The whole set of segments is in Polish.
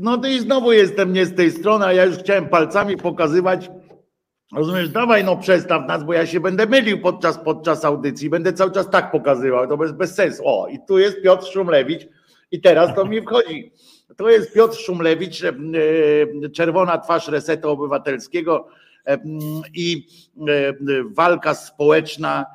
No to i znowu jestem nie z tej strony, a ja już chciałem palcami pokazywać. Rozumiesz, dawaj no przestaw nas, bo ja się będę mylił podczas, podczas audycji, będę cały czas tak pokazywał, to bez, bez sensu. O, i tu jest Piotr Szumlewicz i teraz to mi wchodzi. To jest Piotr Szumlewicz, e, czerwona twarz Resetu Obywatelskiego e, i e, walka społeczna,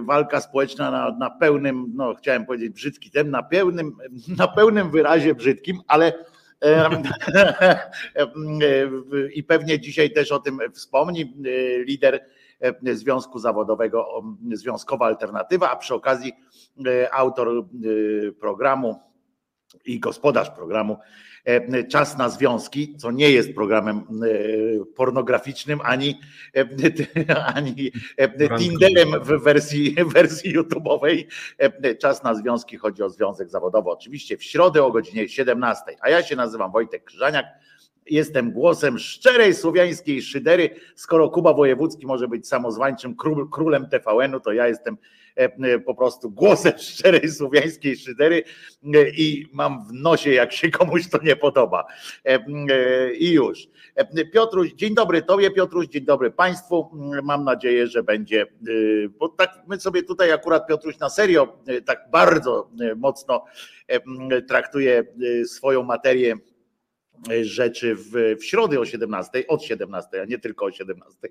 walka społeczna na, na pełnym, no chciałem powiedzieć brzydki ten, na pełnym, na pełnym wyrazie brzydkim, ale i pewnie dzisiaj też o tym wspomni lider Związku Zawodowego, Związkowa Alternatywa, a przy okazji autor programu i gospodarz programu e, Czas na Związki, co nie jest programem e, pornograficznym ani, e, ani Tinderem w wersji, wersji YouTube'owej. Czas na Związki chodzi o związek zawodowy. Oczywiście w środę o godzinie 17. A ja się nazywam Wojtek Krzyżaniak. Jestem głosem szczerej słowiańskiej szydery. Skoro Kuba Wojewódzki może być samozwańczym królem TVN-u, to ja jestem E, e, po prostu głosem szczerej słowiańskiej szydery e, i mam w nosie, jak się komuś to nie podoba. I już. Piotruś, dzień dobry Tobie, Piotruś, dzień dobry Państwu. Mam nadzieję, że będzie, bo tak my sobie tutaj akurat Piotruś na serio tak bardzo mocno traktuje swoją materię rzeczy w, w środę o 17, od 17, a nie tylko o 17,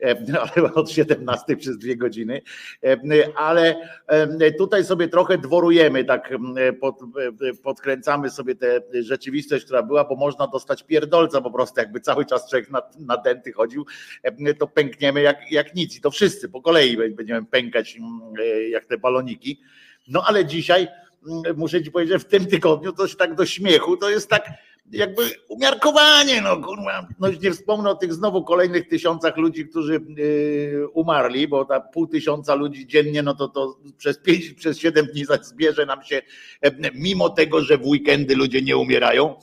ale od 17 przez dwie godziny. Ale tutaj sobie trochę dworujemy, tak pod, podkręcamy sobie tę rzeczywistość, która była, bo można dostać pierdolca po prostu, jakby cały czas człowiek na, na denty chodził, to pękniemy jak, jak nic i to wszyscy po kolei będziemy pękać jak te baloniki. No ale dzisiaj muszę ci powiedzieć, że w tym tygodniu to się tak do śmiechu, to jest tak jakby umiarkowanie, no kurwa, no już nie wspomnę o tych znowu kolejnych tysiącach ludzi, którzy yy, umarli, bo ta pół tysiąca ludzi dziennie, no to to przez pięć, przez siedem dni zbierze nam się, mimo tego, że w weekendy ludzie nie umierają,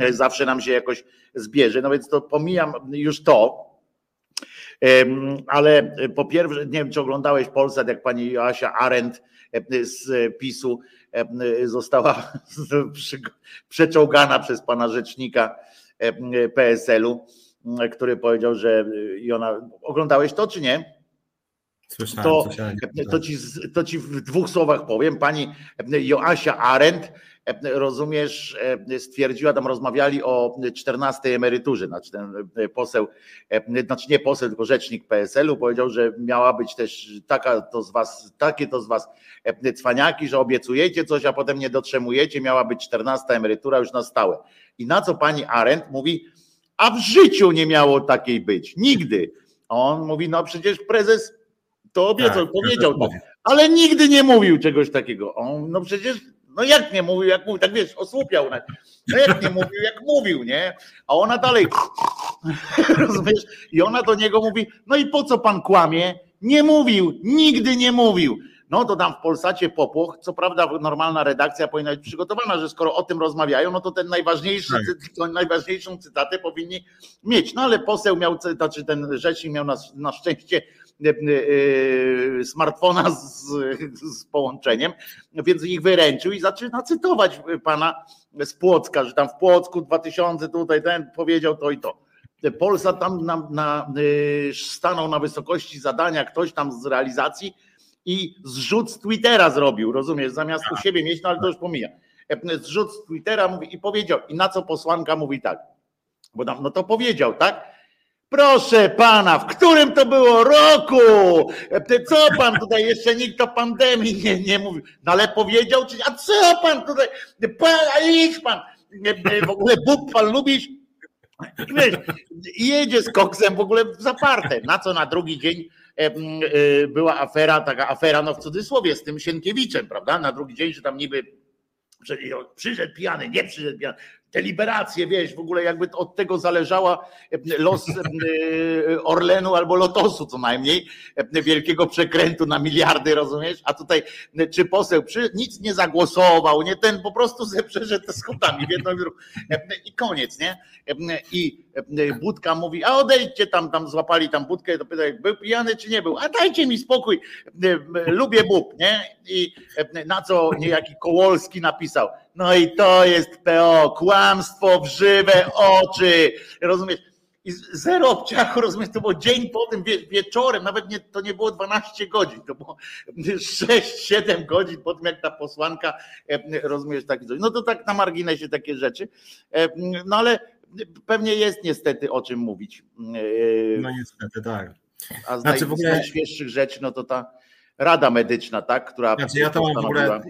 yy, zawsze nam się jakoś zbierze, no więc to pomijam już to, ale po pierwsze, nie wiem, czy oglądałeś Polsat, jak pani Joasia Arendt z PiSu została przeczołgana przez pana rzecznika PSL-u, który powiedział, że i ona. Oglądałeś to czy nie? Słyszałem, to, słyszałem. To, ci, to ci w dwóch słowach powiem. Pani Joasia Arendt rozumiesz, stwierdziła, tam rozmawiali o 14 emeryturze, znaczy ten poseł, znaczy nie poseł, tylko rzecznik PSL-u powiedział, że miała być też taka to z was, takie to z was cwaniaki, że obiecujecie coś, a potem nie dotrzymujecie, miała być 14 emerytura już na stałe. I na co pani Arendt mówi, a w życiu nie miało takiej być, nigdy. A on mówi, no przecież prezes to obiecał, tak, powiedział tak, ale nigdy nie mówił czegoś takiego. On, no przecież no jak nie mówił, jak mówił, tak wiesz, osłupiał. No jak nie mówił, jak mówił, nie? A ona dalej, rozumiesz? I ona do niego mówi, no i po co pan kłamie? Nie mówił, nigdy nie mówił. No to tam w Polsacie popłoch, co prawda normalna redakcja powinna być przygotowana, że skoro o tym rozmawiają, no to ten najważniejszy, tak. najważniejszą cytatę powinni mieć. No ale poseł miał, znaczy ten rzecznik miał na, na szczęście smartfona z, z połączeniem, więc ich wyręczył i zaczyna cytować pana z Płocka, że tam w Płocku 2000 tutaj ten powiedział to i to. Polsat tam na, na, e, stanął na wysokości zadania, ktoś tam z realizacji i zrzut z Twittera zrobił, rozumiesz, zamiast u siebie mieć, no ale to już pomija. Zrzut z Twittera mówi, i powiedział, i na co posłanka mówi tak, bo tam, no to powiedział, tak? Proszę pana, w którym to było roku? Co pan tutaj jeszcze nikt o pandemii nie, nie mówił? No ale powiedział, czy, a co pan tutaj? Pan, a idź pan. W ogóle Bóg pan lubisz? Wiesz, jedzie z koksem w ogóle zaparte. Na co na drugi dzień e, była afera, taka afera, no w cudzysłowie, z tym Sienkiewiczem, prawda? Na drugi dzień, że tam niby przyszedł pijany, nie przyszedł pijany te liberacje, wiesz, w ogóle jakby od tego zależała e, los e, Orlenu albo Lotosu co najmniej, e, wielkiego przekrętu na miliardy, rozumiesz? A tutaj czy poseł przy, nic nie zagłosował, nie ten po prostu se przeszedł schodami w jedną i koniec, nie? I Budka mówi, a odejdźcie tam, tam złapali tam Budkę, to pytaj, był pijany czy nie był? A dajcie mi spokój, lubię Bóg, nie? I na co niejaki Kołolski napisał, No i to jest PO, kłamstwo w żywe oczy, rozumiesz? I zero obciachu, rozumiesz, to było dzień po tym wieczorem, nawet nie, to nie było 12 godzin, to było 6-7 godzin po tym, jak ta posłanka, e, rozumiesz, takie coś. No to tak na marginesie takie rzeczy. E, no ale pewnie jest niestety o czym mówić. E, no niestety, tak. A z znaczy, naj, ogóle... najświeższych rzeczy, no to ta Rada Medyczna, tak, która. Znaczy, ja to mam w ogóle.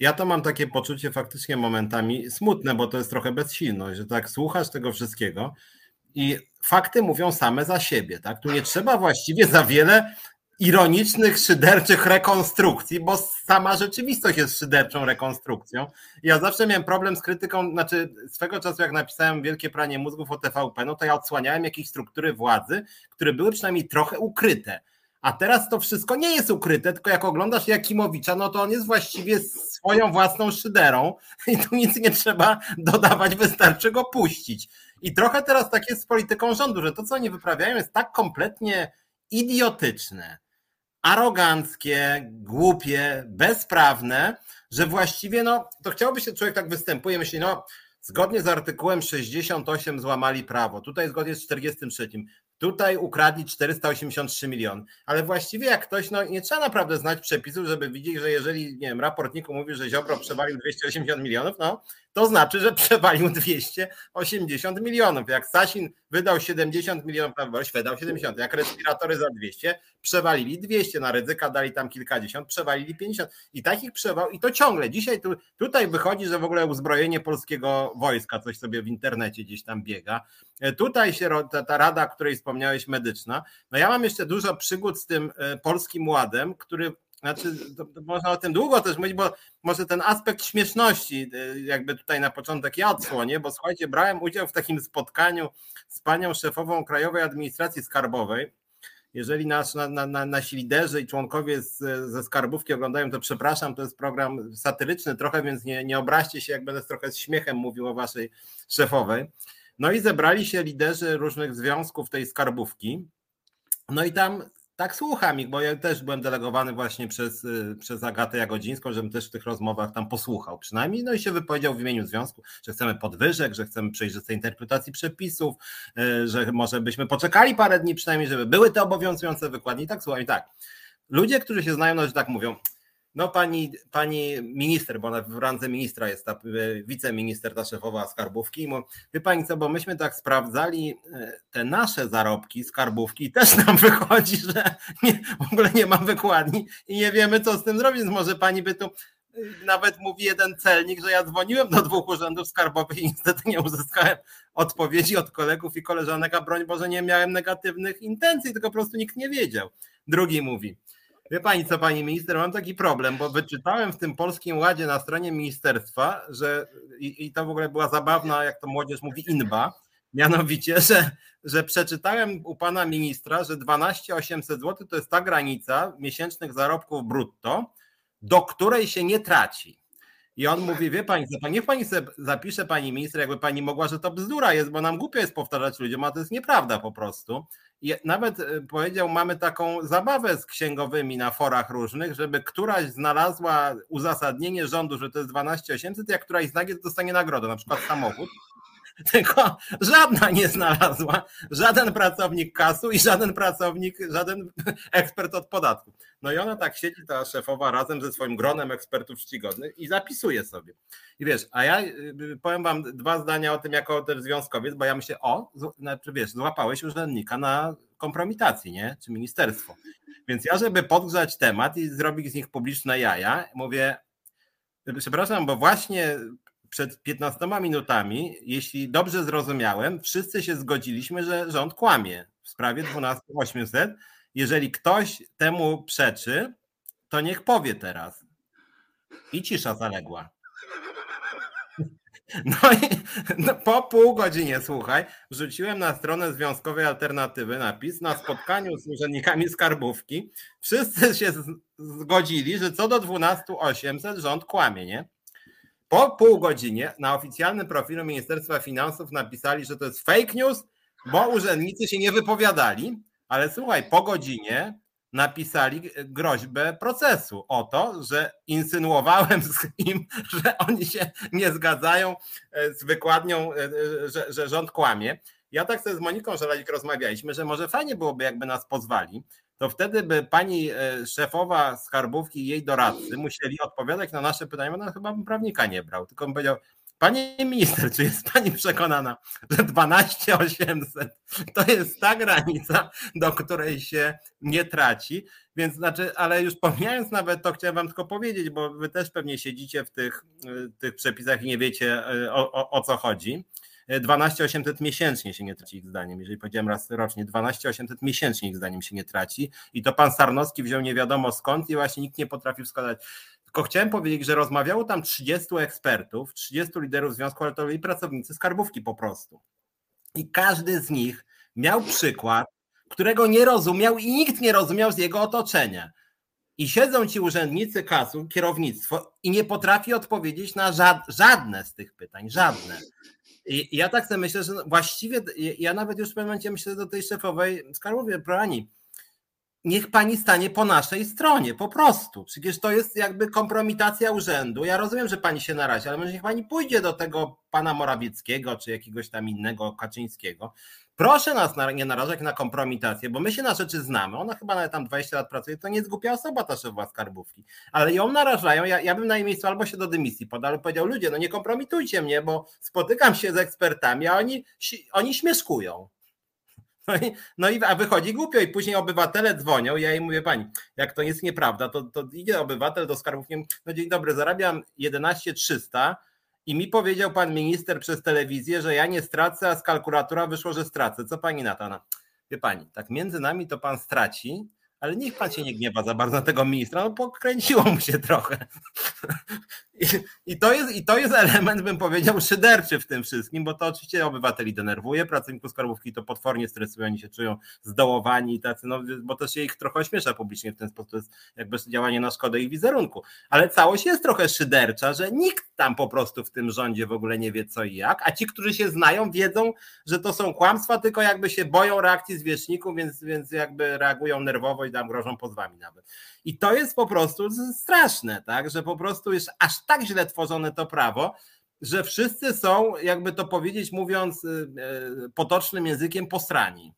Ja to mam takie poczucie faktycznie momentami smutne, bo to jest trochę bezsilność, że tak słuchasz tego wszystkiego i fakty mówią same za siebie, tak? Tu nie trzeba właściwie za wiele ironicznych, szyderczych rekonstrukcji, bo sama rzeczywistość jest szyderczą rekonstrukcją. Ja zawsze miałem problem z krytyką, znaczy swego czasu jak napisałem Wielkie Pranie Mózgów o TVP, no to ja odsłaniałem jakieś struktury władzy, które były przynajmniej trochę ukryte. A teraz to wszystko nie jest ukryte, tylko jak oglądasz Jakimowicza, no to on jest właściwie swoją własną szyderą i tu nic nie trzeba dodawać, wystarczy go puścić. I trochę teraz tak jest z polityką rządu, że to, co oni wyprawiają, jest tak kompletnie idiotyczne, aroganckie, głupie, bezprawne, że właściwie no, to chciałoby się, człowiek tak występuje, myśli, no zgodnie z artykułem 68 złamali prawo, tutaj zgodnie z 43, Tutaj ukradli 483 miliony. Ale właściwie jak ktoś, no nie trzeba naprawdę znać przepisów, żeby widzieć, że jeżeli, nie wiem, raportniku mówi, że Ziobro przewalił 280 milionów, no to znaczy, że przewalił 280 milionów. Jak Sasin wydał 70 milionów na wybory, wydał 70. Jak respiratory za 200, przewalili 200, na ryzyka dali tam kilkadziesiąt, przewalili 50. I takich przewał, i to ciągle. Dzisiaj tu, tutaj wychodzi, że w ogóle uzbrojenie polskiego wojska, coś sobie w internecie gdzieś tam biega. E, tutaj się ta, ta rada, o której wspomniałeś, medyczna. No ja mam jeszcze dużo przygód z tym e, polskim ładem, który znaczy, to, to można o tym długo też mówić, bo może ten aspekt śmieszności, y, jakby tutaj na początek ja odsłonię, bo słuchajcie, brałem udział w takim spotkaniu z panią szefową Krajowej Administracji Skarbowej. Jeżeli nas, na, na, nasi liderzy i członkowie z, ze skarbówki oglądają, to przepraszam, to jest program satyryczny trochę, więc nie, nie obraźcie się, jak będę trochę z śmiechem mówił o waszej szefowej. No i zebrali się liderzy różnych związków tej skarbówki. No i tam tak słucham ich, bo ja też byłem delegowany właśnie przez, y, przez Agatę Jagodzińską, żebym też w tych rozmowach tam posłuchał przynajmniej, no i się wypowiedział w imieniu związku, że chcemy podwyżek, że chcemy przejrzystej interpretacji przepisów, y, że może byśmy poczekali parę dni przynajmniej, żeby były te obowiązujące wykładnie i tak słucham i tak. Ludzie, którzy się znają, no, że tak mówią, no pani, pani minister, bo ona w randze ministra jest ta e, wiceminister, ta szefowa skarbówki. I mówi, wie pani co, bo myśmy tak sprawdzali e, te nasze zarobki skarbówki i też nam wychodzi, że nie, w ogóle nie ma wykładni i nie wiemy co z tym zrobić, może pani by tu e, nawet mówi jeden celnik, że ja dzwoniłem do dwóch urzędów skarbowych i niestety nie uzyskałem odpowiedzi od kolegów i koleżanek, a broń Boże nie miałem negatywnych intencji, tylko po prostu nikt nie wiedział. Drugi mówi, Wie pani co, pani minister, mam taki problem, bo wyczytałem w tym polskim ładzie na stronie ministerstwa, że i, i to w ogóle była zabawna, jak to młodzież mówi, inba, mianowicie, że, że przeczytałem u pana ministra, że 12 800 zł to jest ta granica miesięcznych zarobków brutto, do której się nie traci. I on mówi, wie pani, niech pani sobie zapisze pani minister, jakby pani mogła, że to bzdura jest, bo nam głupio jest powtarzać ludziom, a to jest nieprawda po prostu. Nawet e, powiedział, mamy taką zabawę z księgowymi na forach różnych, żeby któraś znalazła uzasadnienie rządu, że to jest 12 800, jak któraś znajdzie, to dostanie nagrodę, na przykład samochód. Tylko żadna nie znalazła, żaden pracownik kasu i żaden pracownik, żaden ekspert od podatku. No i ona tak siedzi, ta szefowa, razem ze swoim gronem ekspertów czcigodnych i zapisuje sobie. I wiesz, a ja y, y, powiem wam dwa zdania o tym jako ten związkowiec, bo ja myślę, o, znaczy wiesz, złapałeś urzędnika na kompromitacji, nie? Czy ministerstwo. Więc ja, żeby podgrzać temat i zrobić z nich publiczne jaja, mówię, przepraszam, bo właśnie przed 15 minutami, jeśli dobrze zrozumiałem, wszyscy się zgodziliśmy, że rząd kłamie w sprawie 12800. Jeżeli ktoś temu przeczy, to niech powie teraz. I cisza zaległa. No i no, po pół godzinie, słuchaj, wrzuciłem na stronę Związkowej Alternatywy napis na spotkaniu z urzędnikami skarbówki. Wszyscy się zgodzili, że co do 12800 rząd kłamie, nie? Po pół godzinie na oficjalnym profilu Ministerstwa Finansów napisali, że to jest fake news, bo urzędnicy się nie wypowiadali, ale słuchaj, po godzinie napisali groźbę procesu o to, że insynuowałem z nim, że oni się nie zgadzają e, z wykładnią, e, e, że, że rząd kłamie. Ja tak sobie z Moniką Żelalik rozmawialiśmy, że może fajnie byłoby, jakby nas pozwali, to wtedy by pani szefowa skarbówki i jej doradcy musieli odpowiadać na nasze pytania, no chyba bym prawnika nie brał, tylko bym powiedział, Pani minister, czy jest Pani przekonana, że 12800 to jest ta granica, do której się nie traci? Więc znaczy, ale już pomijając nawet to, chciałem Wam tylko powiedzieć, bo Wy też pewnie siedzicie w tych, tych przepisach i nie wiecie o, o, o co chodzi. 12 800 miesięcznie się nie traci ich zdaniem. Jeżeli powiedziałem raz rocznie, 12 800 miesięcznie ich zdaniem się nie traci. I to pan Sarnowski wziął nie wiadomo skąd i właśnie nikt nie potrafił wskazać. Tylko chciałem powiedzieć, że rozmawiało tam 30 ekspertów, 30 liderów związku, ale to byli pracownicy skarbówki po prostu. I każdy z nich miał przykład, którego nie rozumiał i nikt nie rozumiał z jego otoczenia. I siedzą ci urzędnicy kasu, kierownictwo i nie potrafi odpowiedzieć na żadne z tych pytań, żadne. I ja tak sobie myślę, że właściwie ja nawet już w pewnym momencie myślę do tej szefowej skarbówie, proani, niech pani stanie po naszej stronie, po prostu. Przecież to jest jakby kompromitacja urzędu. Ja rozumiem, że pani się narazi, ale może niech pani pójdzie do tego pana Morawieckiego czy jakiegoś tam innego Kaczyńskiego. Proszę nas nie narażać na kompromitację, bo my się na rzeczy znamy. Ona chyba nawet tam 20 lat pracuje, to nie jest głupia osoba ta szefowa skarbówki. Ale ją narażają, ja, ja bym na jej miejscu albo się do dymisji podał, ale powiedział, ludzie, no nie kompromitujcie mnie, bo spotykam się z ekspertami, a oni, oni śmieszkują. No i, no i a wychodzi głupio i później obywatele dzwonią. Ja jej mówię, pani, jak to jest nieprawda, to, to idzie obywatel do skarbówki, no dzień dobry, zarabiam 11 300 i mi powiedział pan minister przez telewizję, że ja nie stracę, a z kalkulatora wyszło, że stracę. Co pani na to? Wie pani, tak między nami to pan straci, ale niech pan się nie gniewa za bardzo na tego ministra, no pokręciło mu się trochę. I, I, to jest, I to jest element, bym powiedział, szyderczy w tym wszystkim, bo to oczywiście obywateli denerwuje, pracowników skarbówki to potwornie stresują, oni się czują zdołowani i tacy, no bo to się ich trochę ośmiesza publicznie w ten sposób, to jest jakby działanie na szkodę ich wizerunku. Ale całość jest trochę szydercza, że nikt tam po prostu w tym rządzie w ogóle nie wie co i jak, a ci, którzy się znają, wiedzą, że to są kłamstwa, tylko jakby się boją reakcji zwierzchników, więc, więc jakby reagują nerwowo i tam grożą pozwami nawet. I to jest po prostu straszne, tak, że po prostu jest aż tak źle tworzone to prawo, że wszyscy są, jakby to powiedzieć, mówiąc y, y, potocznym językiem, postrani.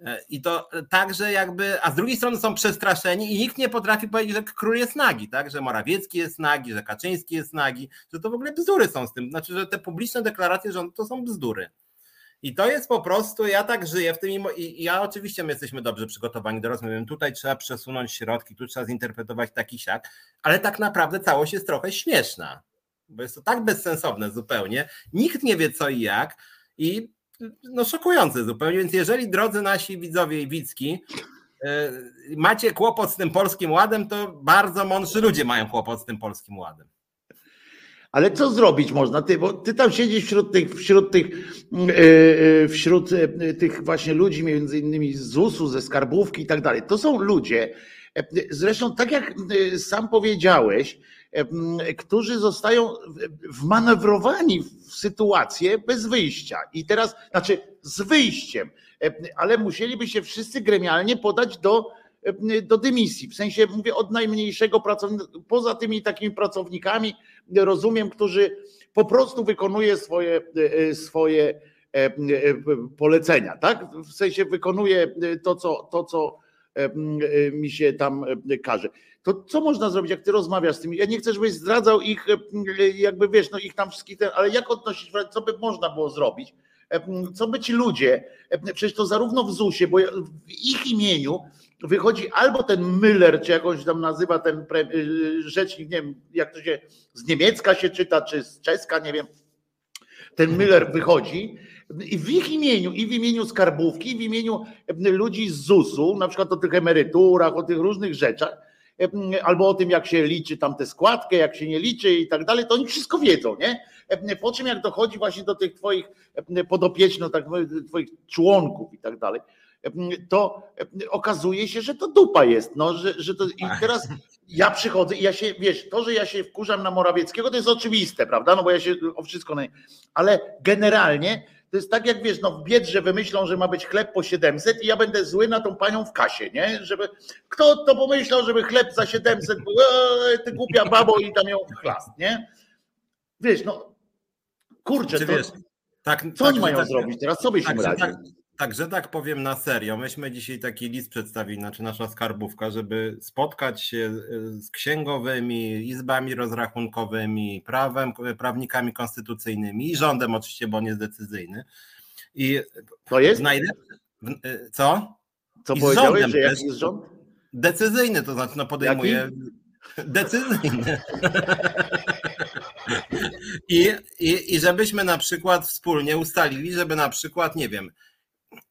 E, I to także jakby, a z drugiej strony są przestraszeni i nikt nie potrafi powiedzieć, że król jest nagi, tak? Że Morawiecki jest nagi, że Kaczyński jest nagi, że to w ogóle bzdury są z tym. Znaczy, że te publiczne deklaracje rządu to są bzdury. I to jest po prostu, ja tak żyję w tym i ja oczywiście my jesteśmy dobrze przygotowani do rozmowy. Tutaj trzeba przesunąć środki, tu trzeba zinterpretować taki siak, ale tak naprawdę całość jest trochę śmieszna, bo jest to tak bezsensowne zupełnie. Nikt nie wie co i jak i no szokujące zupełnie. Więc jeżeli drodzy nasi widzowie i widzki, e, macie kłopot z tym polskim ładem, to bardzo mądrzy ludzie mają kłopot z tym polskim ładem. Ale co zrobić można? Ty, bo ty tam siedzisz wśród tych, wśród tych, yy, wśród tych właśnie ludzi, między innymi z ZUS-u, ze skarbówki i tak dalej. To są ludzie, zresztą tak jak sam powiedziałeś, którzy zostają wmanewrowani w sytuację bez wyjścia. I teraz, znaczy z wyjściem, ale musieliby się wszyscy gremialnie podać do E, do dymisji. W sensie mówię od najmniejszego pracownika, poza tymi takimi pracownikami, rozumiem, którzy po prostu wykonuje swoje, e, e, swoje polecenia, tak? W sensie wykonuje to, co, to, co mi się tam każe. To co można zrobić, jak ty rozmawiasz z tymi? Ja nie chcę, żebyś zdradzał ich, jakby wiesz, no ich tam wszystkich, ale jak odnosić, co by można było zrobić? Co by ci ludzie, przecież to zarówno w ZUS-ie, bo w ich imieniu wychodzi albo ten Müller, czy jakąś tam nazywa ten y, rzecznik, nie wiem, jak to się z niemiecka się czyta, czy z czeska, nie wiem. Ten Müller wychodzi i w ich imieniu, i w imieniu skarbówki, i w imieniu ludzi z ZUS-u, na przykład o tych emeryturach, o tych różnych rzeczach, albo o tym, jak się liczy tam tę składkę, jak się nie liczy i tak dalej, to oni wszystko wiedzą, nie? Po czym jak dochodzi właśnie do tych twoich podopiecznych, tak, twoich członków i tak dalej, to okazuje się, że to dupa jest. No, że, że to, I teraz ja przychodzę i ja się, wiesz, to, że ja się wkurzam na Morawieckiego, to jest oczywiste, prawda? No bo ja się o wszystko. Ale generalnie To jest tak jak wiesz, no w Biedrze wymyślą, że ma być chleb po 700 i ja będę zły na tą panią w kasie, nie? Żeby, kto to pomyślał, żeby chleb za 700, był, eee, ty głupia babo i tam ją chlast, nie? Wiesz, no kurczę, to, wiesz, tak, co tak, oni mają tak, zrobić teraz? Co byśmy tak, tak, Także tak powiem na serio, myśmy dzisiaj taki list przedstawili, znaczy nasza skarbówka, żeby spotkać się e, z księgowymi, izbami rozrachunkowymi, prawem, prawnikami konstytucyjnymi i rządem oczywiście, bo on jest decyzyjny. I to jest? E, co? Co I powiedziałeś, że jaki jest rząd? Decyzyjny, to znaczy no podejmuje... Jaki? Decyzyjny. I, i, I żebyśmy na przykład wspólnie ustalili, żeby na przykład, nie wiem,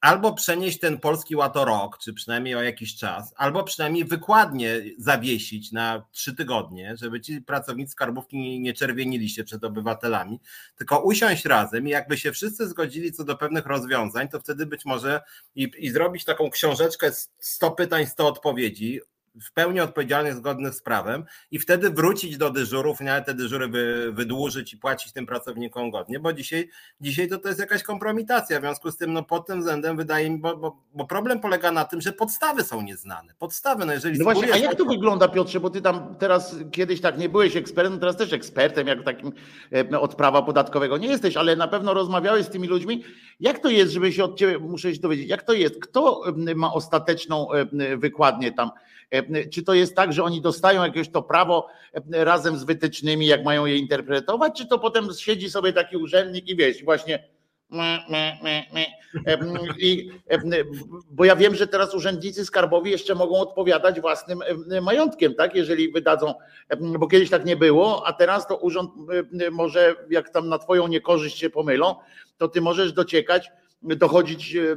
albo przenieść ten polski ład rok, czy przynajmniej o jakiś czas, albo przynajmniej wykładnie zawiesić na trzy tygodnie, żeby ci pracownicy skarbówki nie czerwienili się przed obywatelami, tylko usiąść razem i jakby się wszyscy zgodzili co do pewnych rozwiązań, to wtedy być może i, i zrobić taką książeczkę 100 pytań, 100 odpowiedzi, w pełni odpowiedzialnych, zgodnych z prawem i wtedy wrócić do dyżurów, nawet te dyżury wy, wydłużyć i płacić tym pracownikom godnie, bo dzisiaj, dzisiaj to, to jest jakaś kompromitacja, w związku z tym no pod tym względem wydaje mi, bo, bo, bo problem polega na tym, że podstawy są nieznane. Podstawy, no jeżeli... No właśnie, a jak to wygląda Piotrze, bo ty tam teraz kiedyś tak nie byłeś ekspertem, teraz też ekspertem, jak takim e, od prawa podatkowego nie jesteś, ale na pewno rozmawiałeś z tymi ludźmi. Jak to jest, żeby się od ciebie, muszę się dowiedzieć, jak to jest, kto ma ostateczną wykładnię tam E, czy to jest tak, że oni dostają jakieś to prawo e, razem z wytycznymi, jak mają je interpretować, czy to potem siedzi sobie taki urzędnik i wiesz, właśnie e, i, bo ja wiem, że teraz urzędnicy skarbowi jeszcze mogą odpowiadać własnym majątkiem, tak? Jeżeli wydadzą, bo kiedyś tak nie było, a teraz to urząd może, jak tam na twoją niekorzyść się pomylą, to ty możesz dociekać dochodzić e, e,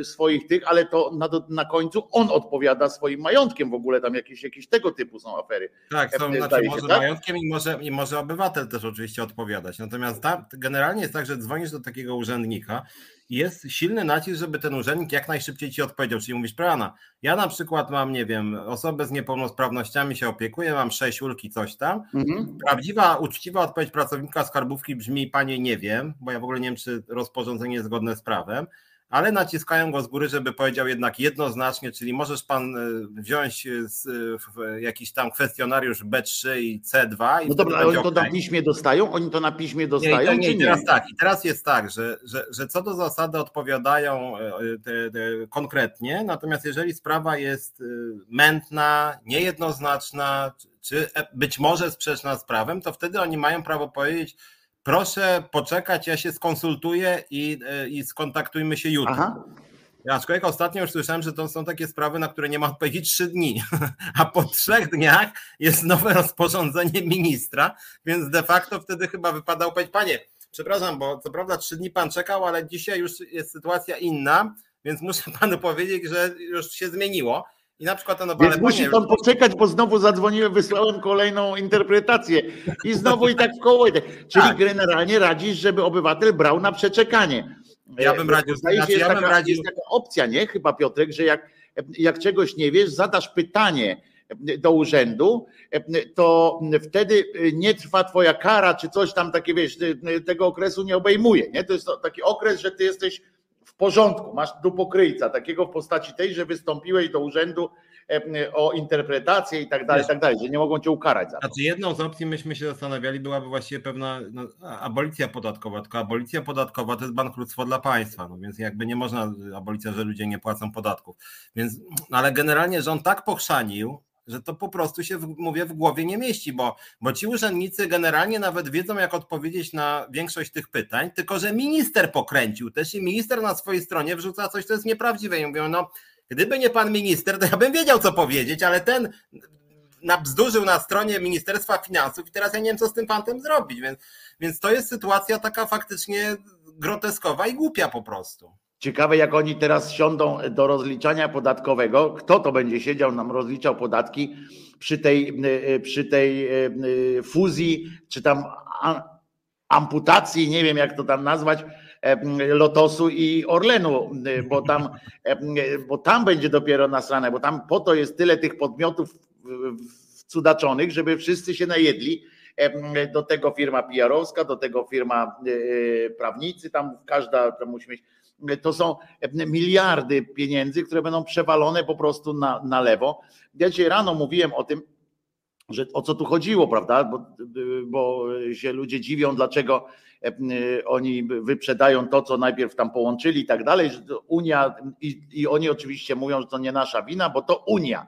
e, swoich tych, ale to na, na końcu on odpowiada swoim majątkiem w ogóle, tam jakieś, jakieś tego typu są afery. Tak, są, znaczy się, może tak? majątkiem i może, i może obywatel też oczywiście odpowiadać. Natomiast tam generalnie jest tak, że dzwonisz do takiego urzędnika jest silny nacisk, żeby ten urzędnik jak najszybciej ci odpowiedział. Czyli mówisz, prana, ja na przykład mam, nie wiem, osobę z niepełnosprawnościami się opiekuję, mam sześć ulki, coś tam. Mhm. Prawdziwa, uczciwa odpowiedź pracownika skarbówki brzmi, panie, nie wiem, bo ja w ogóle nie wiem, czy rozporządzenie jest zgodne z prawem ale naciskają go z góry, żeby powiedział jednak jednoznacznie, czyli możesz pan e, wziąć e, e, jakiś tam kwestionariusz B3 i C2. I no dobra, ale oni to na piśmie dostają? Oni to na piśmie dostają? Nie, nie, nie, teraz tak, i teraz jest tak, że, że, że co do zasady odpowiadają te, te konkretnie, natomiast jeżeli sprawa jest mętna, niejednoznaczna, czy być może sprzeczna z prawem, to wtedy oni mają prawo powiedzieć, proszę poczekać, ja się skonsultuję i, e, i skontaktujmy się jutro. Aha. Aczkolwiek ostatnio już słyszałem, że to są takie sprawy, na które nie ma odpowiedzi trzy dni, a po trzech dniach jest nowe rozporządzenie ministra, więc de facto wtedy chyba wypadał powiedzieć, panie, przepraszam, bo co prawda trzy dni pan czekał, ale dzisiaj już jest sytuacja inna, więc muszę panu powiedzieć, że już się zmieniło. I na przykład ten Więc musi pan poczekać, bo znowu zadzwoniłem, wysłałem kolejną interpretację i znowu i tak w koło. Czyli tak. generalnie radzisz, żeby obywatel brał na przeczekanie. Ja bym radził. Zdaje znaczy, się, jest, ja taka, radził... jest taka opcja, nie? Chyba Piotrek, że jak, jak czegoś nie wiesz, zadasz pytanie do urzędu, to wtedy nie trwa twoja kara, czy coś tam takie, wiesz, tego okresu nie obejmuje. Nie? To jest taki okres, że ty jesteś w porządku, masz dupokryjca, takiego w postaci tej, że wystąpiłeś do urzędu o interpretację i tak dalej, i tak dalej, że nie mogą cię ukarać za to. Znaczy jedną z opcji myśmy się zastanawiali byłaby właściwie pewna no, abolicja podatkowa, tylko abolicja podatkowa to jest bankructwo dla państwa, no więc jakby nie można abolicja, że ludzie nie płacą podatków. Więc, no, ale generalnie rząd tak pochrzanił, że to po prostu się, w, mówię, w głowie nie mieści, bo, bo ci urzędnicy generalnie nawet wiedzą, jak odpowiedzieć na większość tych pytań, tylko że minister pokręcił też i minister na swojej stronie wrzuca coś, co jest nieprawdziwe i mówią, no gdyby nie pan minister, to ja bym wiedział, co powiedzieć, ale ten nabzdurzył na stronie Ministerstwa Finansów i teraz ja nie wiem, co z tym pantem zrobić, więc, więc to jest sytuacja taka faktycznie groteskowa i głupia po prostu. Ciekawe, jak oni teraz siądą do rozliczania podatkowego. Kto to będzie siedział, nam rozliczał podatki przy tej, y, przy tej y, y, fuzji, czy tam amputacji, nie wiem jak to tam nazwać, Lotosu i Orlenu, bo tam, bo tam będzie dopiero nasrane, bo tam po to jest tyle tych podmiotów cudaczonych, żeby wszyscy się najedli do tego firma PR-owska, do tego firma prawnicy, tam każda tam musi mieć to są miliardy pieniędzy, które będą przewalone po prostu na, na lewo. Ja dzisiaj rano mówiłem o tym, że o co tu chodziło, prawda? Bo, bo się ludzie dziwią, dlaczego oni wyprzedają to, co najpierw tam połączyli i tak dalej, że Unia i, i, oni oczywiście mówią, że to nie nasza wina, bo to Unia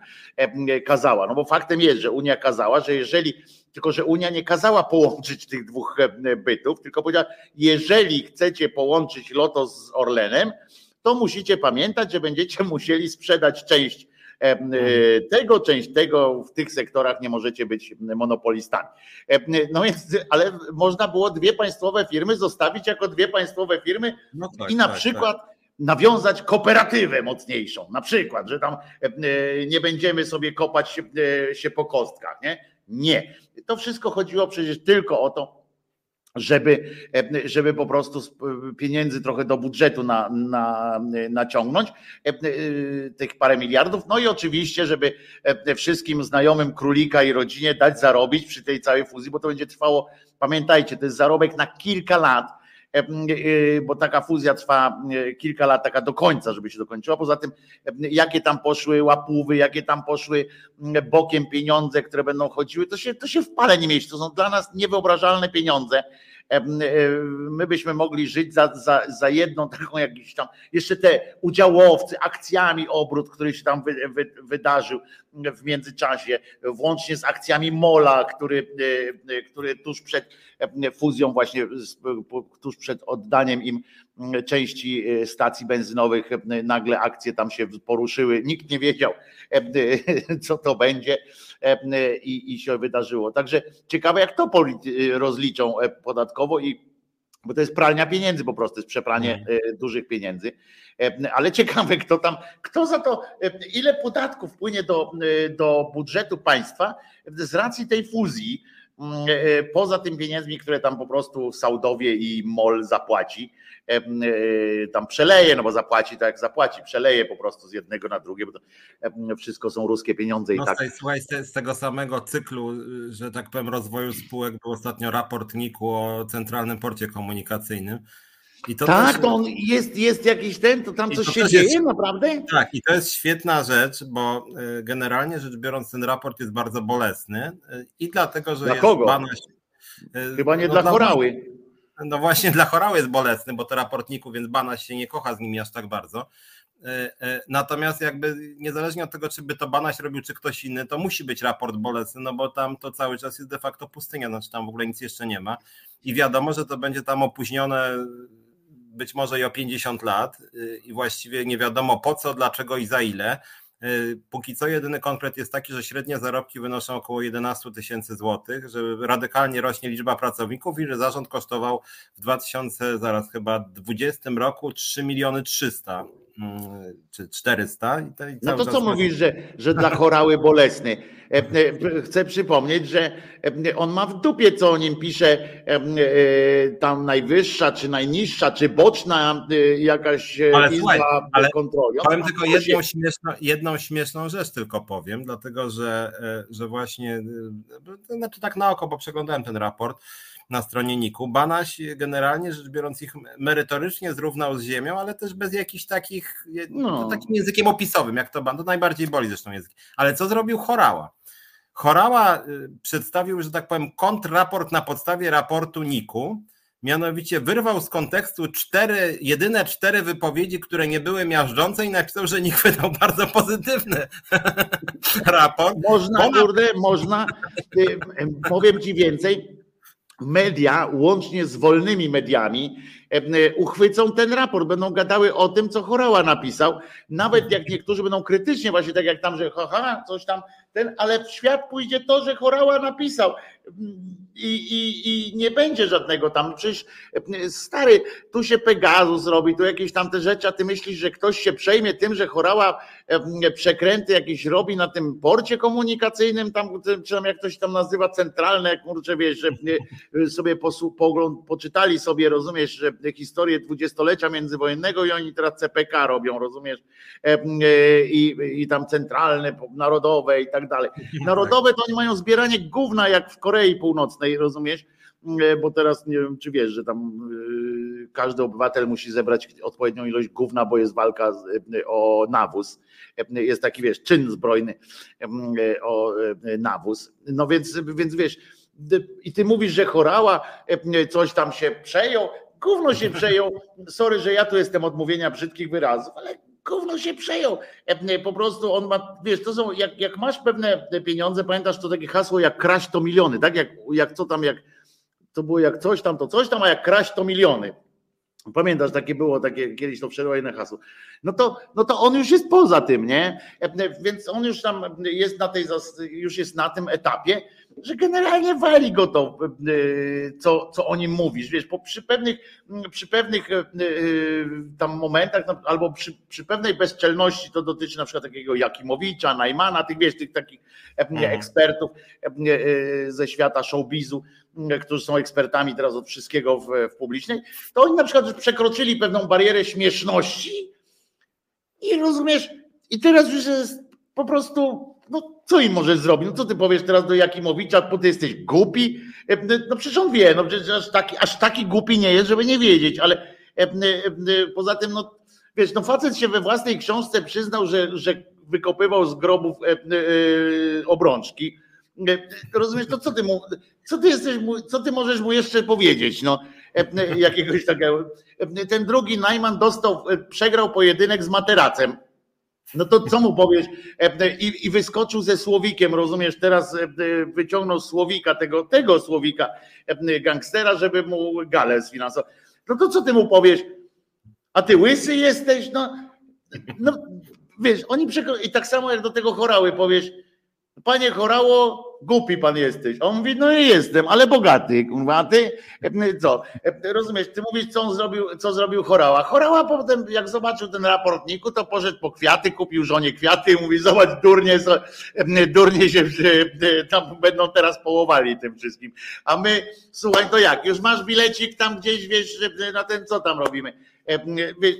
kazała. No bo faktem jest, że Unia kazała, że jeżeli tylko że Unia nie kazała połączyć tych dwóch bytów, tylko powiedziała, jeżeli chcecie połączyć Lotos z Orlenem, to musicie pamiętać, że będziecie musieli sprzedać część E, tego, część tego w tych sektorach nie możecie być monopolistami. No więc, ale można było dwie państwowe firmy zostawić jako dwie państwowe firmy no tak, i na tak, przykład tak. nawiązać kooperatywę mocniejszą. Na przykład, że tam nie będziemy sobie kopać się po kostkach. Nie? Nie. To wszystko chodziło przecież tylko o to, żeby, e, żeby po prostu pieniędzy trochę do budżetu na, na, naciągnąć, e, e, tych parę miliardów. No i oczywiście, żeby wszystkim znajomym królika i rodzinie dać zarobić przy tej całej fuzji, bo to będzie trwało, pamiętajcie, to jest zarobek na kilka lat E, e, bo taka fuzja trwa e, kilka lat, taka do końca, żeby się dokończyła. Poza tym, jakie tam poszły łapówy, jakie tam poszły bokiem pieniądze, które będą chodziły, to się, to się w pale nie mieści. To są dla nas niewyobrażalne pieniądze. My byśmy mogli żyć za, za, za jedną taką jakiś tam, jeszcze te udziałowcy, akcjami obrót, który się tam wy, wy, wydarzył w międzyczasie, włącznie z akcjami Mola, który, który tuż przed fuzją właśnie, tuż przed oddaniem im części stacji benzynowych, nagle akcje tam się poruszyły, nikt nie wiedział, co to będzie i, i się wydarzyło. Także ciekawe, jak to rozliczą podatkowo i bo to jest pralnia pieniędzy po prostu, jest przepranie mm. dużych pieniędzy. Ale ciekawe, kto tam, kto za to, ile podatków wpłynie do, do budżetu państwa z racji tej fuzji, poza tym pieniędzmi, które tam po prostu Saudowie i MOL zapłaci. E, tam przeleje, no bo zapłaci tak jak zapłaci, przeleje po prostu z jednego na drugie, bo to wszystko są ruskie pieniądze i no, tak. Słuchaj, z tego samego cyklu, że tak powiem, rozwoju spółek był ostatnio raport NIK-u o Centralnym Porcie Komunikacyjnym. To tak, też... to on jest, jest jakiś ten, to tam coś to się dzieje, jest... naprawdę? Tak, i to jest świetna rzecz, bo e, generalnie rzecz biorąc, ten raport jest bardzo bolesny e, i dlatego, że dla jest kogo? Chyba nie no, dla chorały. No właśnie dla chorału jest bolesny, bo to raportniku, więc Bana się nie kocha z nimi aż tak bardzo. Natomiast jakby niezależnie od tego, czy by to Banaś robił, czy ktoś inny, to musi być raport bolesny, no bo tam to cały czas jest de facto pustynia, znaczy tam w ogóle nic jeszcze nie ma. I wiadomo, że to będzie tam opóźnione być może i o 50 lat y, i właściwie nie wiadomo po co, dlaczego i za ile. Y, póki co jedyny konkret jest taki, że średnie zarobki wynoszą około 11 tysięcy złotych, że radykalnie rośnie liczba pracowników i że zarząd kosztował w 2000, zaraz chyba 20 roku 3 miliony 300 mm, czy 400. I to, i no to co mówisz, że, że dla chorały bolesny? E, e, chcę przypomnieć, że e, on ma w dupie, co o nim pisze tam najwyższa, czy najniższa, czy boczna jakaś ale izba słuchaj, ale kontroli. Powiem tylko jedną śmieszną, jedną śmieszną rzecz tylko powiem, dlatego że, że właśnie, znaczy tak na oko, bo przeglądałem ten raport, na stronie Niku. Banaś generalnie rzecz biorąc ich merytorycznie zrównał z ziemią, ale też bez jakichś takich, no. takim językiem opisowym, jak to ban, to najbardziej boli zresztą język. Ale co zrobił Chorała? Chorała y, przedstawił, że tak powiem, kontrraport na podstawie raportu NIK-u, mianowicie wyrwał z kontekstu cztery, jedyne cztery wypowiedzi, które nie były miażdżące i napisał, że NIK wydał bardzo pozytywny raport. Można, Ona... kurde, można, y, powiem Ci więcej, media, łącznie z wolnymi mediami, uchwycą ten raport, będą gadały o tym, co Chorała napisał, nawet jak niektórzy będą krytycznie, właśnie tak jak tam, że haha, coś tam, ten, ale w świat pójdzie to, że Chorała napisał i, i, i nie będzie żadnego tam, przecież stary, tu się Pegasus robi, tu jakieś tam te rzeczy, a ty myślisz, że ktoś się przejmie tym, że Chorała przekręty jakieś robi na tym porcie komunikacyjnym, tam, czy tam jak ktoś tam nazywa centralne, kurczę, wiesz, że sobie pogląd, poczytali sobie, rozumiesz, że historię dwudziestolecia międzywojennego i oni teraz CPK robią, rozumiesz? I, i tam centralne, narodowe i tak dalej. Narodowe to oni mają zbieranie gówna jak w Korei Północnej, rozumiesz? Bo teraz nie wiem, czy wiesz, że tam każdy obywatel musi zebrać odpowiednią ilość gówna, bo jest walka o nawóz. Jest taki, wiesz, czyn zbrojny o nawóz. No więc, więc wiesz, i ty mówisz, że chorała, coś tam się przejął, gówno się przejął. Sorry, że ja tu jestem odmówienia brzydkich wyrazów, ale gówno się przejął. Po prostu on ma, wiesz, to są, jak, jak masz pewne pieniądze, pamiętasz to takie hasło jak kraść to miliony, tak? Jak, jak co tam, jak to było jak coś tam, to coś tam, a jak kraść to miliony. Pamiętasz, takie było, takie kiedyś to inne hasło. No to, no to on już jest poza tym, nie? Więc on już tam jest na tej, już jest na tym etapie, że generalnie wali go to, co, co o nim mówisz. Wiesz, bo przy pewnych, przy pewnych tam momentach, no, albo przy, przy pewnej bezczelności, to dotyczy na przykład takiego Jakimowicza, Najmana, tych wiesz, tych takich mhm. ekspertów ze świata showbizu, którzy są ekspertami teraz od wszystkiego w, w publicznej, to oni na przykład przekroczyli pewną barierę śmieszności i rozumiesz, i teraz już jest po prostu, co im możesz zrobić? No co ty powiesz teraz do Jakimowicza, bo ty jesteś głupi? No przecież on wie, no przecież aż taki, aż taki głupi nie jest, żeby nie wiedzieć, ale poza tym, no wiesz, no facet się we własnej książce przyznał, że, że wykopywał z grobów obrączki Rozumiesz, to co ty mu, co ty jesteś, co ty możesz mu jeszcze powiedzieć? No, jakiegoś takiego. Ten drugi Najman dostał, przegrał pojedynek z materacem. No to co mu powiesz? I, I, wyskoczył ze słowikiem, rozumiesz? Teraz wyciągnął słowika, tego, tego słowika, gangstera, żeby mu galę sfinansował. No to co ty mu powiesz? A ty łysy jesteś? No, no wiesz, oni przekroczyli. I tak samo jak do tego chorały powiesz, panie chorało, głupi pan jesteś. On mówi, no i jestem, ale bogaty, a ty co? Rozumiesz, ty mówisz, co zrobił, co zrobił Chorała. Chorała potem, jak zobaczył ten raportniku, to poszedł po kwiaty, kupił żonie kwiaty i mówi, zobacz, durnie, durnie się tam będą teraz połowali tym wszystkim. A my, słuchaj, to jak, już masz bilecik tam gdzieś, wiesz, na ten, co tam robimy? Wiesz,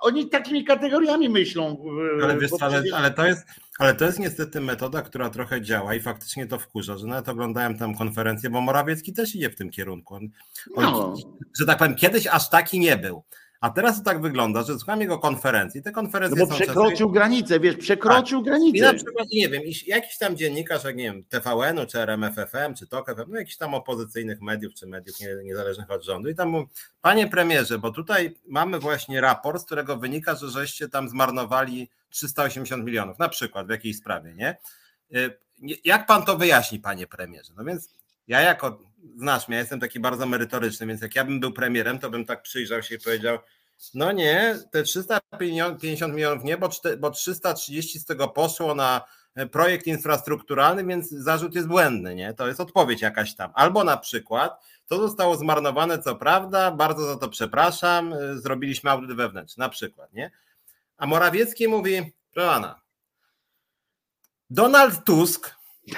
oni takimi kategoriami myślą. Ale, wiesz, ale, ale to jest ale to jest niestety metoda, która trochę działa i faktycznie to wkurza, że nawet oglądałem tam konferencję, bo Morawiecki też idzie w tym kierunku. On, no. Że tak powiem, kiedyś aż taki nie był. A teraz to tak wygląda, że słucham jego konferencji. Te konferencje no bo przekroczył czasem... granicę, wiesz, przekroczył tak. granicę. I na przykład, nie wiem, jakiś tam dziennikarz, jak nie wiem, TVN-u, czy RMFFM, czy TOK FM, no jakichś tam opozycyjnych mediów, czy mediów niezależnych od rządu. I tam mówią, panie premierze, bo tutaj mamy właśnie raport, z którego wynika, że żeście tam zmarnowali 380 milionów, na przykład w jakiejś sprawie, nie? Y, jak pan to wyjaśni, panie premierze? No więc ja jako, znasz mnie, ja jestem taki bardzo merytoryczny, więc jak ja bym był premierem, to bym tak przyjrzał się i powiedział, no nie, te 350 milionów nie, bo, bo 330 z tego poszło na projekt infrastrukturalny, więc zarzut jest błędny, nie? To jest odpowiedź jakaś tam. Albo na przykład to zostało zmarnowane, co prawda, bardzo za to przepraszam, zrobiliśmy audyt wewnętrzny, na przykład, nie? A Morawiecki mówi, proszę pana, Donald Tusk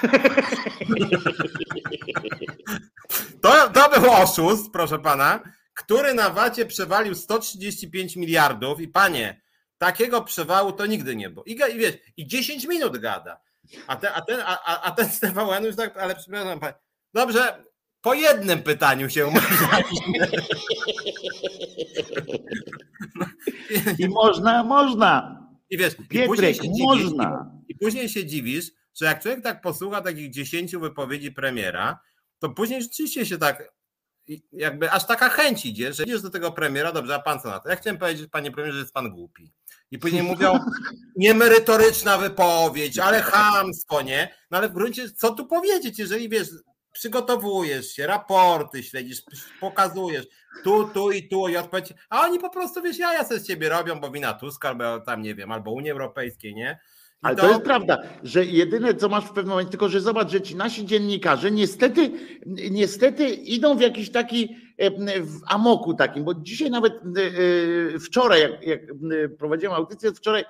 to, to był oszust, proszę pana, który na wacie przewalił 135 miliardów i panie, takiego przewału to nigdy nie było. I, i wiesz, i 10 minut gada. A ten, a ten, a, a ten z TVN już tak, ale przepraszam, panie, dobrze, po jednym pytaniu się umawialiśmy. I można, można. I wiesz, Pietrek, i można. Dziwisz, i, I później się dziwisz, że jak człowiek tak posłucha takich dziesięciu wypowiedzi premiera, to później rzeczywiście się tak jakby aż taka chęć idzie, że idziesz do tego premiera, dobrze, a pan co na to? Ja chciałem powiedzieć, panie premierze, że jest pan głupi. I później mówią, niemerytoryczna wypowiedź, ale chamstwo, nie? No ale w gruncie, co tu powiedzieć, jeżeli wiesz, przygotowujesz się, raporty śledzisz, pokazujesz tu, tu i tu i odpowiedź, a oni po prostu, wiesz, ja sobie z ciebie robią, bo wina Tuska, albo tam, nie wiem, albo Unii Europejskiej, nie? Ale to... to... jest prawda, że jedyne co masz w pewnym momencie, tylko że zobacz, że ci nasi dziennikarze niestety, niestety idą w jakiś taki e, w amoku takim, bo dzisiaj nawet e, e, wczoraj, jak, jak prowadziłem audycję, wczoraj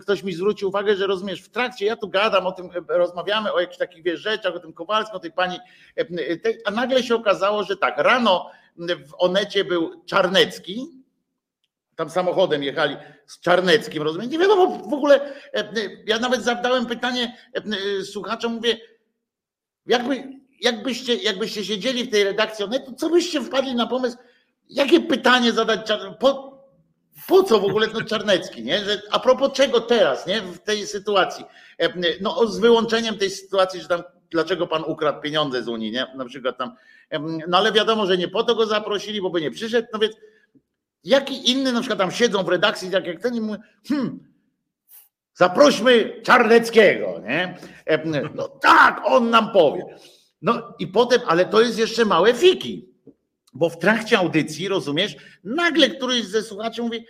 ktoś mi zwrócił uwagę, że rozumiesz, w trakcie ja tu gadam o tym, rozmawiamy o jakichś takich wiesz, rzeczach, o tym Kowalskim, o tej pani, a nagle się okazało, że tak, rano w Onecie był Czarnecki, tam samochodem jechali z Czarneckim, rozumiem, nie wiadomo w ogóle, ja nawet zadałem pytanie słuchaczom, mówię, jakby, jakbyście, jakbyście siedzieli w tej redakcji Onetu, co byście wpadli na pomysł, jakie pytanie zadać, po, po co w ogóle ten Czarnecki, nie? Że a propos czego teraz, nie? W tej sytuacji. No z wyłączeniem tej sytuacji, że tam dlaczego pan ukradł pieniądze z Unii, nie? Na przykład tam. No ale wiadomo, że nie po to go zaprosili, bo by nie przyszedł. No więc jaki inny na przykład tam siedzą w redakcji, tak jak ten i mówią, hmm, zaprośmy Czarneckiego, nie? No tak, on nam powie. No i potem, ale to jest jeszcze małe fiki, bo w trakcie audycji, rozumiesz, nagle któryś ze słuchaczy mówi,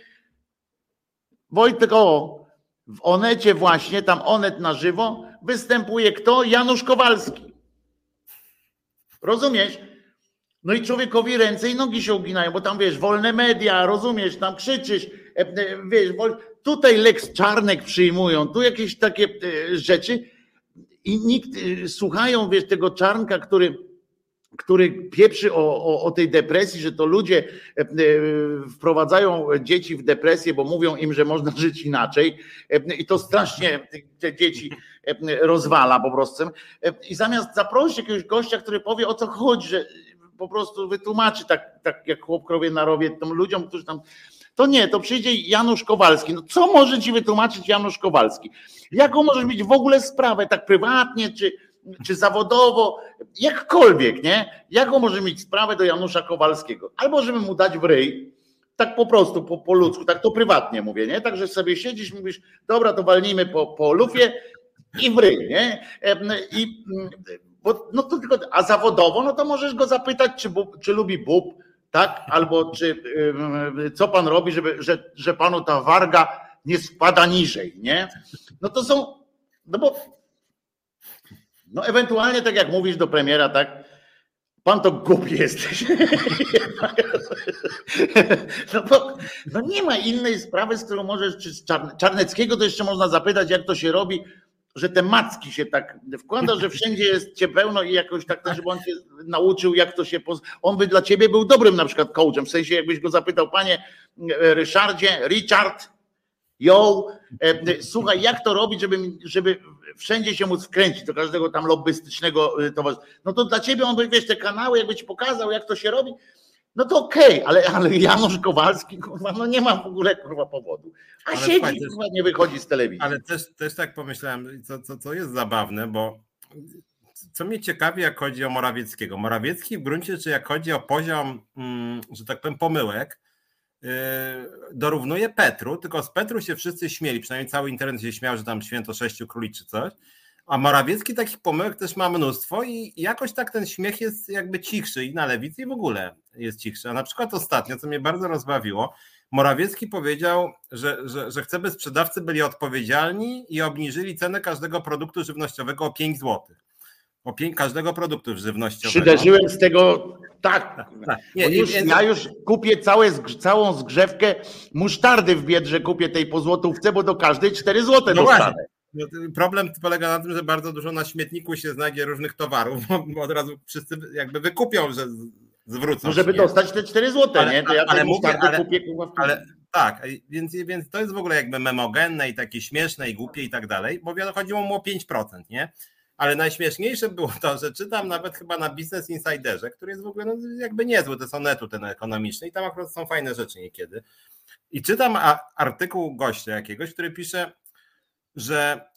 Wojtek, o, w Onecie właśnie, tam Onet na żywo, występuje kto? Janusz Kowalski. Rozumiesz? No i człowiekowi ręce i nogi się uginają, bo tam wiesz, wolne media, rozumiesz, tam krzyczysz, e, e, wiesz, tutaj Lex Czarnek przyjmują, tu jakieś takie e, rzeczy i nikt, słuchają, wiesz, tego Czarnka, który który pieprzy o, o, o, tej depresji, że to ludzie wprowadzają dzieci w depresję, bo mówią im, że można żyć inaczej i to strasznie te dzieci rozwala po prostu. I zamiast zaprosić jakiegoś gościa, który powie o co chodzi, że po prostu wytłumaczy tak, tak jak chłop krowie na rowie tym ludziom, którzy tam to nie, to przyjdzie Janusz Kowalski. No co może ci wytłumaczyć Janusz Kowalski? Jaką możesz mieć w ogóle sprawę, tak prywatnie, czy, czy zawodowo, jakkolwiek, nie? Jaką może mieć sprawę do Janusza Kowalskiego? Albo żeby mu dać w ryj, tak po prostu, po, po ludzku, tak to prywatnie mówię, nie? Także sobie siedzisz, mówisz, dobra, to walnijmy po, po lufie i w ryj, nie? I, bo, no to tylko, a zawodowo, no to możesz go zapytać, czy, czy lubi bób, tak? Albo czy co pan robi, żeby, że, że panu ta warga nie spada niżej, nie? No to są, no bo no ewentualnie tak jak mówisz do premiera, tak? Pan to głupi jesteś. No, bo, no nie ma innej sprawy, z którą możesz, czy z Czarneckiego to jeszcze można zapytać, jak to się robi, że te macki się tak wkłada, że wszędzie jest cię pełno i jakoś tak, żeby on cię nauczył, jak to się. On by dla ciebie był dobrym na przykład coachem, w sensie jakbyś go zapytał, panie Ryszardzie, Richard, yo, e, słuchaj, jak to robić, żeby, żeby wszędzie się móc wkręcić, do każdego tam lobbystycznego y, towarzystwa. No to dla ciebie on by, wiesz, te kanały, jakby ci pokazał, jak to się robi, no to okej, okay, ale, ale Janusz Kowalski, kurwa, no nie ma w ogóle kurwa powodu. A ale siedzi, kurwa, nie wychodzi z telewizji. Ale też, też tak pomyślałem, co, co, co jest zabawne, bo co mnie ciekawi, jak chodzi o Morawieckiego. Morawiecki w gruncie czy jak chodzi o poziom, mm, że tak powiem, pomyłek, yy, dorównuje Petru, tylko z Petru się wszyscy śmieli, przynajmniej cały internet się śmiał, że tam święto sześciu króli czy coś. A Morawiecki takich pomyłek też ma mnóstwo i jakoś tak ten śmiech jest jakby cichszy i na lewicy i w ogóle jest cichszy. A na przykład ostatnio, co mnie bardzo rozbawiło, Morawiecki powiedział, że, że, że chce, by sprzedawcy byli odpowiedzialni i obniżyli cenę każdego produktu żywnościowego o 5 zł. O 5 każdego produktu żywnościowego. Przyderzyłem z tego tak. tak, tak. Nie, już, ja już kupię całe, całą zgrzewkę musztardy w Biedrze, kupię tej po złotówce, bo do każdej 4 złote no dostanę. Właśnie. No, problem polega na tym, że bardzo dużo na śmietniku się znajdzie różnych towarów, bo od razu wszyscy jakby wykupią, że zwrócą. No żeby nie? dostać te 4 złote, ale, nie? To ja ale, mówię, ale, kupię ale tak, więc, więc to jest w ogóle jakby memogenne i takie śmieszne i głupie i tak dalej, bo chodziło mu o 5%, nie? Ale najśmieszniejsze było to, że czytam nawet chyba na Business Insiderze, który jest w ogóle no, jakby niezły, to jest onetu ten ekonomiczny i tam akurat są fajne rzeczy niekiedy. I czytam artykuł gościa jakiegoś, który pisze, że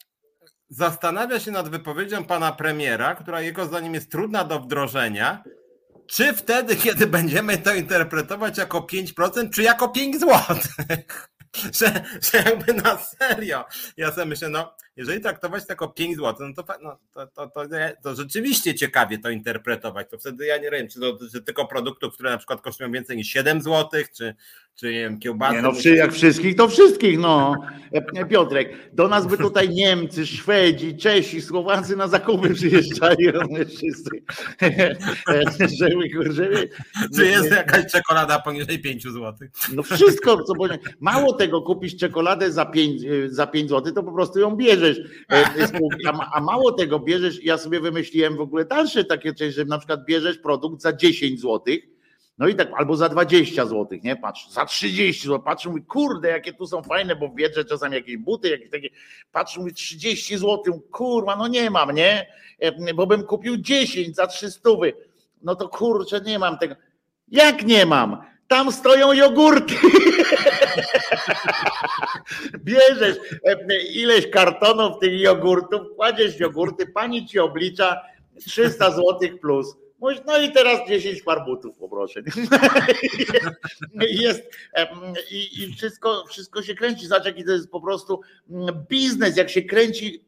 zastanawia się nad wypowiedzią pana premiera, która jego zdaniem jest trudna do wdrożenia, czy wtedy, kiedy będziemy to interpretować jako 5%, czy jako 5 zł? że, że jakby na serio. Ja sobie myślę, no jeżeli traktować to jako 5 zł, no to, no, to, to, to, to, rzeczywiście ciekawie to interpretować. To wtedy ja nie wiem, czy to dotyczy tylko produktów, które na przykład kosztują więcej niż 7 zł, czy, czy nie wiem, kiełbasy. Nie, no przy, jak wszystkich, to wszystkich, no. Piotrek, do nas by tutaj Niemcy, Szwedzi, Czesi, Słowacy na zakupy przyjeżdżali, wszyscy. żeby, żeby, czy jest jakaś czekolada poniżej 5 zł? No wszystko, co Mało tego, kupisz czekoladę za 5, za 5 zł, to po prostu ją bierzesz. E, a, a mało tego bierzesz, ja sobie wymyśliłem w ogóle dalsze takie coś, że na przykład bierzesz produkt za 10 złotych, No i tak, albo za 20 zł, nie? Patrz, za 30 zł. Patrzę, mówi, kurde, jakie tu są fajne, bo wiedzę czasami jakieś buty, jakieś takie. Patrzę, mówi, 30 zł, kurwa, no nie mam, nie? E, bo bym kupił 10 za 300. No to kurczę, nie mam tego. Jak nie mam? Tam stoją jogurty. Bierzesz e, ileś kartonów tych jogurtów, kładziesz jogurty, pani ci oblicza 300 zł plus no i teraz 10 par butów poproszę. Jest, i, i wszystko, wszystko się kręci. Zobacz, jaki to jest po prostu mm, biznes, jak się kręci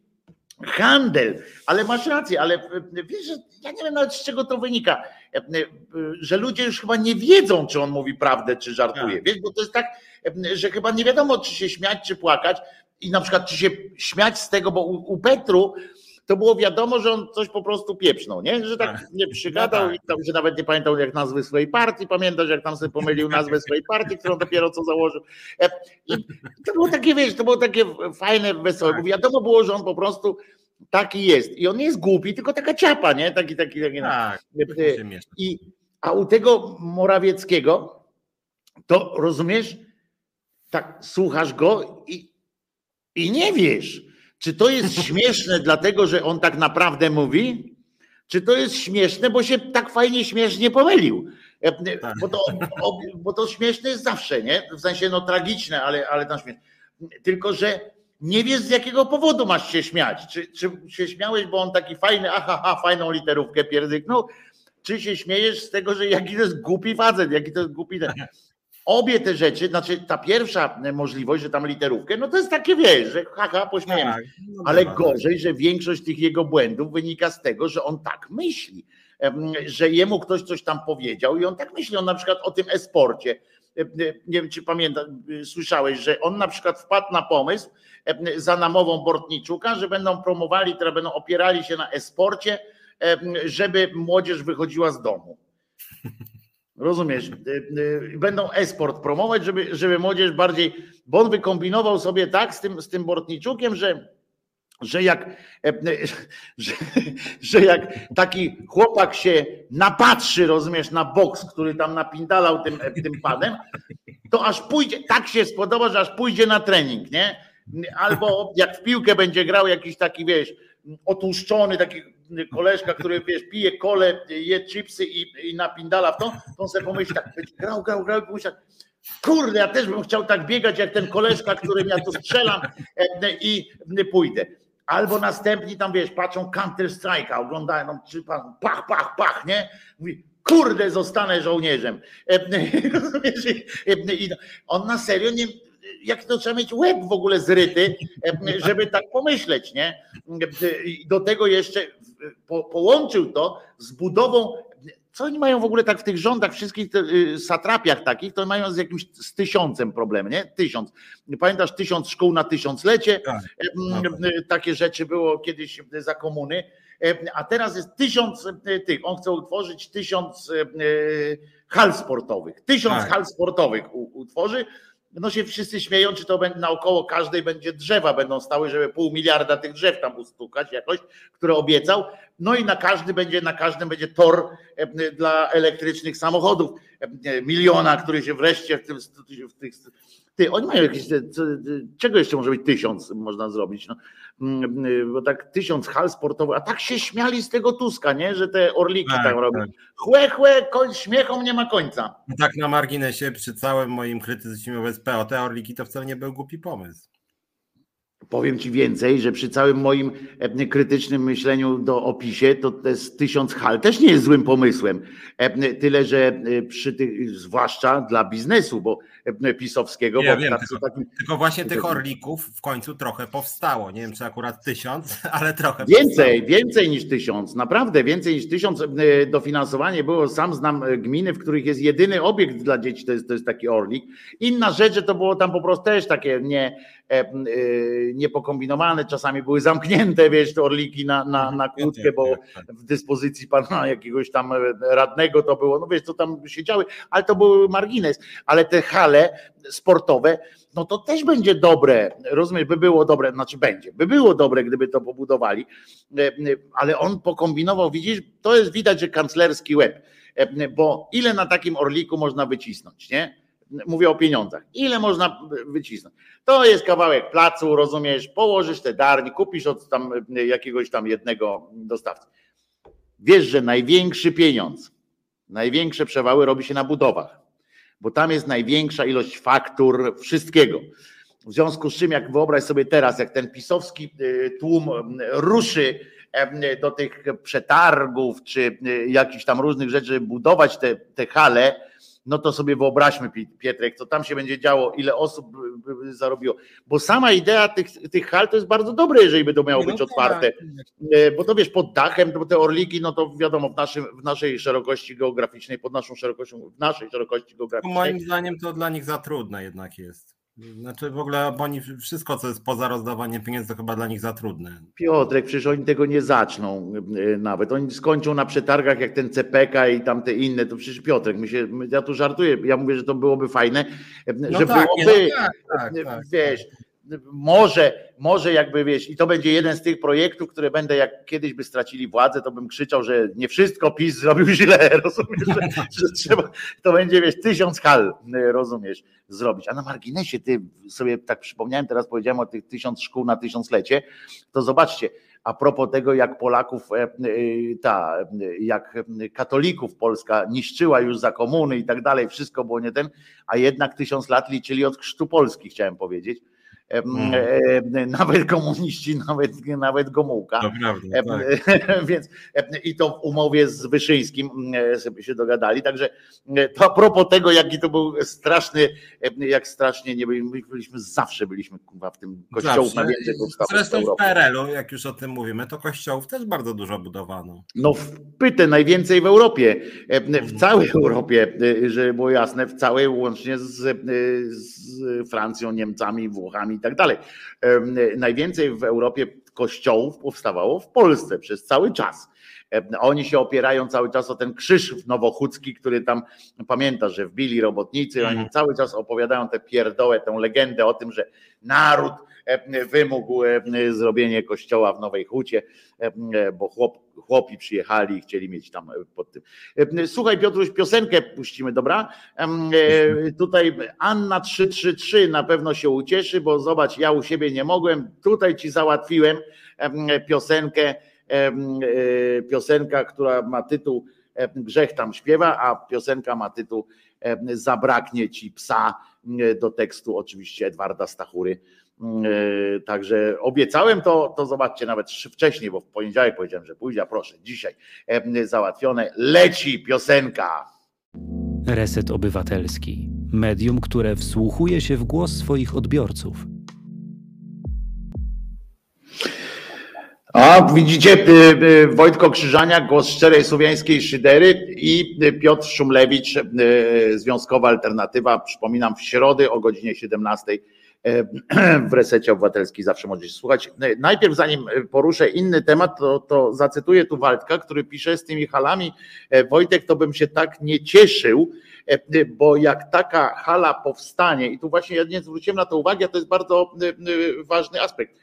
handel. Ale masz rację, ale wiesz, że ja nie wiem nawet z czego to wynika, że ludzie już chyba nie wiedzą, czy on mówi prawdę, czy żartuje. Tak. Wiesz, bo to jest tak, że chyba nie wiadomo, czy się śmiać, czy płakać. I na przykład, czy się śmiać z tego, bo u, u Petru to było wiadomo, że on coś po prostu pieprznął, nie? Że tak, tak. nie przygadał no tak. i tam się nawet nie pamiętał jak nazwy swojej partii, pamiętasz jak tam sobie pomylił nazwę swojej partii, którą dopiero co założył. E, I to było takie, wiesz, to było takie fajne, wesołe, bo wiadomo było, że on po prostu taki jest. I on nie jest głupi, tylko taka ciapa, nie? Taki, taki, taki. Tak, e, I, a u tego Morawieckiego, to rozumiesz, tak słuchasz go i, i nie wiesz czy to jest śmieszne, dlatego że on tak naprawdę mówi? Czy to jest śmieszne, bo się tak fajnie śmiesznie pomylił? E, tak. Bo to, bo to śmieszne jest zawsze, nie? W sensie no tragiczne, ale, ale tam śmieszne. Tylko, że nie wiesz z jakiego powodu masz się śmiać. Czy, czy się śmiałeś, bo on taki fajny, aha, aha fajną literówkę pierdyknął, czy się śmiejesz z tego, że jaki to jest głupi facet, jaki to jest głupi ten obie te rzeczy, znaczy ta pierwsza możliwość, że tam literówkę, no to jest takie, wiesz, że haha, pośmiejemy tak, no Ale gorzej, że większość tych jego błędów wynika z tego, że on tak myśli, że jemu ktoś coś tam powiedział i on tak myśli, on na przykład o tym esporcie, nie wiem czy pamiętasz, słyszałeś, że on na przykład wpadł na pomysł za namową Bortniczuka, że będą promowali, które będą opierali się na esporcie, żeby młodzież wychodziła z domu. Rozumiesz? Y, y, będą esport promować, żeby, żeby młodzież bardziej. Bo on wykombinował sobie tak z tym, z tym Bortniczukiem, że, że jak, e, że, że jak taki chłopak się napatrzy, rozumiesz, na boks, który tam napindalał tym, e, tym padem, to aż pójdzie, tak się spodoba, że aż pójdzie na trening, nie? Albo jak w piłkę będzie grał jakiś taki, wiesz, otłuszczony, taki koleżka, który wiesz, pije kole, je chipsy i, i napindala w to, to on sobie pomyśli tak, grał, grał, grał i tak, kurde, ja też bym chciał tak biegać jak ten koleżka, którym ja tu strzelam e, i pójdę. Albo następni tam, wiesz, patrzą Counter Strike'a, oglądają, no, czy pan, pach, pach, pach, nie? Mówi, kurde, zostanę żołnierzem. E, on na serio nie, jak to trzeba mieć łeb w ogóle zryty, żeby tak pomyśleć, nie? Do tego jeszcze po, połączył to z budową, co oni mają w ogóle tak w tych rządach, wszystkich y, satrapiach takich, to mają z jakimś z tysiącem problem, nie? Tysiąc. Pamiętasz tysiąc szkół na tysiąclecie? Tak, Takie rzeczy było kiedyś za komuny. A teraz jest tysiąc tych. On chce utworzyć tysiąc hal sportowych. Tysiąc tak. hal sportowych utworzy no się wszyscy śmieją, czy to będzie naokoło każdej będzie drzewa będą stały, żeby pół miliarda tych drzew tam ustukać jakoś, które obiecał. No i na każdy będzie, na każdym będzie tor e, dla elektrycznych samochodów. E, miliona, który się wreszcie w, tym, w tych. Ty, oni mają jakieś. Czego jeszcze może być tysiąc można zrobić? No, bo tak tysiąc hal sportowych, a tak się śmiali z tego Tuska, nie? Że te orliki tak, tam robią. Tak. Chłe, chłe, koń, śmiechom nie ma końca. Tak na marginesie, przy całym moim krytycyzmie wobec PO, te orliki to wcale nie był głupi pomysł. Powiem Ci więcej, że przy całym moim e, krytycznym myśleniu do opisie, to jest tysiąc hal też nie jest złym pomysłem. E, tyle, że e, przy tych, zwłaszcza dla biznesu, bo pisowskiego. Ja bo wiem, tylko, takim, tylko, właśnie tych orlików w końcu trochę powstało. Nie wiem, czy akurat tysiąc, ale trochę. Więcej, powstało. więcej niż tysiąc, naprawdę więcej niż tysiąc. Dofinansowanie było, sam znam gminy, w których jest jedyny obiekt dla dzieci, to jest, to jest taki orlik. Inna rzecz, że to było tam po prostu też takie nie niepokombinowane, czasami były zamknięte, wiesz, te orliki na, na, mhm. na kłódkę, bo w dyspozycji pana jakiegoś tam radnego to było, no wiesz, co tam siedziały, ale to był margines, ale te hale sportowe, no to też będzie dobre, rozumiesz, by było dobre, znaczy będzie, by było dobre, gdyby to pobudowali, e, ale on pokombinował, widzisz, to jest widać, że kanclerski łeb, bo ile na takim orliku można wycisnąć, nie? Mówię o pieniądzach. Ile można wycisnąć? To jest kawałek placu, rozumiesz? Położysz te darni, kupisz od tam jakiegoś tam jednego dostawcy. Wiesz, że największy pieniądz, największe przewały robi się na budowach, bo tam jest największa ilość faktur, wszystkiego. W związku z czym, jak wyobraź sobie teraz, jak ten pisowski y, tłum ruszy do tych przetargów, czy y, jakichś tam różnych rzeczy, budować te, te hale, no to sobie wyobraźmy, Pietrek, co tam się będzie działo, ile osób zarobiło. Bo sama idea tych, tych hal to jest bardzo dobre, jeżeli będą miały być no tak. otwarte. E, bo to wiesz, pod dachem, bo te orliki, no to wiadomo, w, naszym, w naszej szerokości geograficznej, pod naszą szerokością, w naszej szerokości geograficznej. Moim zdaniem to dla nich za trudne jednak jest. Znaczy w ogóle oni wszystko, co jest poza rozdawaniem pieniędzy, to chyba dla nich za trudne. Piotrek, przecież oni tego nie zaczną e, nawet. Oni skończą na przetargach jak ten CPK i tamte inne. To przecież Piotrek, my się, ja tu żartuję. Ja mówię, że to byłoby fajne, e, no że tak, byłoby, no tak, tak, tak, wiesz, może, może jakby wiesz, i to będzie jeden z tych projektów, które będę, jak kiedyś by stracili władzę, to bym krzyczał, że nie wszystko PiS zrobił źle, rozumiesz, że, że trzeba, to będzie wiesz, tysiąc hal, rozumiesz, zrobić. A na marginesie, ty sobie tak przypomniałem, teraz powiedziałem o tych tysiąc szkół na tysiąclecie, to zobaczcie, a propos tego, jak Polaków, e, e, ta, jak katolików Polska niszczyła już za komuny i tak dalej, wszystko było nie ten, a jednak tysiąc lat liczyli od chrztu Polski, chciałem powiedzieć Hmm. nawet komuniści, nawet, nawet Gomułka. Naprawdę, tak. Więc i to w umowie z Wyszyńskim sobie się dogadali. Także to a propos tego, jaki to był straszny, jak strasznie nie byliśmy, byliśmy zawsze byliśmy w tym kościołów na więcej Zresztą w PRL-u, jak już o tym mówimy, to kościołów też bardzo dużo budowano. No w pytę najwięcej w Europie, w mhm. całej Europie, żeby było jasne, w całej łącznie z, z Francją, Niemcami, Włochami i tak dalej. Najwięcej w Europie kościołów powstawało w Polsce przez cały czas. Oni się opierają cały czas o ten krzyż nowochódzki, który tam pamięta, że wbili robotnicy, oni mhm. cały czas opowiadają tę pierdołę, tę legendę o tym, że naród wymógł zrobienie kościoła w Nowej Hucie, bo chłop, chłopi przyjechali i chcieli mieć tam pod tym. Słuchaj Piotruś, piosenkę puścimy, dobra? Tutaj Anna 333 na pewno się ucieszy, bo zobacz, ja u siebie nie mogłem, tutaj ci załatwiłem piosenkę, piosenka, która ma tytuł Grzech tam śpiewa, a piosenka ma tytuł Zabraknie ci psa do tekstu oczywiście Edwarda Stachury E, także obiecałem to, to zobaczcie nawet wcześniej, bo w poniedziałek powiedziałem, że pójdzie, a proszę, dzisiaj załatwione, leci piosenka. Reset Obywatelski. Medium, które wsłuchuje się w głos swoich odbiorców. A widzicie, e, Wojtko Krzyżania, głos szczerej słowiańskiej szydery i Piotr Szumlewicz, Związkowa Alternatywa. Przypominam, w środę o godzinie 17 E, w resecie obywatelskiej zawsze możecie słuchać. Najpierw, zanim poruszę inny temat, to, to zacytuję tu Waldka, który pisze z tymi halami. E, Wojtek, to bym się tak nie cieszył, e, bo jak taka hala powstanie, i tu właśnie ja nie zwróciłem na to uwagi, a to jest bardzo ważny aspekt.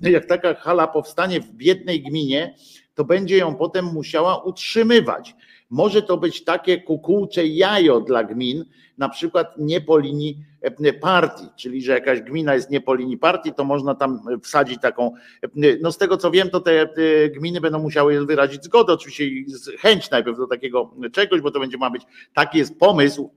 Jak taka hala powstanie w biednej gminie, to będzie ją potem musiała utrzymywać. Może to być takie kukułcze jajo dla gmin, na przykład nie po linii e, partii, czyli że jakaś gmina jest nie po linii partii, to można tam wsadzić taką, e, no z tego co wiem, to te gminy będą musiały wyrazić zgodę, oczywiście chęć najpierw do takiego czegoś, bo to będzie ma być, taki jest pomysł,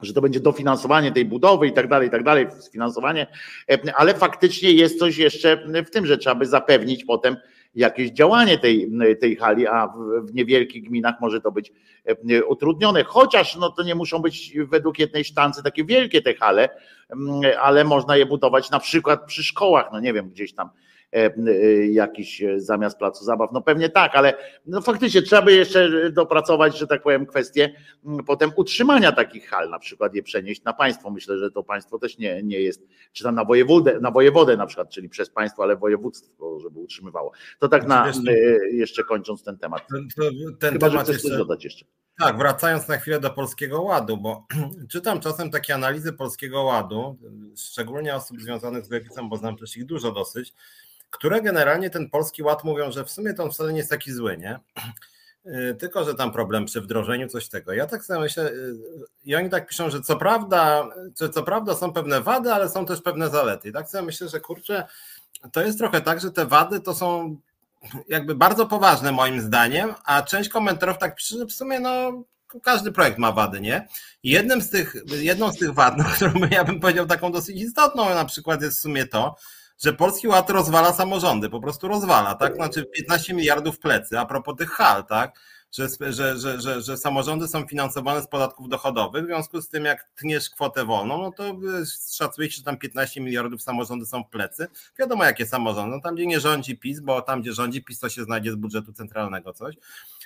że to będzie dofinansowanie tej budowy i tak dalej, i tak dalej, sfinansowanie, e, ale faktycznie jest coś jeszcze w tym, że trzeba by zapewnić potem jakieś działanie tej, tej hali, a w, niewielkich gminach może to być e, utrudnione. Chociaż no to nie muszą być według jednej sztancy takie wielkie te hale, ale można je budować na przykład przy szkołach, no nie wiem, gdzieś tam jakiś e, zamiast placu zabaw. No pewnie tak, ale no faktycznie trzeba by jeszcze dopracować, że tak powiem, kwestię potem utrzymania takich hal, na przykład je przenieść na państwo. Myślę, że to państwo też nie, nie jest, czy tam na wojewodę, na wojewodę na przykład, czyli przez państwo, ale województwo, żeby utrzymywało. To tak na, jeszcze kończąc ten temat. Ten, ten Chyba, temat jeszcze, dodać jeszcze. Tak, wracając na chwilę do Polskiego Ładu, bo czytam czasem takie analizy Polskiego Ładu, szczególnie osób związanych z lewicą, bo znam też ich dużo dosyć, które generalnie ten polski ład mówią, że w sumie to on wcale nie jest taki zły, nie? tylko że tam problem przy wdrożeniu coś tego. Ja tak sobie myślę, i oni tak piszą, że co prawda, co prawda są pewne wady, ale są też pewne zalety. I tak sobie myślę, że kurczę, to jest trochę tak, że te wady to są jakby bardzo poważne moim zdaniem, a część komentarów tak pisze, że w sumie no każdy projekt ma wady, nie? Jednym z tych, jedną z tych wad, no, którą ja bym powiedział taką dosyć istotną na przykład jest w sumie to, że Polski Ład rozwala samorządy, po prostu rozwala, tak? Znaczy 15 miliardów plecy, a propos tych hal, tak? Że, że, że, że, że samorządy są finansowane z podatków dochodowych, w związku z tym jak tniesz kwotę wolną, no to szacuje się, że tam 15 miliardów samorządy są w plecy. Wiadomo jakie samorządy, no tam gdzie nie rządzi PiS, bo tam gdzie rządzi PiS to się znajdzie z budżetu centralnego coś.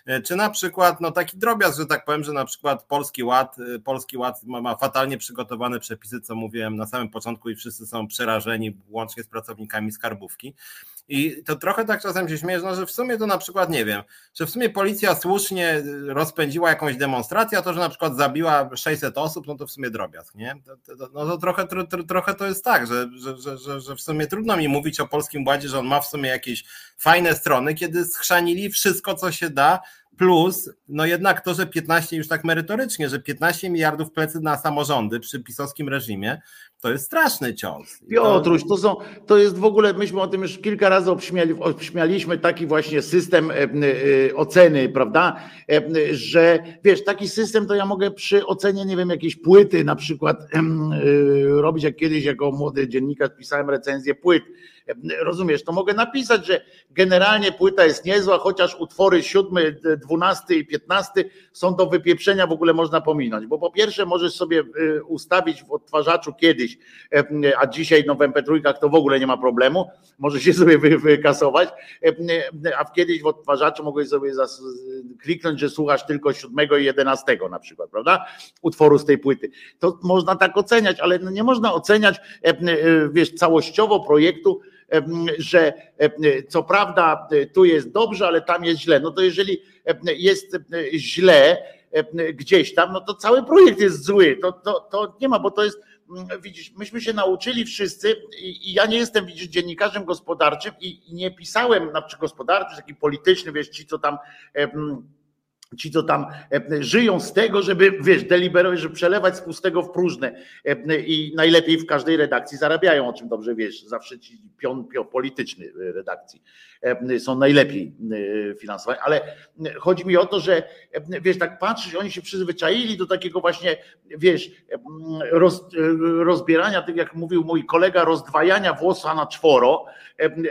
E, czy na przykład, no taki drobiazg, że tak powiem, że na przykład Polski Ład, e, Polski Ład ma, ma fatalnie przygotowane przepisy, co mówiłem na samym początku i wszyscy są przerażeni, łącznie z pracownikami skarbówki. I to trochę tak czasem się śmieję, no, że w sumie to na przykład nie wiem, że w sumie policja słusznie rozpędziła jakąś demonstrację, a to, że na przykład zabiła 600 osób, no to w sumie drobiazg, nie? To, to, no to trochę, tro, tro, trochę to jest tak, że, że, że, że w sumie trudno mi mówić o Polskim Ładzie, że on ma w sumie jakieś fajne strony, kiedy schrzanili wszystko, co się da, plus no jednak to, że 15 już tak merytorycznie, że 15 miliardów plecy na samorządy przy pisowskim reżimie, to jest straszny cios. Piotruś, to, są, to jest w ogóle, myśmy o tym już kilka razy obśmiali, obśmialiśmy taki właśnie system e, e, oceny, prawda, e, że wiesz, taki system to ja mogę przy ocenie, nie wiem, jakiejś płyty na przykład robić, jak kiedyś jako młody dziennikarz pisałem recenzję płyt, rozumiesz, to mogę napisać, że generalnie płyta jest niezła, chociaż utwory siódmy, dwunasty i piętnasty są do wypieprzenia, w ogóle można pominąć, bo po pierwsze możesz sobie ustawić w odtwarzaczu kiedyś a dzisiaj no w MP3 to w ogóle nie ma problemu, może się sobie wykasować, a w kiedyś w odtwarzaczu mogłeś sobie kliknąć, że słuchasz tylko 7 i 11 na przykład, prawda? Utworu z tej płyty. To można tak oceniać, ale no nie można oceniać, wiesz, całościowo projektu, że co prawda tu jest dobrze, ale tam jest źle. No to jeżeli jest źle gdzieś tam, no to cały projekt jest zły. To, to, to nie ma, bo to jest widzisz, myśmy się nauczyli wszyscy i, ja nie jestem, widzisz, dziennikarzem gospodarczym i, nie pisałem, na przykład gospodarczy, taki polityczny, wiesz, ci co tam ci, co tam żyją z tego, żeby, wiesz, deliberować, żeby przelewać z pustego w próżne i najlepiej w każdej redakcji zarabiają, o czym dobrze wiesz, zawsze ci pion, pion polityczny e, redakcji są najlepiej e, finansowani, ale chodzi mi o to, że wiesz, tak patrzysz, oni się przyzwyczaili do takiego właśnie, wiesz, roz, e, rozbierania, tak jak mówił mój kolega, rozdwajania włosa na czworo,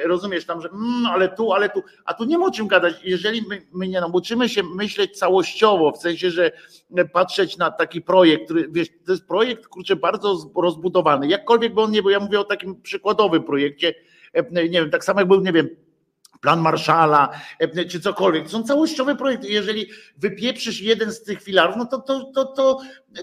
rozumiesz tam, że mm, ale tu, ale tu, a tu nie ma o czym gadać, jeżeli my, my nie nauczymy się myśleć całościowo, w sensie, że patrzeć na taki projekt, który, wiesz, to jest projekt, kurczę, bardzo rozbudowany, jakkolwiek by on nie był, ja mówię o takim przykładowym projekcie, nie wiem, tak samo jak był, nie wiem, plan Marszala, e, czy cokolwiek. To są całościowe projekty. Jeżeli wypieprzysz jeden z tych filarów, no to, to, to, to,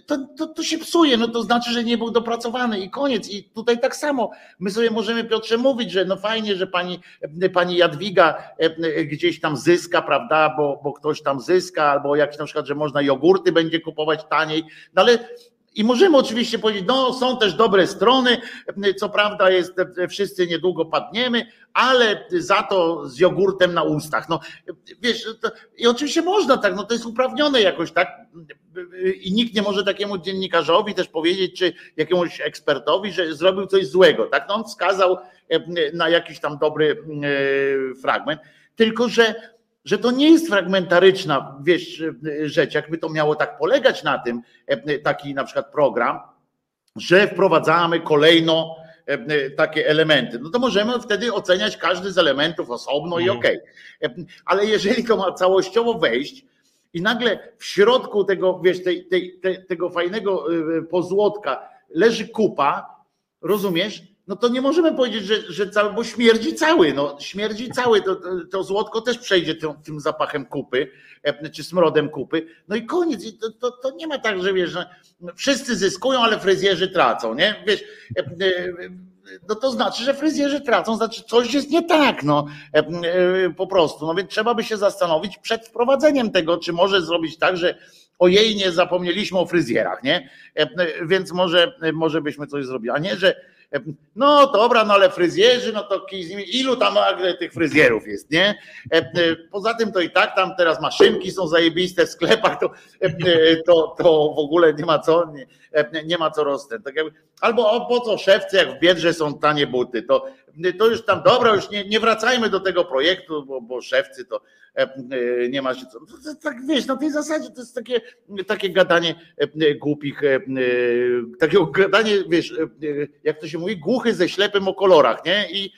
to, to, to się psuje. No to znaczy, że nie był dopracowany i koniec. I tutaj tak samo. My sobie możemy, Piotrze, mówić, że no fajnie, że pani, pani Jadwiga e, gdzieś tam zyska, prawda, bo, bo ktoś tam zyska, albo jak na przykład, że można jogurty będzie kupować taniej, no ale i możemy oczywiście powiedzieć, no są też dobre strony, co prawda jest, wszyscy niedługo padniemy, ale za to z jogurtem na ustach. No wiesz, to, i oczywiście można tak, no to jest uprawnione jakoś tak i nikt nie może takiemu dziennikarzowi też powiedzieć, czy jakiemuś ekspertowi, że zrobił coś złego, tak? No on wskazał na jakiś tam dobry e, fragment, tylko że że to nie jest fragmentaryczna wiesz, rzecz, jakby to miało tak polegać na tym, e, taki na przykład program, że wprowadzamy kolejno e, takie elementy, no to możemy wtedy oceniać każdy z elementów osobno i mhm. okej. Okay. E, ale jeżeli to ma całościowo wejść i nagle w środku tego, wiesz, tej, tej, tego fajnego pozłotka leży kupa, rozumiesz? No to nie możemy powiedzieć, że, że cały, bo śmierdzi cały, no śmierdzi cały, to, to złotko też przejdzie tym, tym zapachem kupy, e, czy smrodem kupy, no i koniec, I to, to, to nie ma tak, że wiesz, że wszyscy zyskują, ale fryzjerzy tracą, nie, wiesz, e, e, no to znaczy, że fryzjerzy tracą, znaczy coś jest nie tak, no po prostu, no więc trzeba by się zastanowić przed wprowadzeniem tego, czy może zrobić tak, że ojej, nie zapomnieliśmy o fryzjerach, nie, więc może, może byśmy coś zrobili, a nie, że No dobra, no ale fryzjerzy, no to ilu tam tych fryzjerów jest, nie? Poza tym to i tak tam teraz maszynki są zajebiste w sklepach, to, to, to w ogóle nie ma co, nie, nie ma co rosnąć. Tak albo o, po co szewcy, jak w Biedrze są tanie buty, to, to już tam dobra, już nie, nie wracajmy do tego projektu, bo, bo szewcy to E, e, nie ma się co. Tak wiesz, na tej zasadzie to jest takie, takie gadanie e, głupich, takiego gadanie, wiesz, jak to się mówi, głuchy ze ślepym o kolorach, nie? I,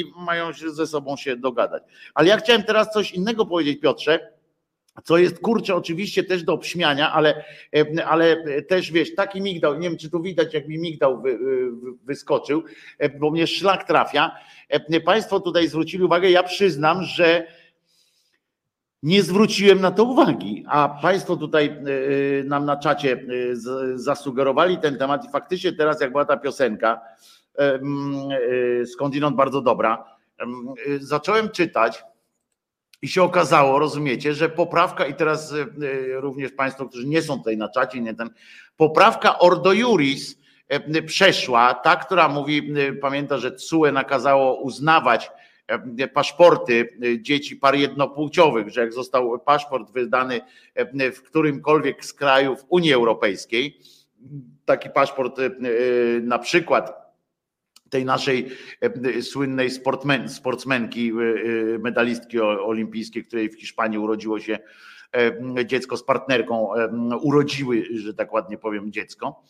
i mają się ze sobą się dogadać. Ale ja chciałem teraz coś innego powiedzieć, Piotrze co jest kurczę oczywiście też do obśmiania, ale, ale też wiesz, taki migdał, nie wiem czy tu widać jak mi migdał wy, wyskoczył, bo mnie szlak trafia. Państwo tutaj zwrócili uwagę, ja przyznam, że nie zwróciłem na to uwagi, a Państwo tutaj e, e, nam na czacie e, zasugerowali ten temat i faktycznie teraz jak była ta piosenka, skądinąd bardzo dobra, zacząłem czytać i się okazało, rozumiecie, że poprawka i teraz również Państwo, którzy nie są tutaj na czacie, nie ten, poprawka Ordo Juris przeszła, ta, która mówi, pamięta, że CUE nakazało uznawać E, paszporty e, dzieci par jednopłciowych, że jak został paszport wydany e, w którymkolwiek z krajów Unii Europejskiej, taki paszport na przykład tej naszej słynnej sportmen, sportsmenki, medalistki olimpijskiej, której w Hiszpanii urodziło się dziecko z partnerką, urodziły, że tak ładnie powiem, dziecko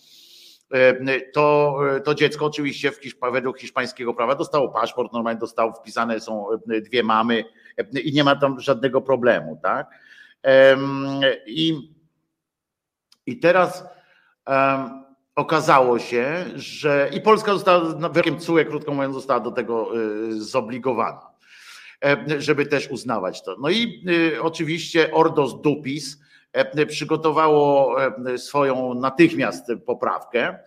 E, to, to dziecko oczywiście w Hiszp według hiszpańskiego prawa dostało paszport, normalnie dostało, wpisane są e, dwie mamy e, i nie ma tam żadnego problemu, tak? I, i teraz okazało się, że i Polska została, wyrokiem CUE, krótko mówiąc, została do tego zobligowana, żeby też uznawać to. No i oczywiście Ordos Dupis, E, przygotowało e, swoją natychmiast poprawkę,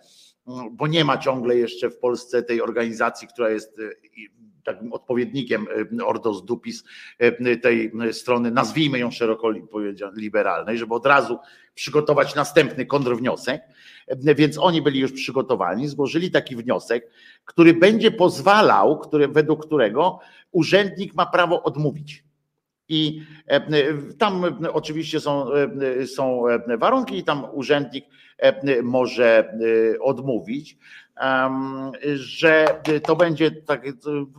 bo nie ma ciągle jeszcze w Polsce tej organizacji, która jest e, takim odpowiednikiem Ordos Dupis tej strony, nazwijmy ją szeroko liberalnej, żeby od razu przygotować następny kontrwniosek, więc oni byli już przygotowani, złożyli taki wniosek, który będzie pozwalał, który, według którego urzędnik ma prawo odmówić i e, tam oczywiście są, e, są warunki, i tam urzędnik e, może odmówić, że to będzie tak,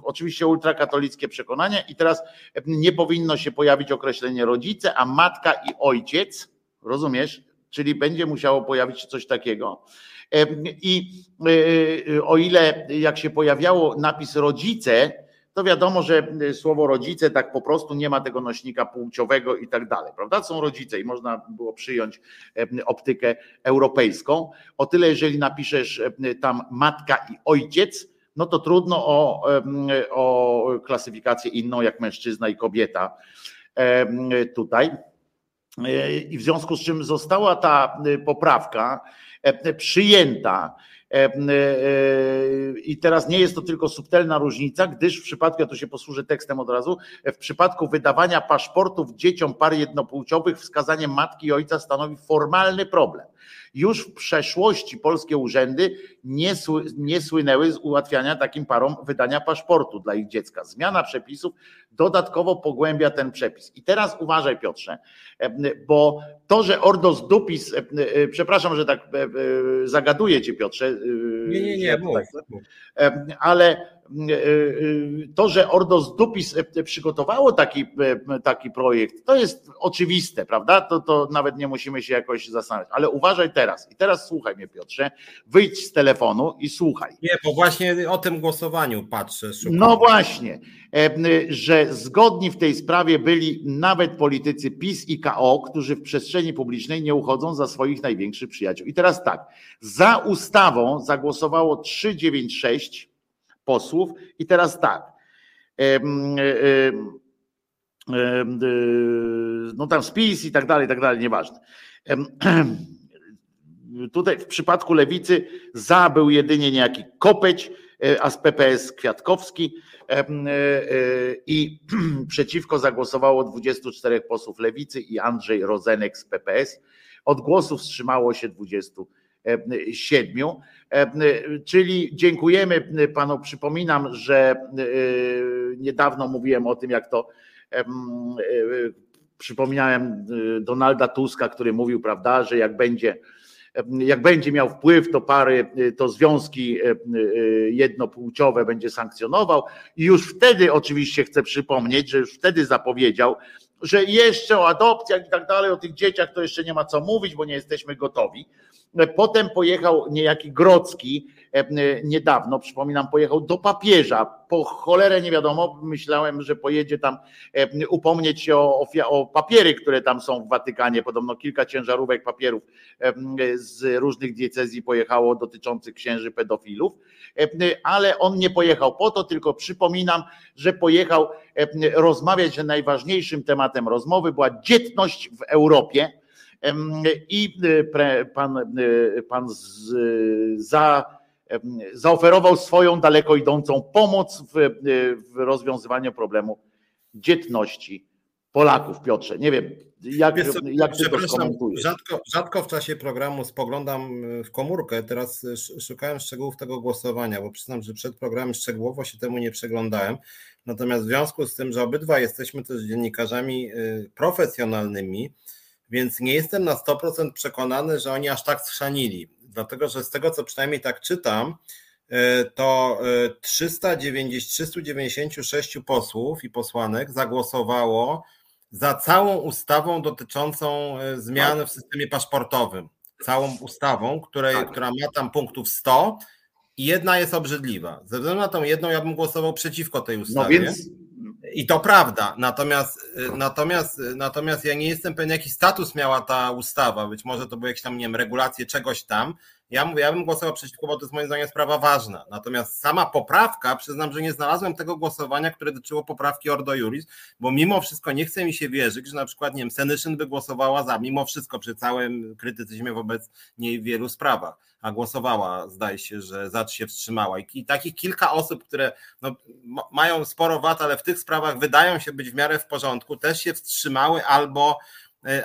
oczywiście ultrakatolickie przekonanie, i teraz nie powinno się pojawić określenie rodzice, a matka i ojciec, rozumiesz? Czyli będzie musiało pojawić się coś takiego. I o ile jak się pojawiało napis rodzice, to wiadomo, że y, słowo rodzice tak po prostu nie ma tego nośnika płciowego i tak dalej, prawda? Są rodzice i można było przyjąć optykę europejską. O tyle, jeżeli napiszesz tam matka i ojciec, no to trudno o, o klasyfikację inną jak mężczyzna i kobieta tutaj. E, I w związku z czym została ta y, poprawka przyjęta E, e, I teraz nie jest to tylko subtelna różnica, gdyż w przypadku, ja tu się posłużę tekstem od razu, w przypadku wydawania paszportów dzieciom par jednopłciowych wskazanie matki i ojca stanowi formalny problem. Już w przeszłości polskie urzędy nie, nie słynęły z ułatwiania takim parom wydania paszportu dla ich dziecka. Zmiana przepisów dodatkowo pogłębia ten przepis. I teraz uważaj, Piotrze, bo to, że Ordos Dupis, przepraszam, że tak zagaduję cię, Piotrze. Nie, nie, nie, mów, ale to, że Ordos Dupis przygotowało taki, taki projekt, to jest oczywiste, prawda? To, to nawet nie musimy się jakoś zastanawiać. Ale uważaj teraz. I teraz słuchaj mnie, Piotrze. Wyjdź z telefonu i słuchaj. Nie, bo właśnie o tym głosowaniu patrzę. Szukam. No właśnie, że zgodni w tej sprawie byli nawet politycy PiS i KO, którzy w przestrzeni publicznej nie uchodzą za swoich największych przyjaciół. I teraz tak, za ustawą zagłosowało 396 posłów. I teraz tak. No tam spis i tak dalej, i tak dalej, nieważne. Tutaj w przypadku lewicy za był jedynie niejaki Kopeć, e, a z PPS Kwiatkowski e, e, i przeciwko zagłosowało 24 posłów lewicy i Andrzej Rozenek z PPS. Od głosu wstrzymało się 20 siedmiu. Czyli dziękujemy panu. Przypominam, że niedawno mówiłem o tym, jak to przypomniałem Donalda Tuska, który mówił, prawda, że jak będzie jak będzie miał wpływ, to pary, to związki jednopłciowe będzie sankcjonował. I już wtedy oczywiście chcę przypomnieć, że już wtedy zapowiedział, że jeszcze o adopcjach i tak dalej, o tych dzieciach to jeszcze nie ma co mówić, bo nie jesteśmy gotowi. Potem pojechał niejaki Grocki, niedawno, przypominam, pojechał do papieża. Po cholerę nie wiadomo, myślałem, że pojedzie tam e, upomnieć się o, o papiery, które tam są w Watykanie. Podobno kilka ciężarówek papierów e, z różnych diecezji pojechało dotyczących księży pedofilów, ale on nie pojechał po to, tylko przypominam, że pojechał rozmawiać, że najważniejszym tematem rozmowy była dzietność w Europie i e, pan, e, pan z, za, zaoferował swoją daleko idącą pomoc w, e, w rozwiązywaniu problemu dzietności Polaków, Piotrze. Nie wiem, jak, Wiesz, jak ty to skomentujesz? Rzadko, rzadko w czasie programu spoglądam w komórkę. Teraz szukałem szczegółów tego głosowania, bo przyznam, że przed programem szczegółowo się temu nie przeglądałem. Natomiast w związku z tym, że obydwa jesteśmy też dziennikarzami profesjonalnymi, więc nie jestem na 100% przekonany, że oni aż tak schrzanili. Dlatego, że z tego, co przynajmniej tak czytam, e, to 390, e, 396 posłów i posłanek zagłosowało za całą ustawą dotyczącą e, zmian w systemie paszportowym. Całą ustawą, której, tak. która ma tam punktów 100 i jedna jest obrzydliwa. Ze względu na tą jedną ja bym głosował przeciwko tej no ustawie. No więc i to prawda, natomiast, y, natomiast, y, natomiast ja nie jestem pewien, jaki status miała ta ustawa. Być może to były jakieś tam, nie wiem, regulacje czegoś tam. Ja mówię, ja bym głosował przeciwko, bo to jest moim zdaniem sprawa ważna. Natomiast sama poprawka, przyznam, że nie znalazłem tego głosowania, które dotyczyło poprawki Ordo Juris, bo mimo wszystko nie chce mi się wierzyć, że na przykład, nie wiem, Senyszyn by głosowała za, mimo wszystko przy całym krytycyzmie wobec niej w wielu sprawach, a głosowała, zdaje się, że za się wstrzymała. I, takich kilka osób, które no, mają sporo wad, ale w tych sprawach wydają się być w miarę w porządku, też się wstrzymały albo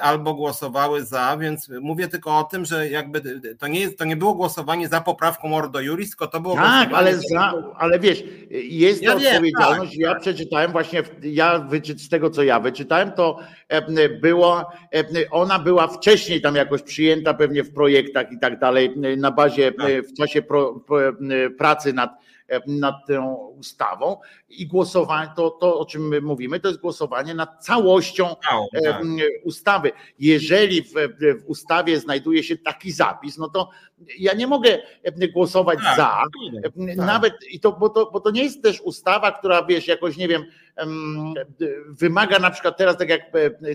albo głosowały za, więc mówię tylko o tym, że jakby to nie, jest, to nie było głosowanie za poprawką Ordo Juris, tylko to było Tak, ale, za, ale wiesz, jest ja to wiem, odpowiedzialność, tak, ja tak. przeczytałem właśnie, ja z tego co ja wyczytałem, to e, było, e, ona była wcześniej tam jakoś przyjęta pewnie w projektach i tak dalej, na bazie, tak. w czasie pro, pracy nad nad tą ustawą i głosowanie, to, to o czym my mówimy, to jest głosowanie nad całością tak. ustawy. Jeżeli w, w, ustawie znajduje się taki zapis, no to ja nie mogę głosować tak, za, tak. nawet i to bo, to, bo to nie jest też ustawa, która wiesz, jakoś nie wiem, wymaga na przykład teraz, tak jak,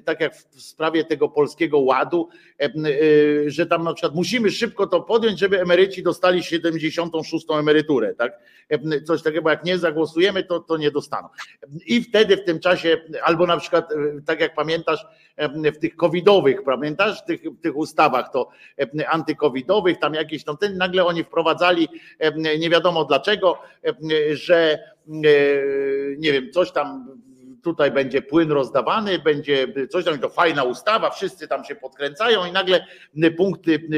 tak jak w sprawie tego polskiego ładu, y, że tam na przykład musimy szybko to podjąć, żeby emeryci dostali 76. emeryturę, tak? Coś takiego, jak nie zagłosujemy, to, to nie dostaną. I wtedy w tym czasie, albo na przykład, y, tak jak pamiętasz, w tych covidowych, pamiętasz, w tych, tych ustawach to antykowidowych, tam jakieś tam, ten, nagle oni wprowadzali, nie wiadomo dlaczego, że nie wiem, coś tam tutaj będzie płyn rozdawany, będzie coś tam, to fajna ustawa, wszyscy tam się podkręcają i nagle punkty,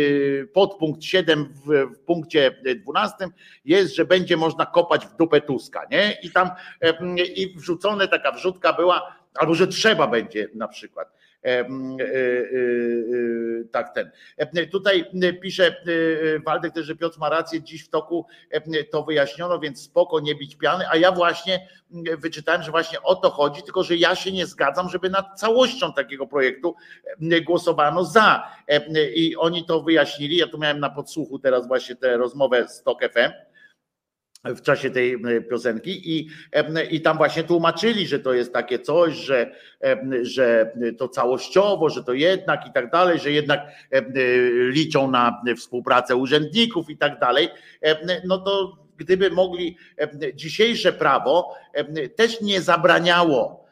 podpunkt 7 w, w punkcie 12 jest, że będzie można kopać w dupę Tuska, nie? I tam i wrzucone taka wrzutka była, albo że trzeba będzie na przykład. E, e, e, tak ten. Tutaj pisze Waldek też, że Piotr ma rację, dziś w toku to wyjaśniono, więc spoko nie bić piany, a ja właśnie wyczytałem, że właśnie o to chodzi, tylko że ja się nie zgadzam, żeby nad całością takiego projektu głosowano za. I oni to wyjaśnili, ja tu miałem na podsłuchu teraz właśnie tę rozmowę z TOK FM, w czasie tej e, piosenki i, e, i tam właśnie tłumaczyli, że to jest takie coś, że, e, że to całościowo, że to jednak i tak dalej, że jednak liczą na współpracę urzędników i tak dalej, no to gdyby mogli, dzisiejsze prawo też nie zabraniało,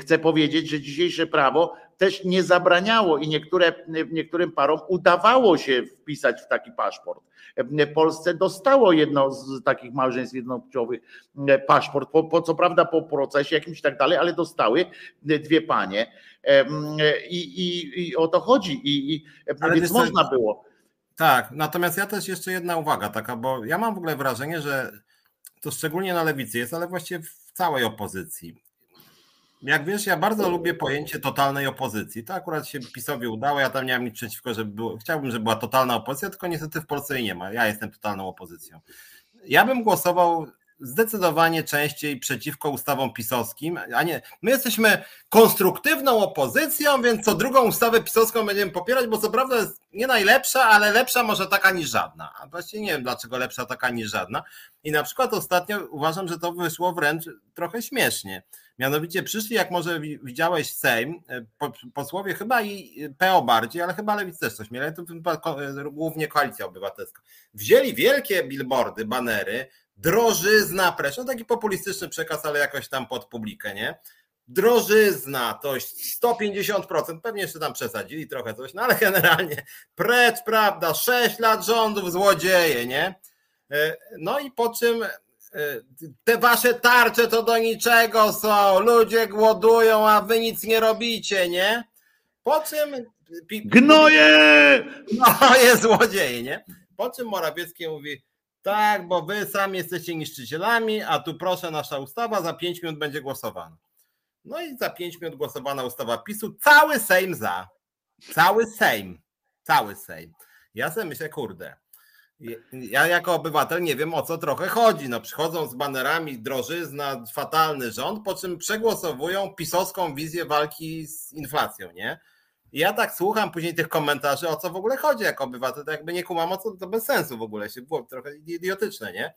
chcę powiedzieć, że dzisiejsze prawo też nie zabraniało i niektóre, niektórym parom udawało się wpisać w taki paszport. Polsce dostało jedno z takich małżeństw jednopłciowych paszport, po, po co prawda po procesie jakimś i tak dalej, ale dostały dwie panie i, i, i o to chodzi i, i więc można było. Tak, natomiast ja też jeszcze jedna uwaga taka, bo ja mam w ogóle wrażenie, że to szczególnie na lewicy jest, ale właściwie w całej opozycji. Jak wiesz, ja bardzo lubię pojęcie totalnej opozycji. To akurat się PiSowi udało, ja tam nie mam nic przeciwko, żeby było, chciałbym, żeby była totalna opozycja, tylko niestety w Polsce jej nie ma. Ja jestem totalną opozycją. Ja bym głosował zdecydowanie częściej przeciwko ustawom pisowskim, a nie, my jesteśmy konstruktywną opozycją, więc co drugą ustawę pisowską będziemy popierać, bo co prawda jest nie najlepsza, ale lepsza może taka niż żadna. A właściwie nie wiem, dlaczego lepsza taka niż żadna. I na przykład ostatnio uważam, że to wyszło wręcz trochę śmiesznie. Mianowicie przyszli, jak może widziałeś Sejm, e, posłowie chyba i PO bardziej, ale chyba Lewic też coś mieli, ale to głównie Koalicja Obywatelska. Wzięli wielkie billboardy, banery, drożyzna, precz, no taki populistyczny przekaz, ale jakoś tam pod publikę, nie? Drożyzna to 150%, pewnie jeszcze tam przesadzili trochę coś, no ale generalnie precz, prawda, 6 lat rządów złodzieje, nie? E, no i po czym e, te wasze tarcze to do niczego są, ludzie głodują, a wy nic nie robicie, nie? Po czym... Gnoje! Gnoje złodzieje, nie? Po czym Morawiecki mówi, tak, bo wy sami jesteście niszczycielami, a tu proszę nasza ustawa, za 5 minut będzie głosowana. No i za 5 minut głosowana ustawa PiSu, cały Sejm za. Cały Sejm. Cały Sejm. Ja sobie myślę, kurde, ja jako obywatel nie wiem o co trochę chodzi. No, przychodzą z banerami drożyzna, fatalny rząd, po czym przegłosowują pisowską wizję walki z inflacją, nie? I ja tak słucham później tych komentarzy, o co w ogóle chodzi jako obywatel, to jakby nie kumam, o co to bez sensu w ogóle, się było trochę idiotyczne, nie?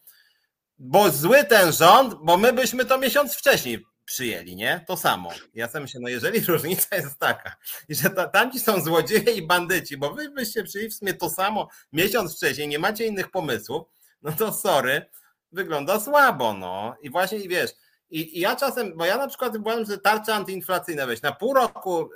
Bo zły ten rząd, bo my byśmy to miesiąc wcześniej przyjęli, nie? To samo. Ja sam się, no jeżeli różnica jest taka, że ta, tamci są złodzieje i bandyci, bo wy byście przyjęli w sumie to samo miesiąc wcześniej, nie macie innych pomysłów, no to sorry, wygląda słabo, no. I właśnie, i wiesz, i, I, ja czasem, bo ja na przykład uważam, że tarcza antyinflacyjna weź, na pół roku e,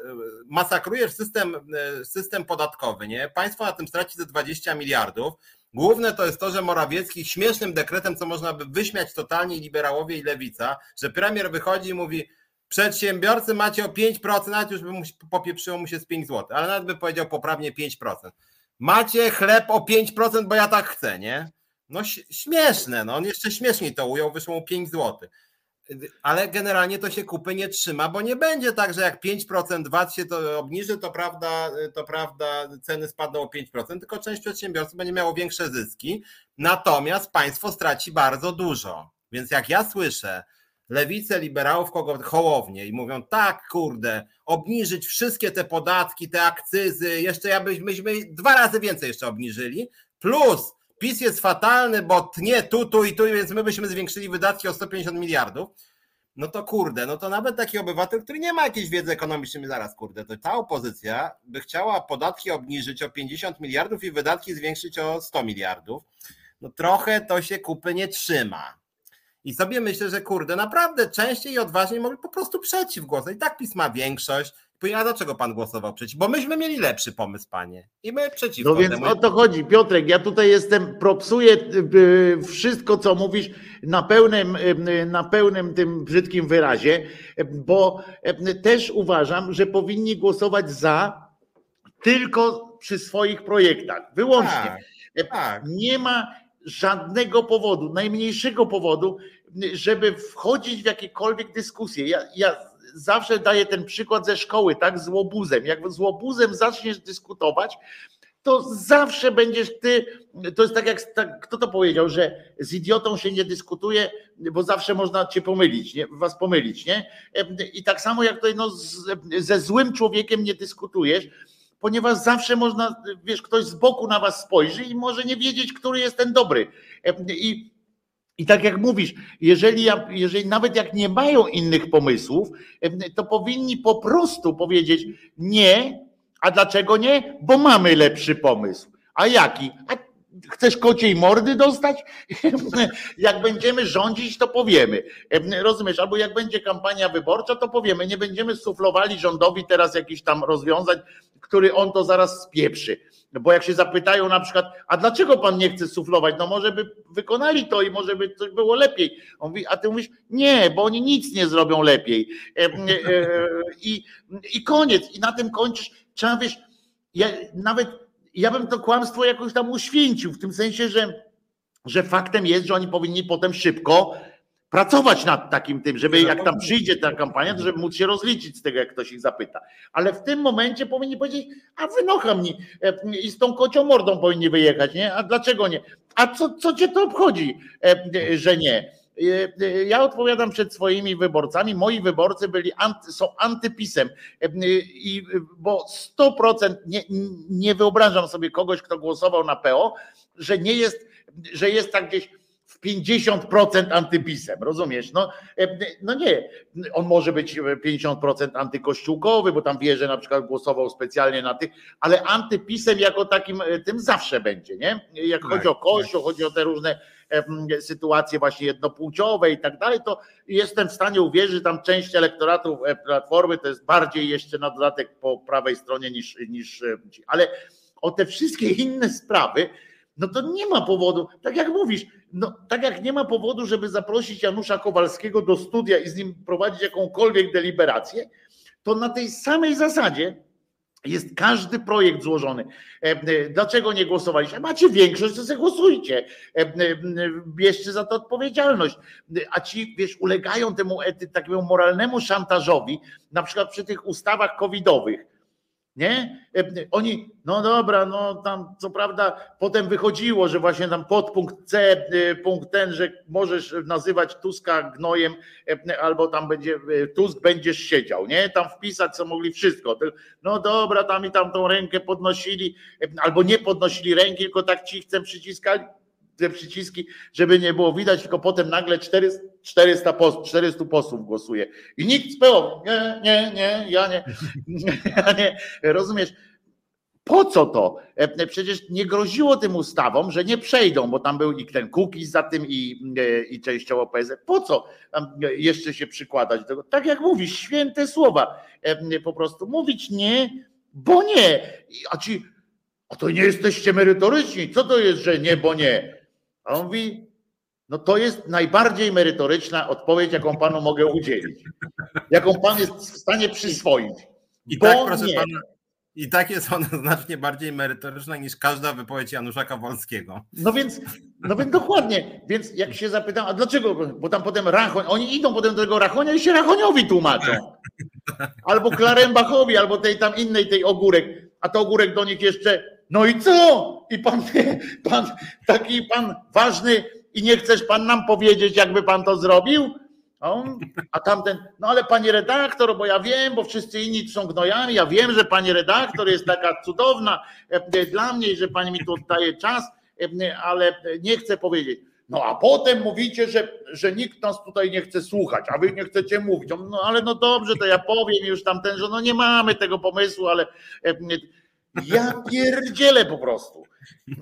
masakrujesz system, e, system podatkowy, nie? Państwo na tym straci ze 20 miliardów. Główne to jest to, że Morawiecki śmiesznym dekretem, co można by wyśmiać totalnie liberałowie i lewica, że premier wychodzi i mówi, przedsiębiorcy macie o 5%, nawet już by mu popieprzyło mu się z 5 zł, ale nawet by powiedział poprawnie 5%. Macie chleb o 5%, bo ja tak chcę, nie? No śmieszne, no on jeszcze śmieszniej to ujął, wyszło mu 5 zł ale generalnie to się kupy nie trzyma, bo nie będzie tak, że jak 5% VAT się to obniży, to prawda, to prawda, ceny spadną o 5%, tylko część przedsiębiorców będzie miało większe zyski, natomiast państwo straci bardzo dużo. Więc jak ja słyszę lewicę liberałów kogo hołownie i mówią tak, kurde, obniżyć wszystkie te podatki, te akcyzy, jeszcze ja byśmy dwa razy więcej jeszcze obniżyli, plus PiS jest fatalny, bo tnie tu, tu i tu, więc my byśmy zwiększyli wydatki o 150 miliardów. No to kurde, no to nawet taki obywatel, który nie ma jakiejś wiedzy ekonomicznej, zaraz kurde, to ta opozycja by chciała podatki obniżyć o 50 miliardów i wydatki zwiększyć o 100 miliardów. No trochę to się kupy nie trzyma. I sobie myślę, że kurde, naprawdę częściej i odważniej mogli po prostu przeciw głosać. I tak PiS ma większość, a dlaczego pan głosował przeciw? Bo myśmy mieli lepszy pomysł, panie. I my przeciwko No więc temu. o to chodzi, Piotrek. Ja tutaj jestem, propsuję y, wszystko, co mówisz na pełnym, y, na pełnym tym brzydkim wyrazie, bo y, też uważam, że powinni głosować za tylko przy swoich projektach. Wyłącznie. Tak, tak. Nie ma żadnego powodu, najmniejszego powodu, żeby wchodzić w jakiekolwiek dyskusje. Ja, ja zawsze daję ten przykład ze szkoły, tak, z łobuzem. Jak z łobuzem zaczniesz dyskutować, to zawsze będziesz ty, to jest tak jak, tak, kto to powiedział, że z idiotą się nie dyskutuje, bo zawsze można cię pomylić, nie? was pomylić, nie? I tak samo jak tutaj no, z, ze złym człowiekiem nie dyskutujesz, ponieważ zawsze można, wiesz, ktoś z boku na was spojrzy i może nie wiedzieć, który jest ten dobry. I i tak jak mówisz, jeżeli, ja, jeżeli nawet jak nie mają innych pomysłów, to powinni po prostu powiedzieć nie. A dlaczego nie? Bo mamy lepszy pomysł. A jaki? A chcesz kociej mordy dostać? jak będziemy rządzić, to powiemy. Rozumiesz? Albo jak będzie kampania wyborcza, to powiemy. Nie będziemy suflowali rządowi teraz jakichś tam rozwiązań, który on to zaraz spieprzy. Bo jak się zapytają na przykład, a dlaczego pan nie chce suflować? No może by wykonali to i może by coś było lepiej. On mówi, a ty mówisz, nie, bo oni nic nie zrobią lepiej. E, e, I, i koniec. I na tym kończysz. Trzeba wiesz, ja, nawet ja bym to kłamstwo jakoś tam uświęcił, w tym sensie, że, że faktem jest, że oni powinni potem szybko pracować nad takim tym, żeby jak tam przyjdzie ta kampania, to żeby móc się rozliczyć z tego, jak ktoś ich zapyta. Ale w tym momencie powinni powiedzieć, a wynocha mnie i z tą kocią mordą powinni wyjechać, nie? A dlaczego nie? A co, co cię to obchodzi, że nie? Ja odpowiadam przed swoimi wyborcami. Moi wyborcy byli anty, są antypisem, i, bo 100% nie, nie wyobrażam sobie kogoś, kto głosował na PO, że nie jest, że jest tak gdzieś w 50% antypisem, rozumiesz? No, e, no nie, on może być 50% antykościółkowy, bo tam wie, że na przykład głosował specjalnie na tych, ale antypisem jako takim e, tym zawsze będzie, nie? Jak tak, chodzi o kościół, tak. chodzi o te różne e, sytuacje właśnie jednopłciowe i tak dalej, to jestem w stanie uwierzyć, że tam część elektoratu Platformy to jest bardziej jeszcze na dodatek po prawej stronie niż, niż ale o te wszystkie inne sprawy, no to nie ma powodu, tak jak mówisz, no, tak jak nie ma powodu, żeby zaprosić Janusza Kowalskiego do studia i z nim prowadzić jakąkolwiek deliberację, to na tej samej zasadzie jest każdy projekt złożony. E, e, dlaczego nie głosowaliście? Macie większość, to sobie głosujcie. E, bierzcie za to odpowiedzialność. A ci, wiesz, ulegają temu takiemu moralnemu szantażowi, na przykład przy tych ustawach covidowych nie? E, oni, no dobra, no tam co prawda potem wychodziło, że właśnie tam podpunkt C, e, punkt ten, że możesz nazywać Tuska gnojem, e, albo tam będzie Tusk będziesz siedział, nie? Tam wpisać co mogli wszystko. No dobra, tam i tam tą rękę podnosili, albo nie podnosili ręki, tylko tak cichcem przyciskali te przyciski, żeby nie było widać, tylko potem nagle 400, 400, post, 400 posłów głosuje. I nikt z PO, nie, nie, nie, ja nie, ja nie. Rozumiesz? Po co to? E, przecież nie groziło tym ustawom, że nie przejdą, bo tam był i ten Kukiz za tym i, e, i częściowo PSL. Po co jeszcze się przykładać do tego? Tak jak mówisz, święte słowa. E, po prostu mówić nie, bo nie. A ci, a to nie jesteście merytoryczni. Co to jest, że nie, bo nie? A on mówi, no to jest najbardziej merytoryczna odpowiedź, jaką panu mogę udzielić. Jaką pan jest w stanie przyswoić. I tak, proszę nie. pana, i tak jest ona znacznie bardziej merytoryczna niż każda wypowiedź Janusza Kowalskiego. No więc, no więc dokładnie. Więc jak się zapytam, a dlaczego? Bo tam potem Rachoń, oni idą potem do tego Rachonia i się Rachoniowi tłumaczą. Albo Klarembachowi, albo tej tam innej, tej ogórek. A to ogórek do nich jeszcze no i co? I pan, pan taki pan ważny i nie chcesz pan nam powiedzieć, jakby pan to zrobił? A tamten, no ale pani redaktor, bo ja wiem, bo wszyscy inni są gnojami, ja wiem, że pani redaktor jest taka cudowna e, dla mnie, że pani mi tu oddaje czas, e, ale nie chcę powiedzieć. No a potem mówicie, że, że nikt nas tutaj nie chce słuchać, a wy nie chcecie mówić. No ale no dobrze, to ja powiem już tamten, że no nie mamy tego pomysłu, ale e, ja pierdzielę po prostu.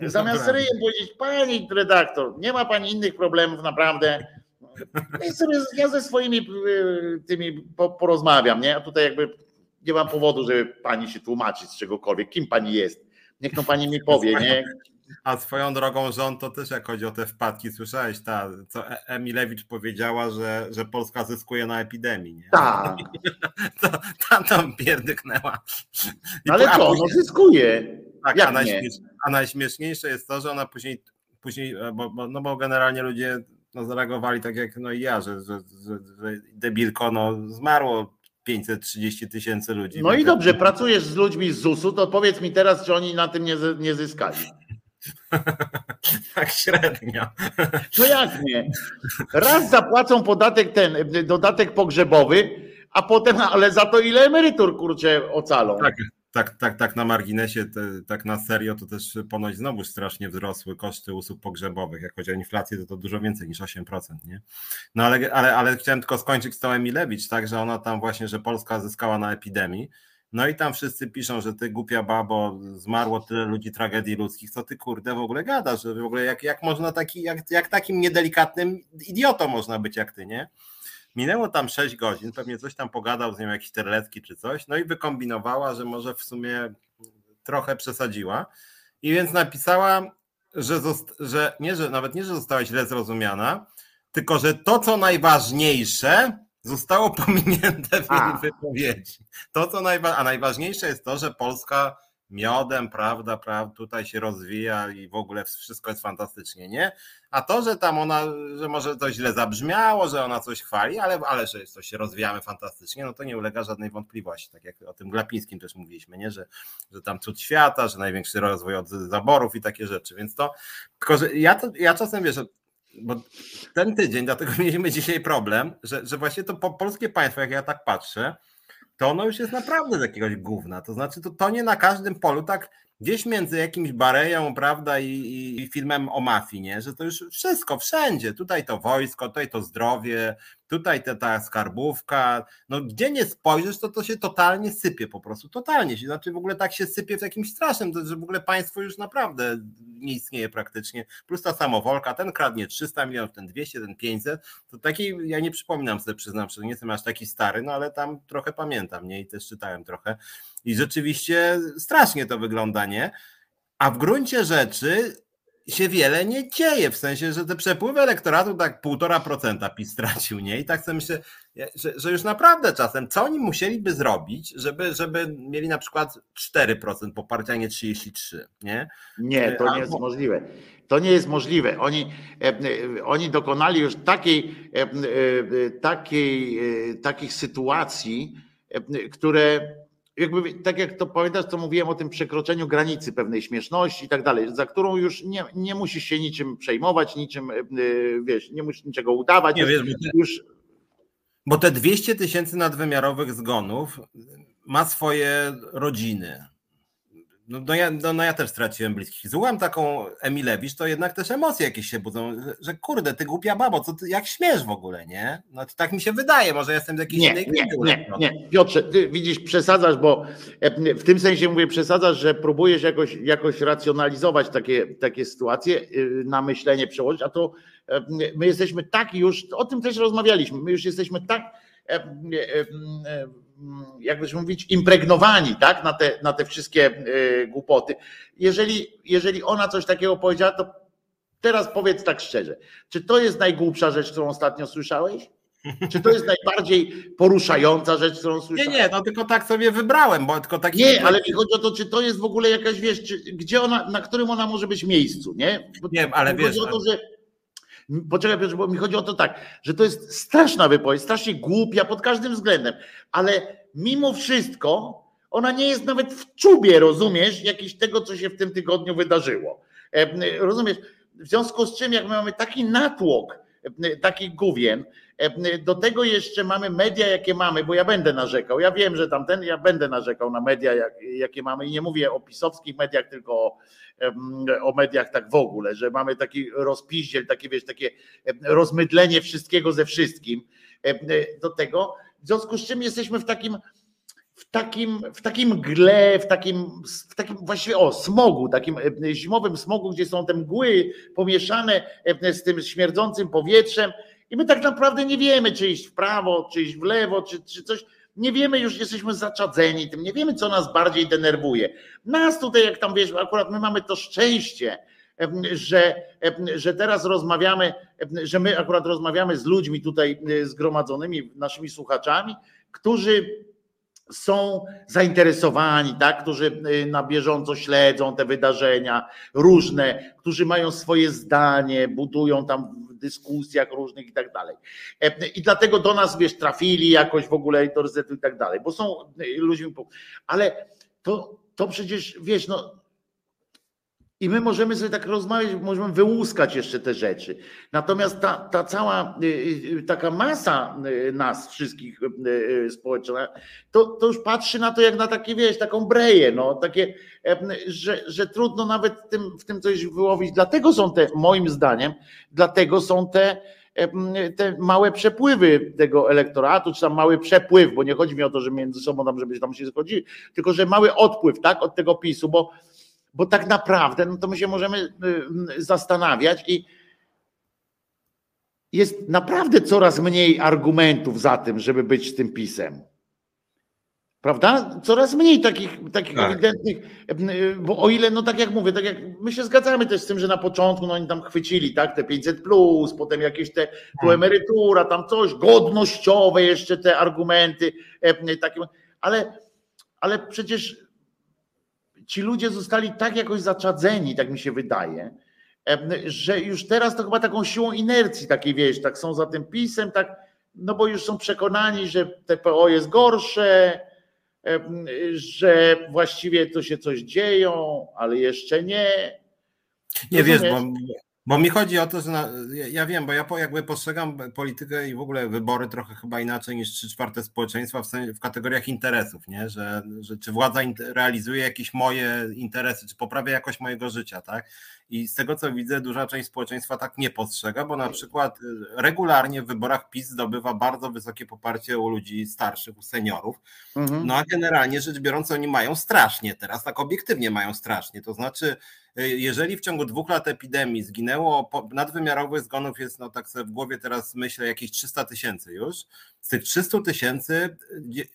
Zamiast ryjem powiedzieć, pani redaktor, nie ma pani innych problemów, naprawdę. Ja, sobie, ja ze swoimi y, tymi porozmawiam, nie? A tutaj jakby nie mam powodu, żeby pani się tłumaczyć z czegokolwiek, kim pani jest. Niech to pani mi powie, nie? A swoją drogą rząd to też jak chodzi o te wpadki, słyszałeś, ta, co e- Emilewicz powiedziała, że, że Polska zyskuje na epidemii. Nie? Tak. tam tam pierdyknęła. I Ale co, później, no zyskuje. Tak, jak a, najśmiesz, a najśmieszniejsze jest to, że ona później, później e, bo, bo, no bo generalnie ludzie no, zareagowali tak jak no i ja, że, że, że, że debilko no, zmarło 530 tysięcy ludzi. No i dobrze, pracujesz z ludźmi z ZUS-u, to powiedz mi teraz, czy oni na tym nie, nie zyskali. tak średnio. No jak nie? Raz zapłacą podatek ten, dodatek pogrzebowy, a potem, ale za to ile emerytur kurczę ocalą. Tak, tak, tak, tak na marginesie, tak na serio, to też ponoć znowu strasznie wzrosły koszty usług pogrzebowych. Jak chodzi o inflację, to to dużo więcej niż 8%, nie? No ale, ale, ale chciałem tylko skończyć z tą Emilewicz, tak, że ona tam właśnie, że Polska zyskała na epidemii, no i tam wszyscy piszą, że ty głupia babo, zmarło tyle ludzi tragedii ludzkich, co ty kurde w ogóle gadasz, że w ogóle jak, jak można taki, jak, jak takim niedelikatnym idiotą można być jak ty, nie? Minęło tam 6 godzin, pewnie coś tam pogadał z nią jakiś terlecki czy coś, no i wykombinowała, że może w sumie trochę przesadziła i więc napisała, że, że nie, że nawet nie, że została źle zrozumiana, tylko że to, co najważniejsze, zostało pominięte w jej wypowiedzi. To, co najwa- a najważniejsze jest to, że Polska miodem, prawda, prawda, tutaj się rozwija i w ogóle wszystko jest fantastycznie, nie? A to, że tam ona, że może to źle zabrzmiało, że ona coś chwali, ale, ale że coś się rozwijamy fantastycznie, no to nie ulega żadnej wątpliwości, tak jak o tym Glapińskim też mówiliśmy, nie? Że, że tam cud świata, że największy rozwój od zaborów i takie rzeczy, więc to, tylko że ja, to, ja czasem wiesz, bo ten tydzień, dlatego mieliśmy dzisiaj problem, że, że właśnie to po, polskie państwo, jak ja tak patrzę, to ono już jest naprawdę z jakiegoś gówna. To znaczy, to, to nie na każdym polu tak gdzieś między jakimś Bareją, prawda, i, i, filmem o mafii, nie? Że to już wszystko, wszędzie. Tutaj to wojsko, tutaj to zdrowie, tutaj ta, ta skarbówka. No gdzie nie spojrzysz, to to się totalnie sypie po prostu, totalnie. Znaczy w ogóle tak się sypie w jakimś strasznym, że w ogóle państwo już naprawdę nie istnieje praktycznie. Plus ta samowolka, ten kradnie 300 milionów, ten 200, ten 500. To taki, ja nie przypominam sobie, przyznam, że nie jestem aż taki stary, no ale tam trochę pamiętam, nie? I też czytałem trochę. I rzeczywiście strasznie to wygląda, nie? A w gruncie rzeczy się wiele nie dzieje, w sensie, że te przepływy elektoratu tak półtora procenta PiS stracił, nie? I tak sobie myślę, że, że, już naprawdę czasem, co oni musieliby zrobić, żeby, żeby mieli na przykład 4% poparcia, a nie 33%, nie? Nie, to nie jest możliwe. To nie jest możliwe. Oni, e, e, oni dokonali już takiej, e, takiej, takich sytuacji, które jakby, tak jak to pamiętasz, co mówiłem o tym przekroczeniu granicy pewnej śmieszności i tak dalej, za którą już nie, nie musisz się niczym przejmować, niczym, e, wiesz, nie musisz niczego udawać. Nie, wiesz, już... bo te 200 tysięcy nadwymiarowych zgonów ma swoje rodziny. No, no, ja, no, no, ja też straciłem bliskich. Złam taką Emilewicz, to jednak też emocje jakieś się budzą, że, kurde, ty głupia babo, co ty, jak śmiesz w ogóle, nie? No tak mi się wydaje, może jestem z jakiejś nie, innej nie, nie, nie, Piotrze, ty widzisz, przesadzasz, bo e, w tym sensie mówię, przesadzasz, że próbujesz jakoś, jakoś racjonalizować takie, takie sytuacje, y, na myślenie przełożyć, a to e, my jesteśmy tak już, o tym też rozmawialiśmy, my już jesteśmy tak e, jakby mówić, impregnowani tak, na, te, na te wszystkie e, głupoty. Jeżeli, jeżeli ona coś takiego powiedziała, to teraz powiedz tak szczerze, czy to jest najgłupsza rzecz, którą ostatnio słyszałeś? Czy to jest najbardziej poruszająca rzecz, którą słyszałem? Nie, nie, no tylko tak sobie wybrałem, bo tylko taki. Nie, ale mi chodzi o to, czy to jest w ogóle jakaś, wiesz, czy, gdzie ona, na którym ona może być miejscu, nie? Bo, nie, ale wiesz. Chodzi o to, że Poczekaj, Piotr, bo mi chodzi o to tak, że to jest straszna wypowiedź, strasznie głupia pod każdym względem, ale mimo wszystko ona nie jest nawet w czubie, rozumiesz, jakieś tego, co się w tym tygodniu wydarzyło. E, rozumiesz? W związku z czym, jak my mamy taki natłok e, takich główien, e, do tego jeszcze mamy media, jakie mamy, bo ja będę narzekał. Ja wiem, że tamten, ja będę narzekał na media, jakie mamy i nie mówię o pisowskich mediach, tylko o, o mediach tak w ogóle, że mamy taki rozpiździel, takie wiesz, takie rozmydlenie wszystkiego ze wszystkim do tego. W związku z czym jesteśmy w takim, w takim, w takim gle, w takim, w takim właściwie o smogu, takim zimowym smogu, gdzie są te mgły pomieszane z tym śmierdzącym powietrzem i my tak naprawdę nie wiemy, czy iść w prawo, czy iść w lewo, czy, czy coś nie wiemy, już jesteśmy zaczadzeni tym, nie wiemy, co nas bardziej denerwuje. Nas tutaj, jak tam wiesz, akurat my mamy to szczęście, że, że teraz rozmawiamy, że my akurat rozmawiamy z ludźmi tutaj e, zgromadzonymi, naszymi słuchaczami, którzy są zainteresowani, tak, którzy e, na bieżąco śledzą te wydarzenia różne, którzy mają swoje zdanie, budują tam dyskusjach różnych i tak dalej. E, I dlatego do nas, wiesz, trafili jakoś w ogóle do Resetu i tak dalej, bo są e, ludźmi, ale to, to przecież, wiesz, no i my możemy sobie tak rozmawiać, możemy wyłuskać jeszcze te rzeczy. Natomiast ta, ta cała y, y, taka masa y, nas wszystkich społeczna, to, to już patrzy na to jak na takie, wiesz, taką breję, no, takie, że, że trudno nawet w tym, w tym coś wyłowić. Dlatego są te, moim zdaniem, dlatego są te, te małe przepływy tego elektoratu, czy tam mały przepływ, bo nie chodzi mi o to, że między sobą tam, żeby tam się zgodzili, tylko że mały odpływ, tak, od tego PiSu, bo bo tak naprawdę no to my się możemy y, y, zastanawiać i jest naprawdę coraz mniej argumentów za tym, żeby być z tym pisem. Prawda? Coraz mniej takich, takich tak. ewidentnych, y, bo o ile, no tak jak mówię, tak jak my się zgadzamy też z tym, że na początku no oni tam chwycili, tak, te 500 plus, potem jakieś te, tu tak. emerytura, tam coś, godnościowe jeszcze te argumenty, takie, ale, ale przecież ci ludzie zostali tak jakoś zaczadzeni, tak mi się wydaje, że już teraz to chyba taką siłą inercji takiej, wiesz, tak są za tym pisem, tak, no bo już są przekonani, że TPO jest gorsze, że właściwie to się coś dzieją, ale jeszcze nie. Nie wiesz, bo, bo mi chodzi o to, że na, ja wiem, bo ja jakby postrzegam politykę i w ogóle wybory trochę chyba inaczej niż trzy czwarte społeczeństwa w, w kategoriach interesów, nie? Że, że czy władza realizuje jakieś moje interesy, czy poprawia jakość mojego życia, tak? I z tego co widzę, duża część społeczeństwa tak nie postrzega, bo na przykład y, regularnie w wyborach PiS zdobywa bardzo wysokie poparcie u ludzi starszych, u seniorów. Mhm. No a generalnie rzecz biorąc, oni mają strasznie teraz, tak obiektywnie mają strasznie. To znaczy, y, jeżeli w ciągu dwóch lat epidemii zginęło, nadwymiarowych zgonów jest, no tak sobie w głowie teraz myślę, jakieś 300 tysięcy już. Z tych 300 tysięcy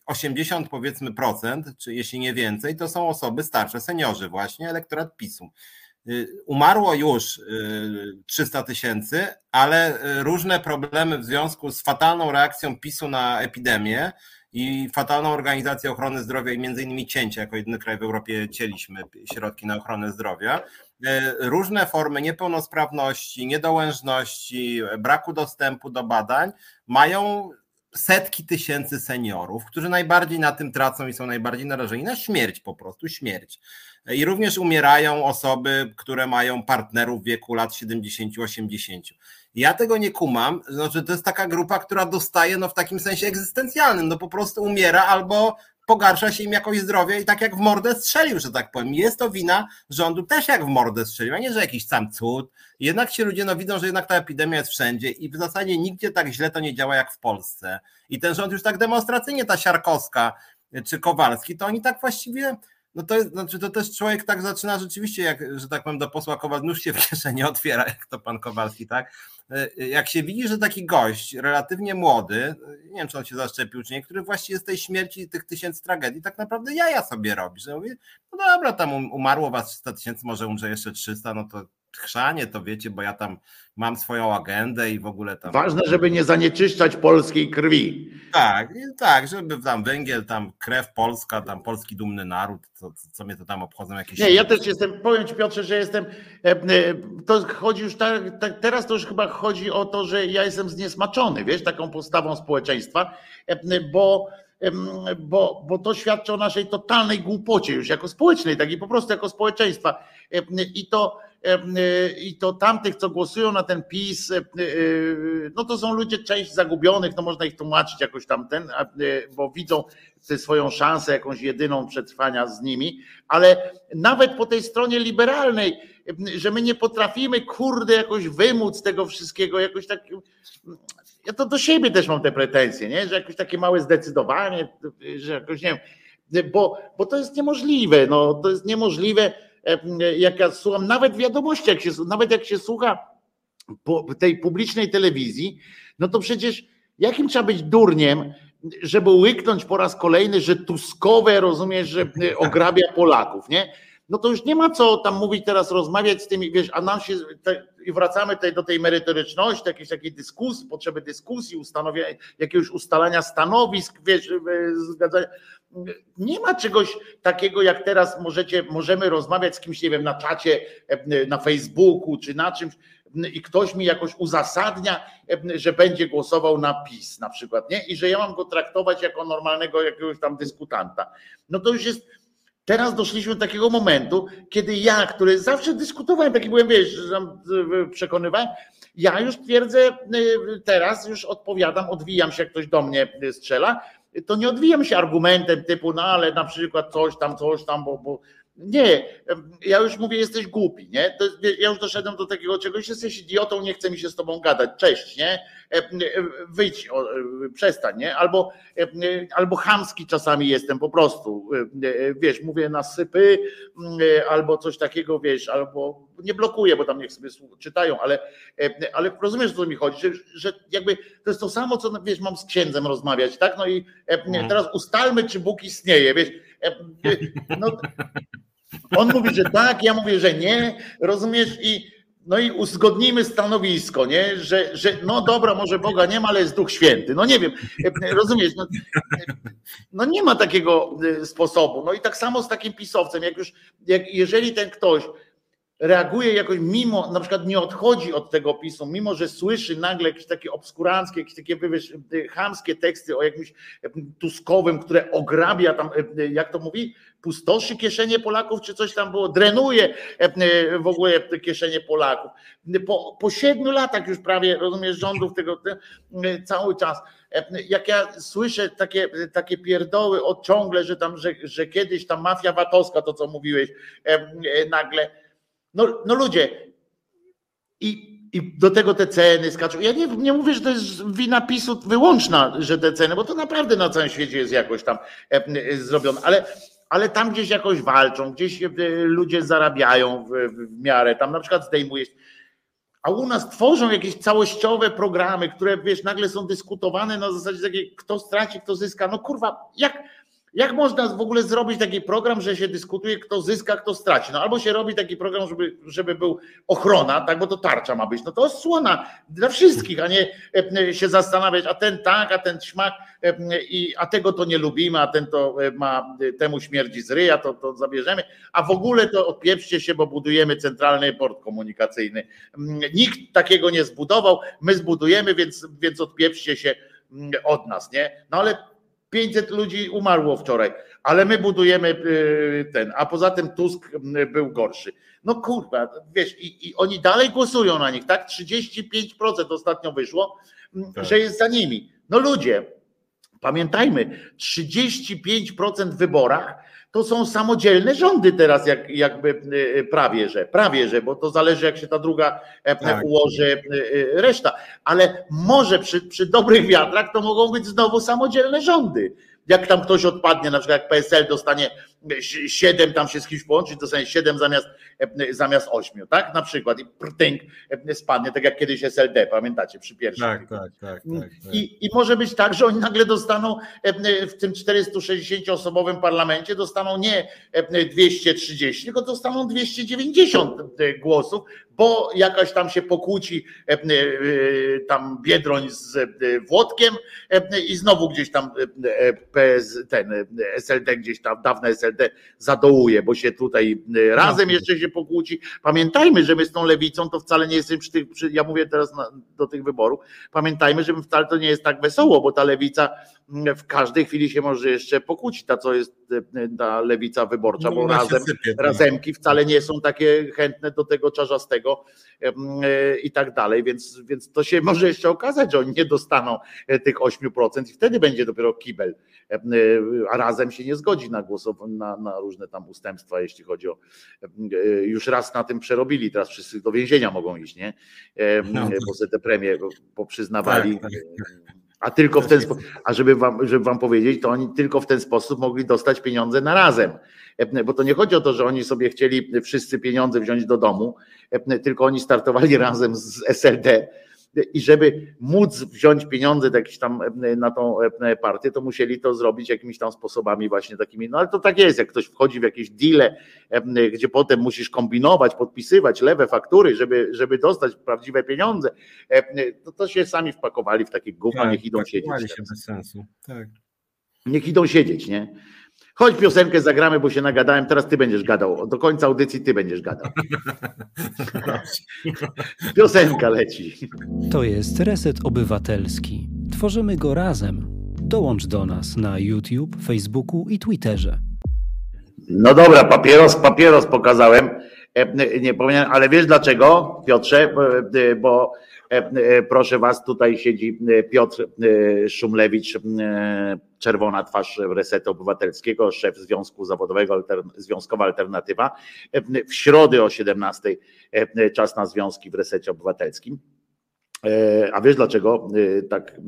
80 powiedzmy procent, czy jeśli nie więcej, to są osoby starsze, seniorzy właśnie, elektorat PiSu. Y, umarło już 300 y, tysięcy, ale y, różne problemy w związku z fatalną reakcją PiSu na epidemię i fatalną organizacją ochrony zdrowia i między innymi cięcie, jako jedyny kraj w Europie cięliśmy środki na ochronę zdrowia. Różne formy niepełnosprawności, niedołężności, braku dostępu do badań mają setki tysięcy seniorów, którzy najbardziej na tym tracą i są najbardziej narażeni na śmierć po prostu, śmierć. I również umierają osoby, które mają partnerów w wieku lat 70-80. Ja tego nie kumam, znaczy to jest taka grupa, która dostaje no w takim sensie egzystencjalnym, no po prostu umiera albo pogarsza się im jakoś zdrowie i tak jak w mordę strzelił, że tak powiem. Jest to wina rządu też jak w mordę strzelił, a nie, że jakiś sam cud. Jednak ci ludzie no, widzą, że jednak ta epidemia jest wszędzie i w zasadzie nigdzie tak źle to nie działa jak w Polsce. I ten rząd już tak demonstracyjnie, ta Siarkowska czy Kowalski, to oni tak właściwie no to jest, znaczy to też człowiek tak zaczyna rzeczywiście, jak, że tak powiem, do posła Kowal, nóż się w kieszeni otwiera, jak to pan Kowalski, tak? E, jak się widzi, że taki gość, relatywnie młody, nie wiem, czy on się zaszczepił, czy nie, który właściwie z tej śmierci, tych tysięcy tragedii, tak naprawdę jaja sobie robi, że mówi, no dobra, tam um, umarło was 300 tysięcy, może umrze jeszcze 300, no to chrzanie, to wiecie, bo ja tam mam swoją agendę i w ogóle tam. Ważne, żeby nie zanieczyszczać polskiej krwi. Tak, tak, żeby tam węgiel, tam krew polska, tam polski dumny naród, co, co mnie to tam obchodzą jakieś. Nie, ja też jestem, powiem Ci Piotrze, że jestem, e, e, to chodzi już tak, tak, teraz to już chyba chodzi o to, że ja jestem zniesmaczony, wiesz, taką postawą społeczeństwa, e, bo bo, bo to świadczy o naszej totalnej głupocie już jako społecznej, tak i po prostu jako społeczeństwa. I to i to tamtych, co głosują na ten PiS, y, no to są ludzie część zagubionych, no można ich tłumaczyć jakoś tamten, bo widzą swoją szansę jakąś jedyną przetrwania z nimi, ale nawet po tej stronie liberalnej, że my nie potrafimy, kurde, jakoś wymóc tego wszystkiego, jakoś tak. Ja to do siebie też mam te pretensje, nie? że jakoś takie małe zdecydowanie, że jakoś nie wiem, bo, bo to jest niemożliwe, no to jest niemożliwe jak ja słucham, nawet wiadomości, jak się, nawet jak się słucha tej publicznej telewizji, no to przecież jakim trzeba być durniem, żeby łyknąć po raz kolejny, że Tuskowe, rozumiesz, że ograbia Polaków, nie? No to już nie ma co tam mówić teraz, rozmawiać z tymi, wiesz, a nam się, te, i wracamy tutaj do tej merytoryczności, jakiejś takiej dyskusji, potrzeby dyskusji, ustanowienia, jakiegoś ustalania stanowisk, wiesz, zgadzania nie ma czegoś takiego, jak teraz możecie, możemy rozmawiać z kimś, nie wiem, na czacie, e, na Facebooku czy na czymś i ktoś mi jakoś uzasadnia, e, że będzie głosował na PiS na przykład, nie? I że ja mam go traktować jako normalnego jakiegoś tam dyskutanta. No to już jest, teraz doszliśmy do takiego momentu, kiedy ja, który zawsze dyskutowałem, taki byłem, wiesz, przekonywałem, ja już twierdzę, e, teraz już odpowiadam, odwijam się, jak ktoś do mnie strzela, to nie odwijam się argumentem typu, no ale na przykład coś tam, coś tam, bo, bo nie, ja już mówię, jesteś głupi, nie? To, ja już doszedłem do takiego czegoś, jesteś idiotą, nie chce mi się z tobą gadać, cześć, nie? E, e, wyjdź, e, przestań, nie? Albo, albo chamski czasami jestem po prostu, wiesz, mówię na sypy, albo coś takiego, wiesz, albo nie blokuję, bo tam niech sobie czytają, ale, ale rozumiesz, o co mi chodzi, że, że jakby to jest to samo, co, wiesz, mam z księdzem rozmawiać, tak? No i mhm. teraz ustalmy, czy Bóg istnieje, wiesz, no, on mówi, że tak, ja mówię, że nie, rozumiesz? I, no i uzgodnijmy stanowisko, nie? Że, że no dobra, może Boga nie ma, ale jest Duch Święty. No nie wiem, rozumiesz? No, no, nie ma takiego sposobu. No i tak samo z takim pisowcem, jak już, jak jeżeli ten ktoś reaguje jakoś mimo, na przykład nie odchodzi od tego opisu, mimo że słyszy nagle jakieś takie obskuranckie, jakieś takie wiesz, chamskie teksty o jakimś Tuskowym, które ograbia tam, jak to mówi, pustoszy kieszenie Polaków, czy coś tam było, drenuje w ogóle kieszenie Polaków. Po, po siedmiu latach już prawie, rozumiesz, rządów tego cały czas. Jak ja słyszę takie, takie pierdoły od ciągle, że tam, że, że kiedyś ta mafia VAT-owska, to co mówiłeś, nagle no, no ludzie, i, i do tego te ceny skaczą. Ja nie, nie mówię, że to jest wina PiSu wyłączna, że te ceny, bo to naprawdę na całym świecie jest jakoś tam e, e, zrobione, ale, ale tam gdzieś jakoś walczą, gdzieś e, ludzie zarabiają w, w miarę, tam na przykład zdejmujesz. A u nas tworzą jakieś całościowe programy, które wiesz, nagle są dyskutowane na zasadzie takiej, kto straci, kto zyska. No kurwa, jak jak można w ogóle zrobić taki program, że się dyskutuje, kto zyska, kto straci? No albo się robi taki program, żeby, żeby był ochrona, tak, bo to tarcza ma być. No to osłona dla wszystkich, a nie e, się zastanawiać, a ten tak, a ten śmak, e, i, a tego to nie lubimy, a ten to e, ma, temu śmierdzi z ryja, to, to zabierzemy. A w ogóle to odpieprzcie się, bo budujemy centralny port komunikacyjny. Mm, nikt takiego nie zbudował, my zbudujemy, więc, więc odpieprzcie się mm, od nas, nie? No ale 500 ludzi umarło wczoraj, ale my budujemy y, ten, a poza tym Tusk y, był gorszy. No kurwa, wiesz, i, i oni dalej głosują na nich, tak? 35% ostatnio wyszło, mm, tak. że jest za nimi. No ludzie, pamiętajmy, 35% w wyborach to są samodzielne rządy teraz, jak, jakby y, prawie że, prawie że, bo to zależy, jak się ta druga e, tak. ułoży reszta. Ale może przy, przy dobrych wiatrach to mogą być znowu samodzielne rządy jak tam ktoś odpadnie, na przykład jak PSL dostanie 7, tam się z kimś połączyć, dostanie 7 zamiast, zamiast 8, tak? Na przykład i prtynk spadnie, tak jak kiedyś SLD, pamiętacie, przy pierwszym. Tak, tak, tak, tak, tak. I, I może być tak, że oni nagle dostaną w tym 460-osobowym parlamencie dostaną nie 230, tylko dostaną 290 głosów, bo jakaś tam się pokłóci e, e, tam Biedroń z e, Włodkiem i znowu gdzieś tam PS, ten SLD gdzieś tam, dawne SLD zadołuje, bo się tutaj razem jeszcze się pokłóci. Pamiętajmy, że my z tą lewicą to wcale nie jesteśmy przy tych, przy, ja mówię teraz na, do tych wyborów, pamiętajmy, że wcale to nie jest tak wesoło, bo ta lewica w każdej chwili się może jeszcze pokłócić, ta co jest ta lewica wyborcza, bo no, razem, sypie, tak. razemki wcale nie są takie chętne do tego czarzastego e, i tak dalej, więc, więc to się może jeszcze okazać, że oni nie dostaną e, tych 8% i wtedy będzie dopiero kibel, e, a razem się nie zgodzi na głos, na, na różne tam ustępstwa, jeśli chodzi o już raz na tym przerobili, teraz wszyscy do więzienia mogą iść, nie? No. Bo sobie te premie poprzyznawali. Tak, tak, tak. A tylko w ten sposób, a żeby wam, żeby wam powiedzieć, to oni tylko w ten sposób mogli dostać pieniądze na razem. Bo to nie chodzi o to, że oni sobie chcieli wszyscy pieniądze wziąć do domu, tylko oni startowali razem z SLD i żeby móc wziąć pieniądze jakieś tam e, na tą e, partię, to musieli to zrobić jakimiś tam sposobami właśnie takimi, no ale to tak jest, jak ktoś wchodzi w jakieś deale, e, gdzie potem musisz kombinować, podpisywać lewe faktury, żeby, żeby dostać prawdziwe pieniądze, to, to się sami wpakowali w takie gówno, tak, niech idą siedzieć. się bez sensu. Tak. Niech idą siedzieć, nie? Chodź piosenkę zagramy, bo się nagadałem, teraz ty będziesz gadał. Do końca audycji ty będziesz gadał. Piosenka leci. To jest Reset Obywatelski. Tworzymy go razem. Dołącz do nas na YouTube, Facebooku i Twitterze. No dobra, papieros, papieros pokazałem. E, nie powinienem, ale wiesz dlaczego, Piotrze? Bo e, e, proszę was, tutaj siedzi Piotr Szumlewicz czerwona twarz Resetu Obywatelskiego, szef Związku Zawodowego Związkowa Alternatywa. W środę o 17 e, czas na związki w Resecie Obywatelskim. E, a wiesz dlaczego e, tak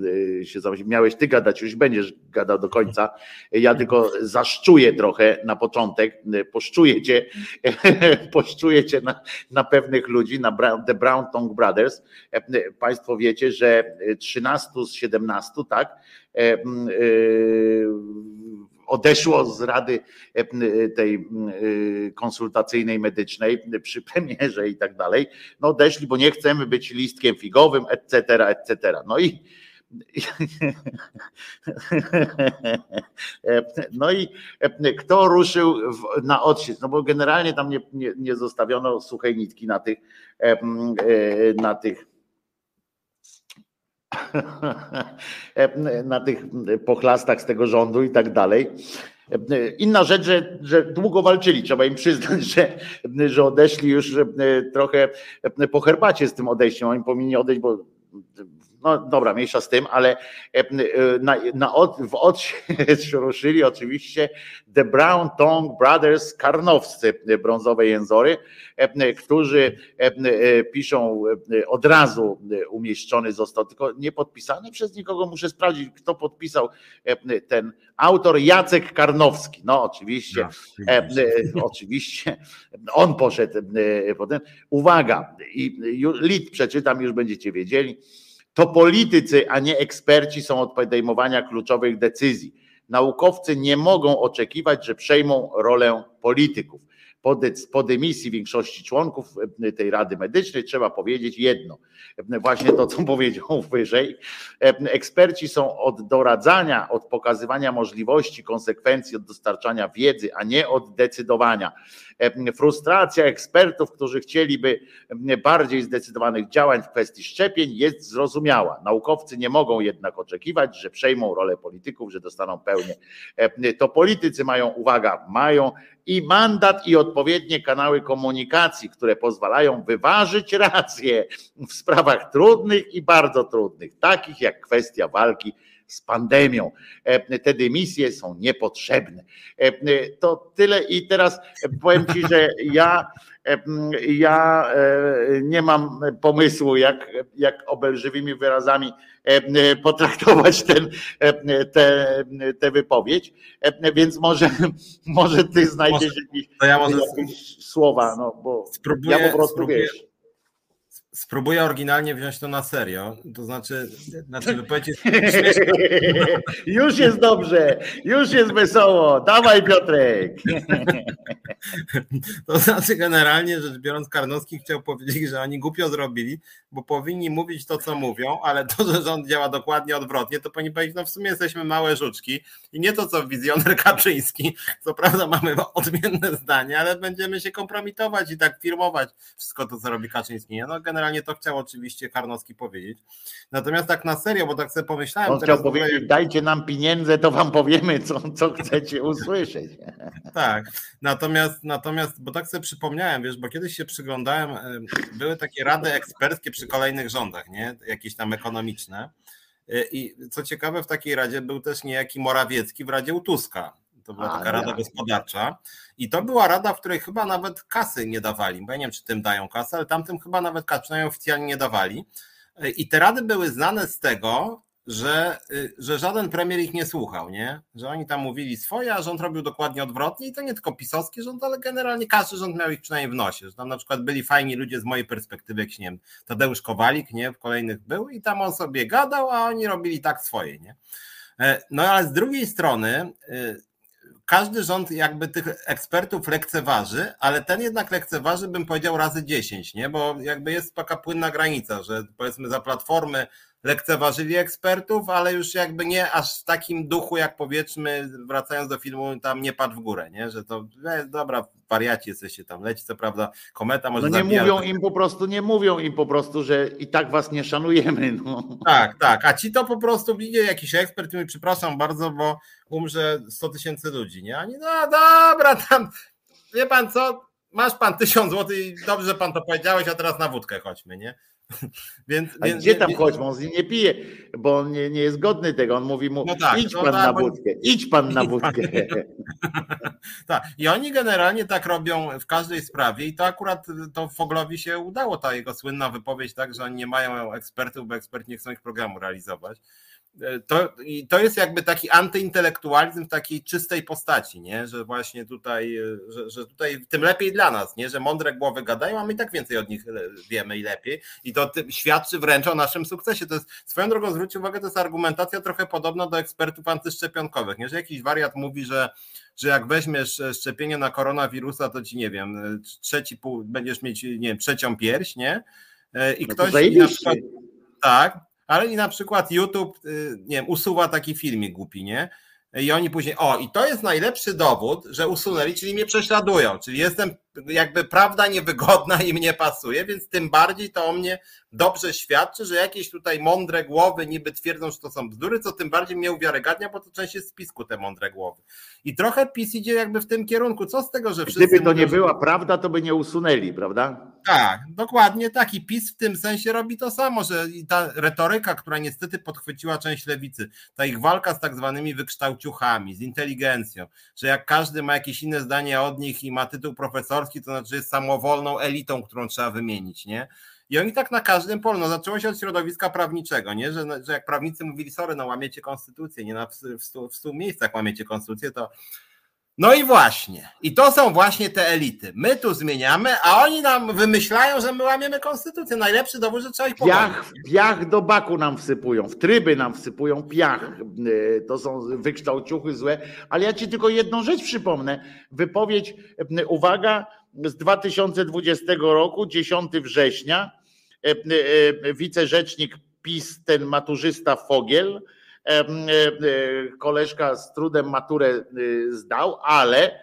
się zamyśliłem? Miałeś ty gadać, już będziesz gadał do końca. Ja tylko zaszczuję trochę na początek, poszczuję cię, poszczuję cię na, na pewnych ludzi, na The Brown Tongue Brothers. Państwo wiecie, że 13 z 17, tak, odeszło z rady tej konsultacyjnej medycznej przy premierze i tak dalej. No odeszli, bo nie chcemy być listkiem figowym, etc., etc. No i no i kto ruszył na odsiecz? No bo generalnie tam nie, nie, nie zostawiono suchej nitki na tych, na tych na tych pochlastach z tego rządu i tak dalej. Inna rzecz, że, że długo walczyli, trzeba im przyznać, że, że odeszli już trochę po herbacie z tym odejściem. Oni powinni odejść, bo no dobra, mniejsza z tym, ale na, na od, w odsiecz ruszyli oczywiście The Brown Tongue Brothers karnowscy brązowe jęzory, którzy piszą od razu umieszczony został, tylko nie podpisany przez nikogo, muszę sprawdzić, kto podpisał ten autor Jacek Karnowski. No oczywiście, no, oczywiście on poszedł potem. Uwaga, i lit przeczytam, już będziecie wiedzieli. To politycy, a nie eksperci są od podejmowania kluczowych decyzji. Naukowcy nie mogą oczekiwać, że przejmą rolę polityków. Po, po dymisji większości członków e, tej Rady Medycznej trzeba powiedzieć jedno. E, właśnie to, co powiedział wyżej. E, eksperci są od doradzania, od pokazywania możliwości, konsekwencji, od dostarczania wiedzy, a nie od decydowania. Frustracja ekspertów, którzy chcieliby bardziej zdecydowanych działań w kwestii szczepień, jest zrozumiała. Naukowcy nie mogą jednak oczekiwać, że przejmą rolę polityków, że dostaną pełnię. To politycy mają, uwaga, mają i mandat i odpowiednie kanały komunikacji, które pozwalają wyważyć racje w sprawach trudnych i bardzo trudnych, takich jak kwestia walki z pandemią. E, te dymisje są niepotrzebne. E, to tyle i teraz powiem Ci, że ja ja e, nie mam pomysłu, jak, jak obelżywymi wyrazami potraktować ten, tę te, wypowiedź, więc może, może ty znajdziesz jakieś, ja może słowa, no bo spróbuję, ja po prostu spróbuję. wiesz Spróbuję oryginalnie wziąć to na serio. To znaczy, znaczy wypowiedź jest Już jest dobrze, już jest wesoło. Dawaj, Piotrek. To znaczy, generalnie rzecz biorąc, Karnowski chciał powiedzieć, że oni głupio zrobili, bo powinni mówić to, co mówią, ale to, że rząd działa dokładnie odwrotnie, to powinni powiedzieć, no w sumie jesteśmy małe żuczki i nie to, co wizjoner Kaczyński. Co prawda mamy odmienne zdanie, ale będziemy się kompromitować i tak firmować wszystko to, co robi Kaczyński. No generalnie to chciał oczywiście Karnowski powiedzieć. Natomiast tak na serio, bo tak sobie pomyślałem. On chciał powiedzieć, dajcie nam pieniądze, to wam powiemy, co, co chcecie usłyszeć. Tak, natomiast, natomiast, bo tak sobie przypomniałem, wiesz, bo kiedyś się przyglądałem, były takie rady eksperckie przy kolejnych rządach, nie? Jakieś tam ekonomiczne. I co ciekawe, w takiej radzie był też niejaki Morawiecki w Radzie u Tuska. To była A, taka rada ja. gospodarcza. I to była rada, w której chyba nawet kasy nie dawali. Bo ja nie wiem, czy tym dają kasę, ale tamtym chyba nawet przynajmniej oficjalnie nie dawali. I te rady były znane z tego, że, y, że żaden premier ich nie słuchał, nie? Że oni tam mówili swoje, a rząd robił dokładnie odwrotnie i to nie tylko pisowski rząd, ale generalnie każdy rząd miał ich przynajmniej w nosie, że tam na przykład byli fajni ludzie z mojej perspektywy, jak nie wiem, Tadeusz Kowalik, nie? W kolejnych był i tam on sobie gadał, a oni robili tak swoje, nie? E, no ale z drugiej strony y, każdy rząd jakby tych ekspertów lekceważy, ale ten jednak lekceważy, bym powiedział, razy 10, nie? Bo jakby jest taka płynna granica, że powiedzmy za platformy lekceważyli ekspertów, ale już jakby nie aż w takim duchu, jak powiedzmy, wracając do filmu, tam nie padł w górę, nie? Że to e, dobra, wariaci jesteście tam, leci co prawda kometa może No nie zabija, mówią im po prostu, nie mówią im po prostu, że i tak was nie szanujemy. No. Tak, tak, a ci to po prostu widzi jakiś ekspert i mówi, przepraszam bardzo, bo umrze 100 tysięcy ludzi, nie? Ani no dobra, tam, wie pan co, masz pan tysiąc złotych i dobrze, że pan to powiedziałeś, a teraz na wódkę chodźmy, nie? Więc, A więc, gdzie tam nie, chodź? On nie pije, bo on nie, nie jest godny tego. On mówi mu, no tak, idź no pan tak, na wódkę, idź pan na wódkę. tak, i oni generalnie tak robią w każdej sprawie i to akurat to Foglowi się udało, ta jego słynna wypowiedź, tak, że oni nie mają ekspertów, bo eksperci nie chcą ich programu realizować. E, to, I to jest jakby taki antyintelektualizm w takiej czystej postaci, nie? że właśnie tutaj, e, że, że tutaj tym lepiej dla nas, nie? że mądre głowy gadają, a my i tak więcej od nich wiemy i lepiej. I to świadczy wręcz o naszym sukcesie. To jest, swoją drogą zwróć uwagę, to jest argumentacja trochę podobna do ekspertów antyszczepionkowych, nie? że jakiś wariat mówi, że, że jak weźmiesz e, szczepienie na koronawirusa, to ci nie wiem, trzeci pół, będziesz mieć, nie wiem, trzecią pierś, nie? I no ktoś na przykład, tak, ale i na przykład YouTube, y, nie wiem, usuwa taki filmik głupi, nie? I oni później, o, i to jest najlepszy dowód, że usunęli, czyli mnie prześladują, czyli jestem jakby prawda niewygodna i mnie pasuje, więc tym bardziej to o mnie dobrze świadczy, że jakieś tutaj mądre głowy niby twierdzą, że to są bzdury, co tym bardziej mnie uwiarygadnia, bo to część jest spisku te mądre głowy. I trochę PiS idzie jakby w tym kierunku. Co z tego, że wszyscy. Gdyby to nie była prawda, to by nie usunęli, prawda? Tak, dokładnie tak. I PiS w tym sensie robi to samo, że ta retoryka, która niestety podchwyciła część lewicy, ta ich walka z tak zwanymi wykształciuchami, z inteligencją, że jak każdy ma jakieś inne zdanie od nich i ma tytuł to znaczy jest samowolną elitą, którą trzeba wymienić, nie? I oni tak na każdym polu, no zaczęło się od środowiska prawniczego, nie? Że, że jak prawnicy mówili, sorry, no łamiecie konstytucję, nie na w, w, stu, w stu miejscach łamiecie konstytucję, to no i właśnie. I to są właśnie te elity. My tu zmieniamy, a oni nam wymyślają, że my łamiemy konstytucję. Najlepszy dowód, że trzeba ich piach, piach do baku nam wsypują, w tryby nam wsypują piach. E, to są wykształciuchy złe. Ale ja ci tylko jedną rzecz przypomnę. Wypowiedź, e, uwaga, z 2020 roku, 10 września, e, wicerzecznik PiS, ten maturzysta Fogiel, koleżka z trudem maturę zdał, ale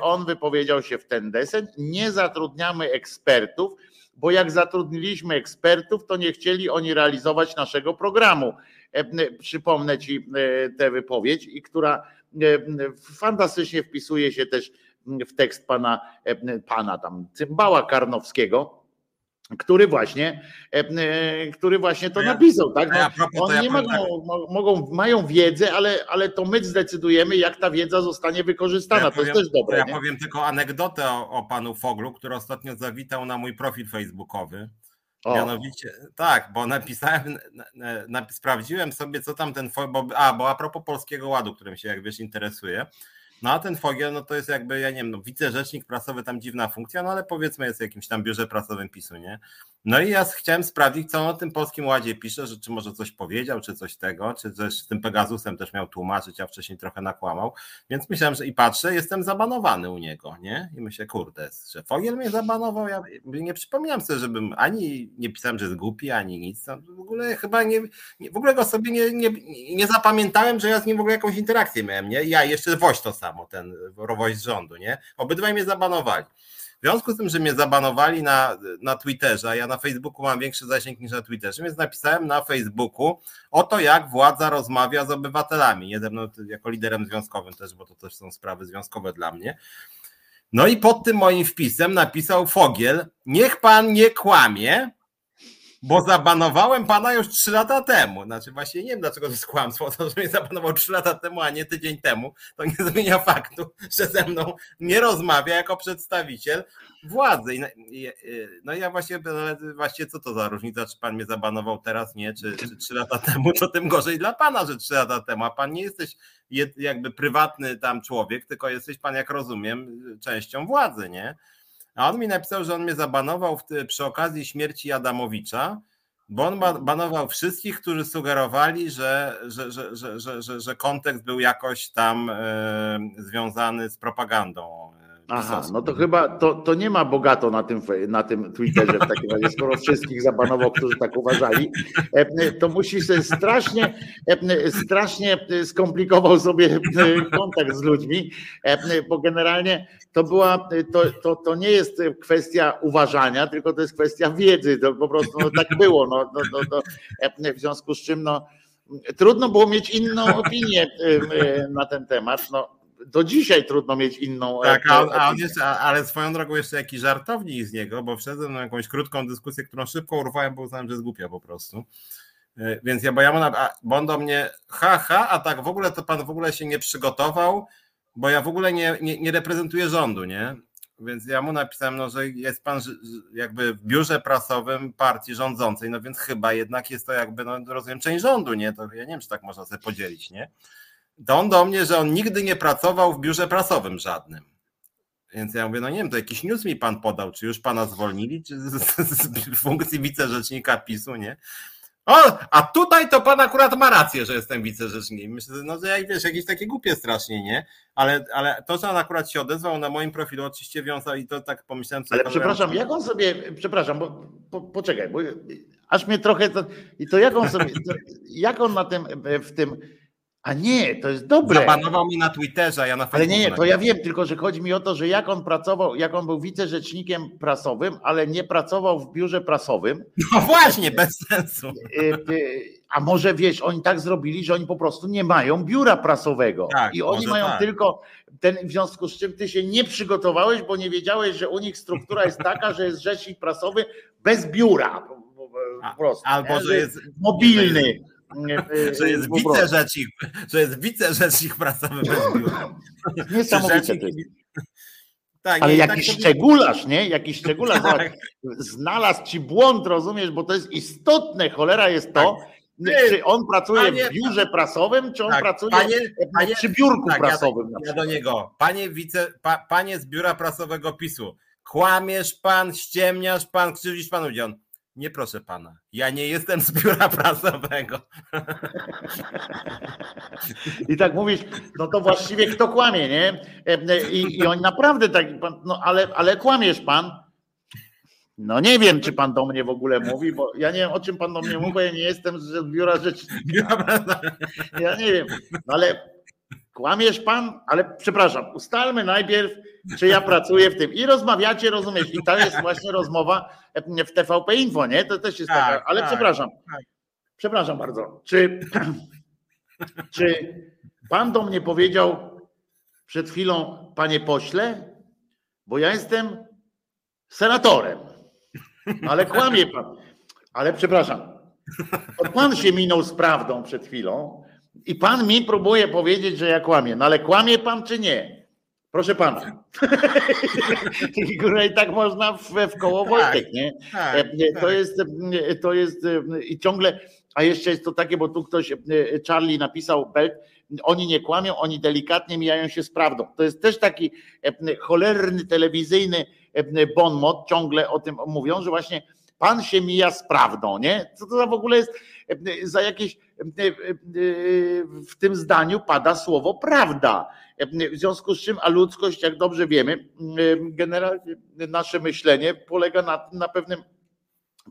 on wypowiedział się w ten desen. Nie zatrudniamy ekspertów, bo jak zatrudniliśmy ekspertów, to nie chcieli oni realizować naszego programu. E, przypomnę ci tę wypowiedź, i która fantastycznie wpisuje się też w tekst pana, pana tam Cymbała Karnowskiego który właśnie, e, e, który właśnie to napisał, tak? No, oni nie mogą, tak. mogą, mają wiedzę, ale, ale to my zdecydujemy, jak ta wiedza zostanie wykorzystana. Ja to powiem, jest też dobre. Ja nie? powiem tylko anegdotę o, o, panu Foglu, który ostatnio zawitał na mój profil facebookowy. O. Mianowicie, tak, bo napisałem, na, na, sprawdziłem sobie, co tam ten, bo, a, bo a propos Polskiego Ładu, którym się, jak wiesz, interesuje. No a ten Fogiel, no to jest jakby, ja nie wiem, no, wicerzecznik prasowy, tam dziwna funkcja, no ale powiedzmy jest w jakimś tam biurze prasowym PiSu, nie? No i ja chciałem sprawdzić, co on o tym Polskim Ładzie pisze, że czy może coś powiedział, czy coś tego, czy coś z tym Pegasusem też miał tłumaczyć, a wcześniej trochę nakłamał, więc myślałem, że i patrzę, jestem zabanowany u niego, nie? I myślę, kurde, że Fogiel mnie zabanował, ja nie przypominam sobie, żebym ani nie pisałem, że jest głupi, ani nic, w ogóle chyba nie, w ogóle go sobie nie, nie, nie zapamiętałem, że ja z nim w ogóle jakąś interakcję miałem, nie? Ja jeszcze Woś to samo, ten Woś z rządu, nie? Obydwaj mnie zabanowali. W związku z tym, że mnie zabanowali na, na Twitterze, ja na Facebooku mam większy zasięg niż na Twitterze, więc napisałem na Facebooku o to, jak władza rozmawia z obywatelami. Nie jako liderem związkowym też, bo to też są sprawy związkowe dla mnie. No i pod tym moim wpisem napisał Fogiel, niech pan nie kłamie, bo zabanowałem pana już trzy lata temu. Znaczy właśnie nie wiem dlaczego to jest kłamstwo, to, że mnie zabanował trzy lata temu, a nie tydzień temu, to nie zmienia faktu, że ze mną nie rozmawia jako przedstawiciel władzy. No i ja właśnie, właśnie co to za różnica, czy pan mnie zabanował teraz, nie, czy, czy trzy lata temu, to tym gorzej dla pana, że trzy lata temu, a pan nie jesteś jakby prywatny tam człowiek, tylko jesteś pan, jak rozumiem, częścią władzy, nie? A on mi napisał, że on mnie zabanował w, przy okazji śmierci Adamowicza, bo on banował wszystkich, którzy sugerowali, że, że, że, że, że, że, że kontekst był jakoś tam e, związany z propagandą Aha, no to chyba to, to nie ma bogato na tym, na tym Twitterze w takim razie, skoro wszystkich zabanował, którzy tak uważali, e, to musi się strasznie, e, strasznie skomplikował sobie kontakt z ludźmi, e, bo generalnie to była, to, to, to nie jest kwestia uważania, tylko to jest kwestia wiedzy, to po prostu no, tak było, no, no, no, to, w związku z czym no, trudno było mieć inną opinię na ten temat, no do dzisiaj trudno mieć inną. E, tak, a, a on jeszcze, ale swoją drogą jeszcze jakiś żartownik z niego, bo wszedłem na jakąś krótką dyskusję, którą szybko urwałem, bo uznałem, że jest głupia po prostu. E, więc ja, bo ja mam, bo on do mnie, ha, ha, a tak w ogóle to pan w ogóle się nie przygotował, bo ja w ogóle nie, nie, nie reprezentuję rządu, nie? Więc ja mu napisałem, no, że jest pan jakby w biurze prasowym partii rządzącej, no więc chyba jednak jest to jakby, no rozumiem, część rządu, nie? To ja nie wiem, czy tak można sobie podzielić, nie? On do mnie, że on nigdy nie pracował w biurze prasowym żadnym. Więc ja mówię, no nie wiem, to jakiś news mi pan podał, czy już pana zwolnili, czy z, z, z funkcji wicerzecznika PiSu, nie? O, a tutaj to pan akurat ma rację, że jestem wicerzecznikiem. Myślę, no, że jak wiesz, jakieś takie głupie strasznie, nie? Ale, ale to, że on akurat się odezwał na moim profilu, oczywiście wiązał i to tak pomyślałem sobie. Ale przepraszam, jak on sobie, przepraszam, bo po, poczekaj, bo aż mnie trochę to, i to jak on sobie, to, jak on na tym, w tym a nie, to jest dobre. Zabanował mi na Twitterze, ja na Facebooku. Ale nie, nie, to ja wiem, tylko że chodzi mi o to, że jak on pracował, jak on był wicerzecznikiem prasowym, ale nie pracował w biurze prasowym. No właśnie, bez sensu. Y, y, a może wiesz, oni tak zrobili, że oni po prostu nie mają biura prasowego. Tak, I oni mają tak. tylko ten, w związku z czym ty się nie przygotowałeś, bo nie wiedziałeś, że u nich struktura jest taka, że jest rzecznik prasowy bez biura. Po prostu, Albo, nie? że jest mobilny że jest wicerzecznik, że jest wicerzecznik prasowy bez biura. Niesamowite Tak, Ale jakiś tak szczególarz, nie? Jakiś szczególarz. Tak. Znalazł ci błąd, rozumiesz, bo to jest istotne, cholera jest to, tak. czy on pracuje panie, w biurze prasowym, czy on tak, pracuje panie, panie, przy biurku tak, prasowym. Ja, ja, do niego, panie wice, pa, panie z biura prasowego PiSu, kłamiesz pan, ściemniasz pan, krzywdzisz pan ludzi. On, nie proszę pana, ja nie jestem z biura prasowego. I tak mówisz, no to właściwie kto kłamie, nie? I, i oni naprawdę tak, no ale, ale kłamiesz pan. No nie wiem, czy pan do mnie w ogóle mówi, bo ja nie wiem, o czym pan do mnie mówi, bo ja nie jestem z biura rzecznika. Ja nie wiem, no ale Kłamiesz pan? Ale przepraszam, ustalmy najpierw, czy ja pracuję w tym. I rozmawiacie, rozumiesz? I to jest właśnie rozmowa w TVP Info, nie? To też jest tak, taka. Ale tak, przepraszam. Tak. Przepraszam bardzo. Czy, czy pan do mnie powiedział przed chwilą, panie pośle? Bo ja jestem senatorem. Ale kłamie pan. Ale przepraszam. Pan się minął z prawdą przed chwilą i pan mi próbuje powiedzieć, że ja kłamię. No ale kłamie pan czy nie? Proszę pana. I tak można w, w koło tak, Wojtek, nie? Tak, e, to tak. jest, e, to jest e, i ciągle, a jeszcze jest to takie, bo tu ktoś, Charlie napisał, Belt, oni nie kłamią, oni delikatnie mijają się z prawdą. To jest też taki cholerny telewizyjny bon mot, ciągle o tym mówią, że właśnie pan się mija z prawdą, nie? Co to za w ogóle jest za jakieś w tym zdaniu pada słowo prawda. W związku z czym, a ludzkość, jak dobrze wiemy, generalnie nasze myślenie polega na, na pewnym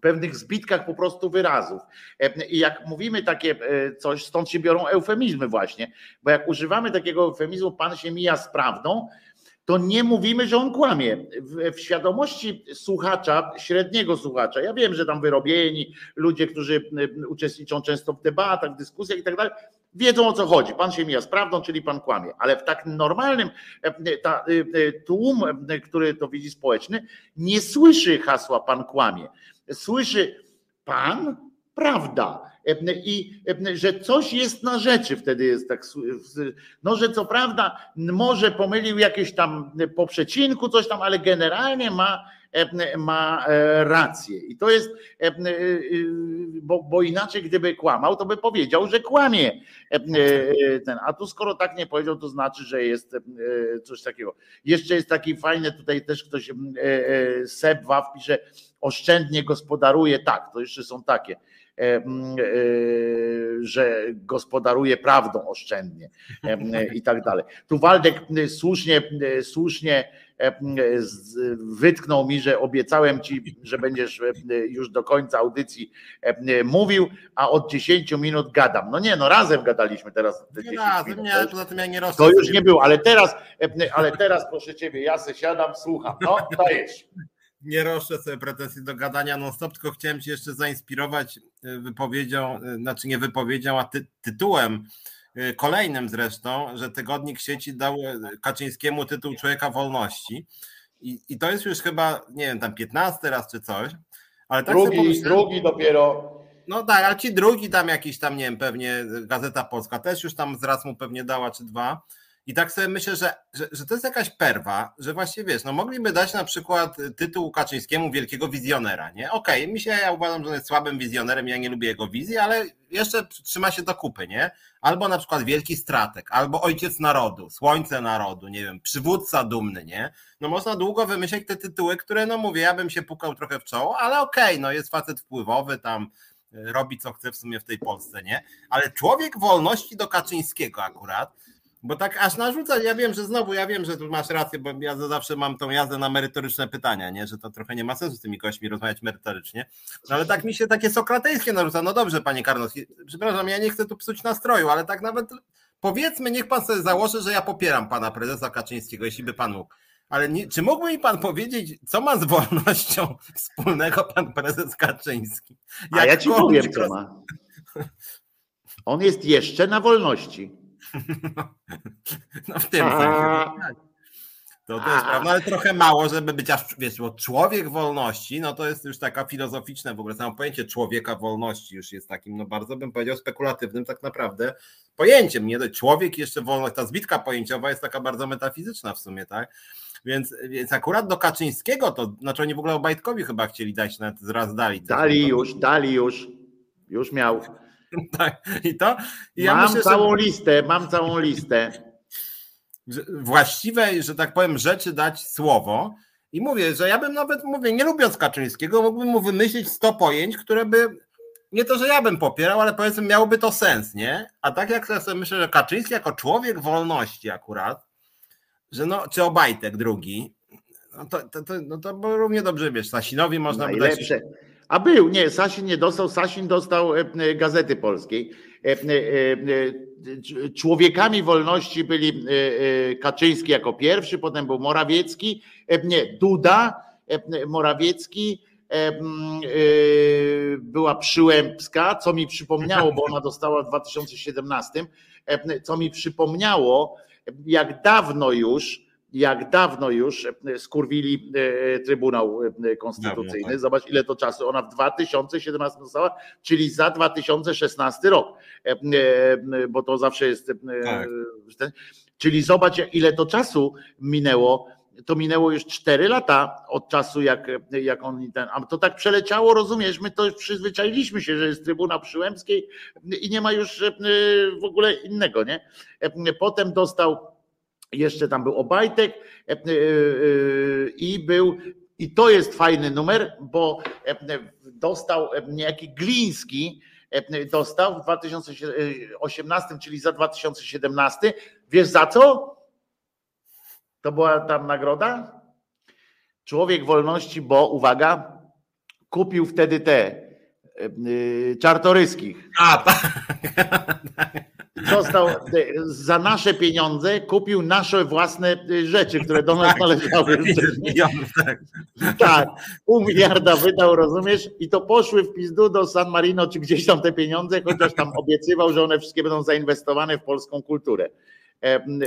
pewnych zbitkach po prostu wyrazów. I jak mówimy takie coś, stąd się biorą eufemizmy właśnie, bo jak używamy takiego eufemizmu, pan się mija z prawdą, to nie mówimy, że on kłamie. W, w, świadomości słuchacza, średniego słuchacza, ja wiem, że tam wyrobieni ludzie, którzy uczestniczą często w debatach, w dyskusjach i tak dalej, wiedzą o co chodzi. Pan się mija z prawdą, czyli pan kłamie. Ale w tak normalnym ta, tłum, który to widzi społeczny, nie słyszy hasła pan kłamie. Słyszy pan prawda. I że coś jest na rzeczy, wtedy jest tak, no że co prawda może pomylił jakieś tam po przecinku coś tam, ale generalnie ma, ma e, rację. I to jest, e, bo, bo inaczej gdyby kłamał, to by powiedział, że kłamie. Ten, a tu skoro tak nie powiedział, to znaczy, że jest coś takiego. Jeszcze jest taki fajny, tutaj też ktoś, Seb Waw pisze, oszczędnie gospodaruje, tak, to jeszcze są takie E, e, że gospodaruje prawdą oszczędnie i tak dalej. Tu Waldek słusznie, słusznie wytknął mi, że obiecałem ci, że będziesz już do końca audycji mówił, a od 10 minut gadam. No nie, no razem gadaliśmy teraz. Nie razem, nie, poza tym ja nie To już nie było, ale teraz, ale teraz proszę ciebie, ja se siadam, słucham. No, dajesz nie roszczę sobie pretensji do gadania non-stop, tylko chciałem Cię jeszcze zainspirować e, wypowiedzią, e, znaczy nie wypowiedzią, a ty, tytułem e, kolejnym zresztą, że tygodnik sieci dał Kaczyńskiemu tytuł Człowieka Wolności. I, I to jest już chyba, nie wiem, tam 15 raz czy coś. Ale tak drugi, drugi dopiero. No tak, ale ci drugi tam jakiś tam, nie wiem, pewnie Gazeta Polska też już tam z raz mu pewnie dała, czy dwa. I tak sobie myślę, że, że, że to jest jakaś perwa, że właśnie wiesz, no mogliby dać na przykład tytuł Kaczyńskiemu wielkiego wizjonera, nie? Okej, okay, mi się, ja uważam, że on jest słabym wizjonerem, ja nie lubię jego wizji, ale jeszcze trzyma się do kupy, nie? Albo na przykład wielki stratek, albo ojciec narodu, słońce narodu, nie wiem, przywódca dumny, nie? No można długo wymyśleć te tytuły, które, no mówię, ja bym się pukał trochę w czoło, ale okej, okay, no jest facet wpływowy tam, robi co chce w sumie w tej Polsce, nie? Ale człowiek wolności do Kaczyńskiego akurat, bo tak aż narzuca, ja wiem, że znowu, ja wiem, że tu masz rację, bo ja zawsze mam tą jazdę na merytoryczne pytania, nie? że to trochę nie ma sensu z tymi gośćmi rozmawiać merytorycznie, no ale tak mi się takie sokratejskie narzuca, no dobrze panie Karnowski, przepraszam, ja nie chcę tu psuć nastroju, ale tak nawet powiedzmy, niech pan sobie założy, że ja popieram pana prezesa Kaczyńskiego, jeśli by pan mógł. Ale nie, czy mógłby mi pan powiedzieć, co ma z wolnością wspólnego pan prezes Kaczyński? Jak A ja ci powiem, co ma. On jest jeszcze na wolności. No w tym sensie. Tak. To, to jest prawda, ale trochę mało, żeby być aż, wiesz, bo człowiek wolności, no to jest już taka filozoficzne w ogóle, samo pojęcie człowieka wolności już jest takim, no bardzo bym powiedział spekulatywnym tak naprawdę pojęciem, nie? Człowiek jeszcze wolność, ta zbitka pojęciowa jest taka bardzo metafizyczna w sumie, tak? Więc, więc akurat do Kaczyńskiego to, znaczy oni w ogóle Obajtkowi chyba chcieli dać, nawet raz dali. Dali już, dali już, już miał. Tak, i to. I ja mam myślę, całą że... listę, mam całą listę. Właściwej, że tak powiem, rzeczy dać słowo. I mówię, że ja bym nawet, mówię, nie lubiąc Kaczyńskiego, mógłbym mu wymyślić 100 pojęć, które by, nie to, że ja bym popierał, ale powiedzmy miałoby to sens, nie? A tak jak sobie myślę, że Kaczyński jako człowiek wolności akurat, że no, czy Obajtek drugi, no to, to, to, no to równie dobrze, wiesz, Sasinowi można Najlepsze. by dać... A był, nie, Sasin nie dostał, Sasin dostał e, e, Gazety Polskiej. E, człowiekami wolności byli Kaczyński jako pierwszy, potem był Morawiecki, nie, Duda, Morawiecki, była Przyłębska, co mi przypomniało, bo ona dostała w 2017, co mi przypomniało, jak dawno już jak dawno już e, skurwili e, Trybunał e, Konstytucyjny. Tak. Zobacz, ile to czasu. Ona w 2017 została, czyli za 2016 rok, bo to zawsze jest. Tak. Czyli zobacz, ile to czasu minęło. To minęło już 4 lata od czasu, jak, jak on ten. A to tak przeleciało, rozumiesz? My to przyzwyczailiśmy się, że jest Trybunał Przyłębskiej i nie ma już w ogóle innego, nie? Potem dostał jeszcze tam był Obajtek e, e, e, i był, i to jest fajny numer, bo dostał niejaki Gliński, dostał w 2018, czyli za 2017. Wiesz za co? To była tam nagroda? Człowiek wolności, bo uwaga, kupił wtedy te czartoryskich. A, tak został e, za nasze pieniądze kupił nasze własne e, rzeczy, które do nas tak, należały. Tak. tak, pół miliarda wydał, rozumiesz? I to poszły w pizdu do San Marino, czy gdzieś tam te pieniądze, chociaż tam obiecywał, że one wszystkie będą zainwestowane w polską kulturę. E, no,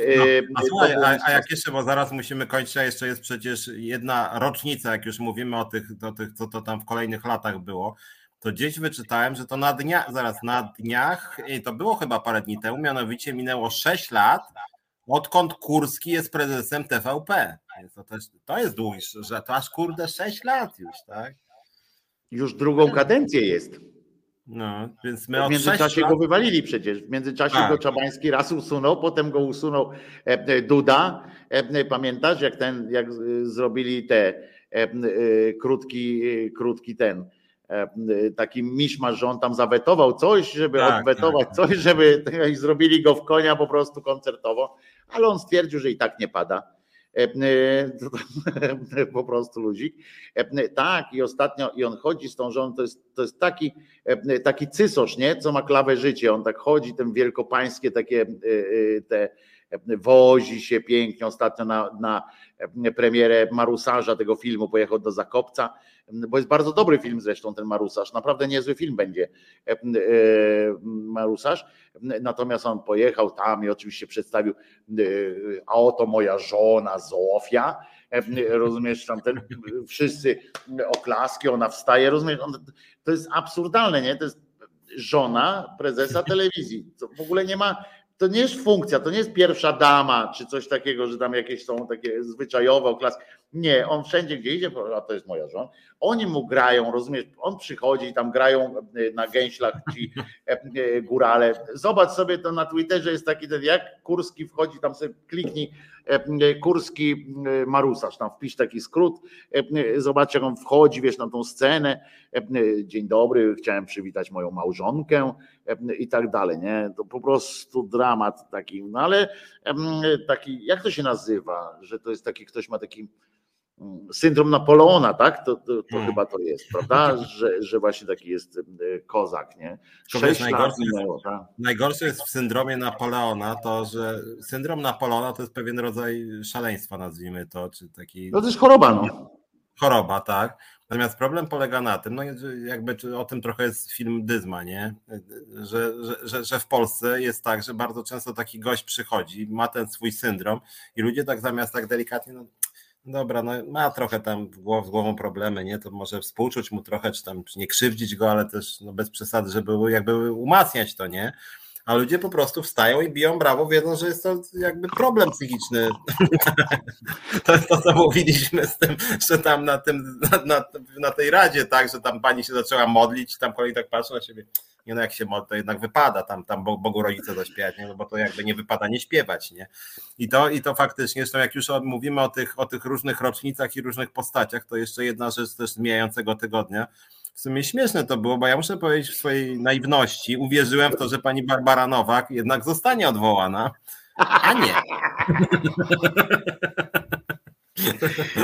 a, słuchaj, a, a, jak jeszcze, bo zaraz musimy kończyć, a jeszcze jest przecież jedna rocznica, jak już mówimy o tych, o tych co to tam w kolejnych latach było to gdzieś wyczytałem, że to na dniach, zaraz na dniach, to było chyba parę dni temu, mianowicie minęło 6 lat, odkąd Kurski jest prezesem TVP. To, też, to jest dłuższe, że to aż kurde 6 lat już, tak? Już drugą kadencję jest. No, więc my w międzyczasie lat... go wywalili przecież. W międzyczasie tak. go Czabański raz usunął, potem go usunął e, e, Duda. E, pamiętasz, jak ten, jak zrobili te krótki, krótki ten taki miszmasz, że on tam zawetował coś, żeby tak, odwetować tak, coś, żeby zrobili go w konia po prostu koncertowo, ale on stwierdził, że i tak nie pada. E, e, po prostu luzik. Tak, i ostatnio, i on chodzi z tą żoną, to jest, to jest taki, taki cysosz, nie? Co ma klawę życie. On tak chodzi, ten wielkopańskie takie te wozi się pięknie. Ostatnio na, na premierę Marusarza tego filmu pojechał do Zakopca bo jest bardzo dobry film zresztą ten Marusarz, naprawdę niezły film będzie e, e, Marusarz, natomiast on pojechał tam i oczywiście przedstawił, e, a oto moja żona Zofia, rozumiesz, tam ten, wszyscy oklaski, ona wstaje, rozumiesz, to jest absurdalne, nie, to jest żona prezesa telewizji, to w ogóle nie ma to nie jest funkcja, to nie jest pierwsza dama, czy coś takiego, że tam jakieś są takie zwyczajowe oklaski. Nie, on wszędzie gdzie idzie, a to jest moja żona, oni mu grają, rozumiesz, on przychodzi, tam grają e, na gęślach ci e, e, górale. Zobacz sobie to na Twitterze jest taki ten, jak Kurski wchodzi, tam sobie kliknij Kurski Marusarz, tam wpisz taki skrót, zobacz jak on wchodzi, wiesz, na tą scenę, dzień dobry, chciałem przywitać moją małżonkę i tak dalej, nie, to po prostu dramat taki, no ale taki, jak to się nazywa, że to jest taki, ktoś ma taki syndrom Napoleona, tak? To, to, to hmm. chyba to jest, prawda? Że, że właśnie taki jest e, kozak, nie? Sześć najgorsze, minęło, tak? najgorsze jest w syndromie Napoleona to, że syndrom Napoleona to jest pewien rodzaj szaleństwa, nazwijmy to, czy taki... No to jest choroba, no. Choroba, tak. Natomiast problem polega na tym, no jakby o tym trochę jest film Dyzma, nie? Że, że, że, że w Polsce jest tak, że bardzo często taki gość przychodzi, ma ten swój syndrom i ludzie tak zamiast tak delikatnie, no dobra, no ma trochę tam w głową, w głową problemy, nie? To może współczuć mu trochę, czy tam nie krzywdzić go, ale też no bez przesady, żeby jakby umacniać to, nie? A ludzie po prostu wstają i biją brawo, wiedzą, że jest to jakby problem psychiczny. to jest to, co mówiliśmy z tym, że tam na, tym, na, na, na tej radzie, tak, że tam pani się zaczęła modlić, tam kolej tak patrzy na siebie nie no jak się to jednak wypada tam, tam Bogu rodzice zaśpiewać, nie? No bo to jakby nie wypada nie śpiewać, nie? I to, i to faktycznie, zresztą jak już mówimy o tych, o tych różnych rocznicach i różnych postaciach, to jeszcze jedna rzecz też z mijającego tygodnia, w sumie śmieszne to było, bo ja muszę powiedzieć w swojej naiwności, uwierzyłem w to, że pani Barbara Nowak jednak zostanie odwołana, a nie.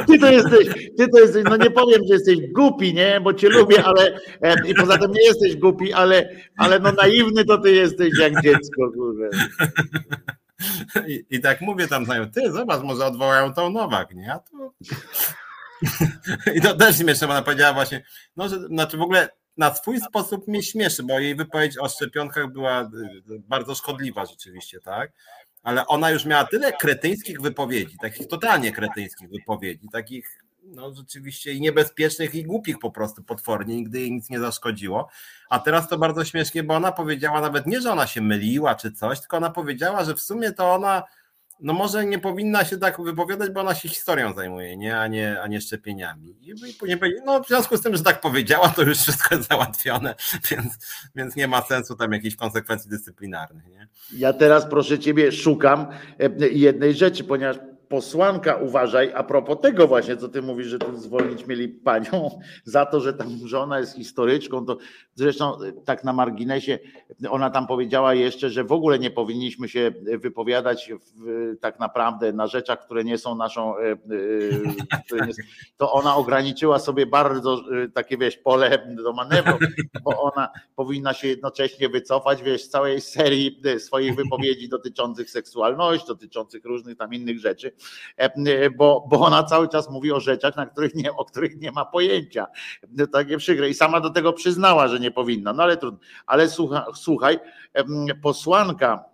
Ty to jesteś, ty to jesteś, no nie powiem, że jesteś głupi, nie, bo cię lubię, ale e, i poza tym nie jesteś głupi, ale, ale no naiwny to ty jesteś jak dziecko, kurde. I, I, tak mówię tam znają, ty zobacz, może odwołają tą Nowak, nie? A to... I to też śmieszne, bo ona powiedziała właśnie, no, że znaczy w ogóle na swój sposób mnie śmieszy, bo jej wypowiedź o szczepionkach była y, bardzo szkodliwa rzeczywiście, tak? Ale ona już miała tyle kretyńskich wypowiedzi, takich totalnie kretyńskich wypowiedzi, takich no rzeczywiście i niebezpiecznych i głupich po prostu potwornie, nigdy jej nic nie zaszkodziło. A teraz to bardzo śmiesznie, bo ona powiedziała nawet nie, że ona się myliła czy coś, tylko ona powiedziała, że w sumie to ona no może nie powinna się tak wypowiadać, bo ona się historią zajmuje, nie? A, nie, a nie szczepieniami. I później powiedzieć, no w związku z tym, że tak powiedziała, to już wszystko jest załatwione, więc, więc nie ma sensu tam jakichś konsekwencji dyscyplinarnych. Nie? Ja teraz proszę ciebie szukam e, jednej rzeczy, ponieważ posłanka, uważaj, a propos tego właśnie, co ty mówisz, że tu zwolnić mieli panią za to, że tam żona jest historyczką, to zresztą tak na marginesie ona tam powiedziała jeszcze, że w ogóle nie powinniśmy się wypowiadać w, tak naprawdę na rzeczach, które nie są naszą, e, e, nie, to ona ograniczyła sobie bardzo e, takie, wiesz, pole do manewru, bo ona powinna się jednocześnie wycofać, wiesz, z całej serii swoich wypowiedzi dotyczących seksualności, dotyczących różnych tam innych rzeczy, E, bo, bo ona cały czas mówi o rzeczach, na których nie, o których nie ma pojęcia. Takie przykre. I sama do tego przyznała, że nie powinna. No ale trudno. Ale słuchaj, słuchaj posłanka.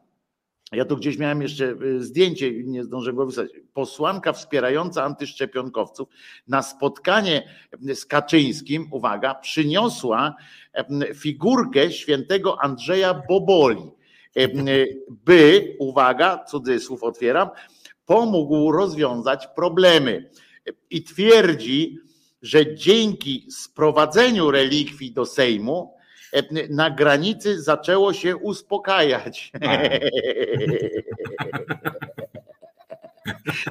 Ja tu gdzieś miałem jeszcze e, zdjęcie, nie zdążę go wysłać. Posłanka wspierająca antyszczepionkowców na spotkanie z Kaczyńskim, uwaga, przyniosła figurkę świętego Andrzeja Boboli, by, uwaga, cudzysłów otwieram, pomógł rozwiązać problemy. I twierdzi, że dzięki sprowadzeniu relikwii do Sejmu e, na granicy zaczęło się uspokajać.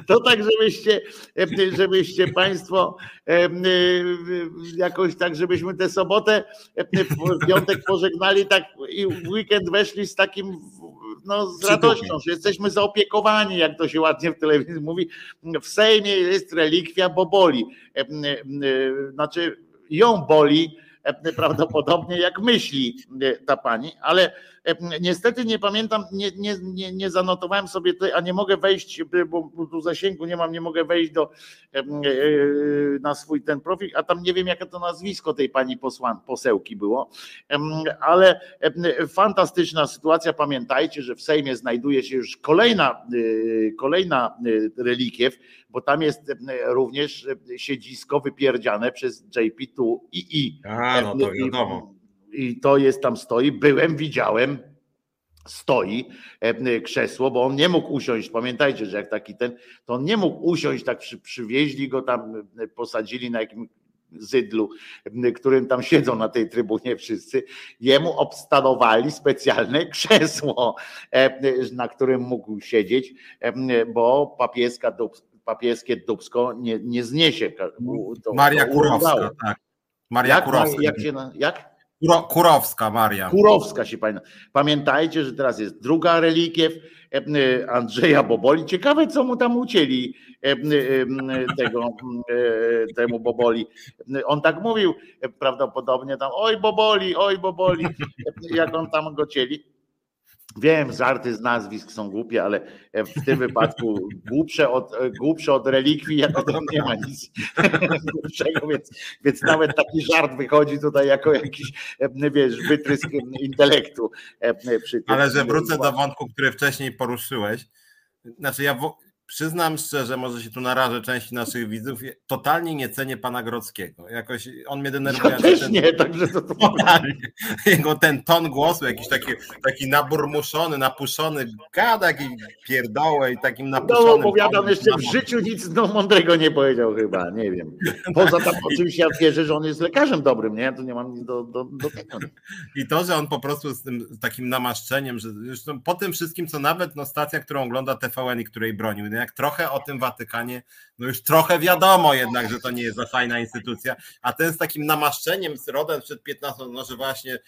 To tak, żebyście, e, żebyście Państwo e, jakoś tak, żebyśmy tę sobotę, w piątek pożegnali tak i w weekend weszli z takim no, z radością, że jesteśmy zaopiekowani, jak to się ładnie w telewizji mówi. W Sejmie jest relikwia, bo boli. E, e, znaczy, ją boli e, prawdopodobnie jak myśli ta pani, ale Niestety nie pamiętam, nie, nie, nie, nie zanotowałem sobie a nie mogę wejść, bo tu zasięgu nie mam, nie mogę wejść do, e, na swój ten profil, a tam nie wiem, jakie to nazwisko tej pani posłan, posełki było, ale fantastyczna sytuacja. Pamiętajcie, że w Sejmie znajduje się już kolejna, e, kolejna e, relikiew, bo tam jest również siedzisko wypierdziane przez JP2 i A, no to wiadomo i to jest tam stoi. Byłem, widziałem. stoi krzesło, bo on nie mógł usiąść. Pamiętajcie, że jak taki ten, to on nie mógł usiąść, tak przy, przywieźli go tam, posadzili na jakimś zydlu, którym tam siedzą na tej trybunie wszyscy, jemu obstanowali specjalne krzesło, na którym mógł siedzieć, bo papieska papieskie dubsko nie, nie zniesie. To, Maria to Kurowska, tak. Maria jak, Kurowska. Jak, się, jak? Kurowska Maria. Kurowska się pamięta. Pamiętajcie, że teraz jest druga relikiew Andrzeja Boboli. Ciekawe, co mu tam ucięli tego, temu Boboli. On tak mówił prawdopodobnie tam, oj Boboli, oj Boboli, jak on tam go cieli. Wiem, żarty z nazwisk są głupie, ale w tym wypadku głupsze od, głupsze od relikwii, jako tam nie ma nic głupszego, więc, więc nawet taki żart wychodzi tutaj jako jakiś, wiesz, wytrysk intelektu. Ale że wrócę do wątku, który wcześniej poruszyłeś. Znaczy ja przyznam szczerze, może się tu narażę części naszych widzów, totalnie nie cenię pana Grodzkiego. Jakoś on mnie denerwuje. Ja też ten, nie, także to totalnie. Jego ten ton głosu, jakiś taki, taki naburmuszony, napuszony, gada jakiś pierdołę i takim no, napuszonym. No opowiadam jeszcze w życiu nic no, mądrego nie powiedział chyba, nie wiem. Poza tym oczywiście ja wierzę, że on jest lekarzem dobrym, nie? Tu nie mam nic do, do, do tego. I to, że on po prostu z tym z takim namaszczeniem, że zresztą po tym wszystkim, co nawet no, stacja, którą ogląda TVN i której bronił, nie? Jak trochę o tym Watykanie, no już trochę wiadomo jednak, że to nie jest za fajna instytucja, a ten z takim namaszczeniem z rodem przed 15, no że właśnie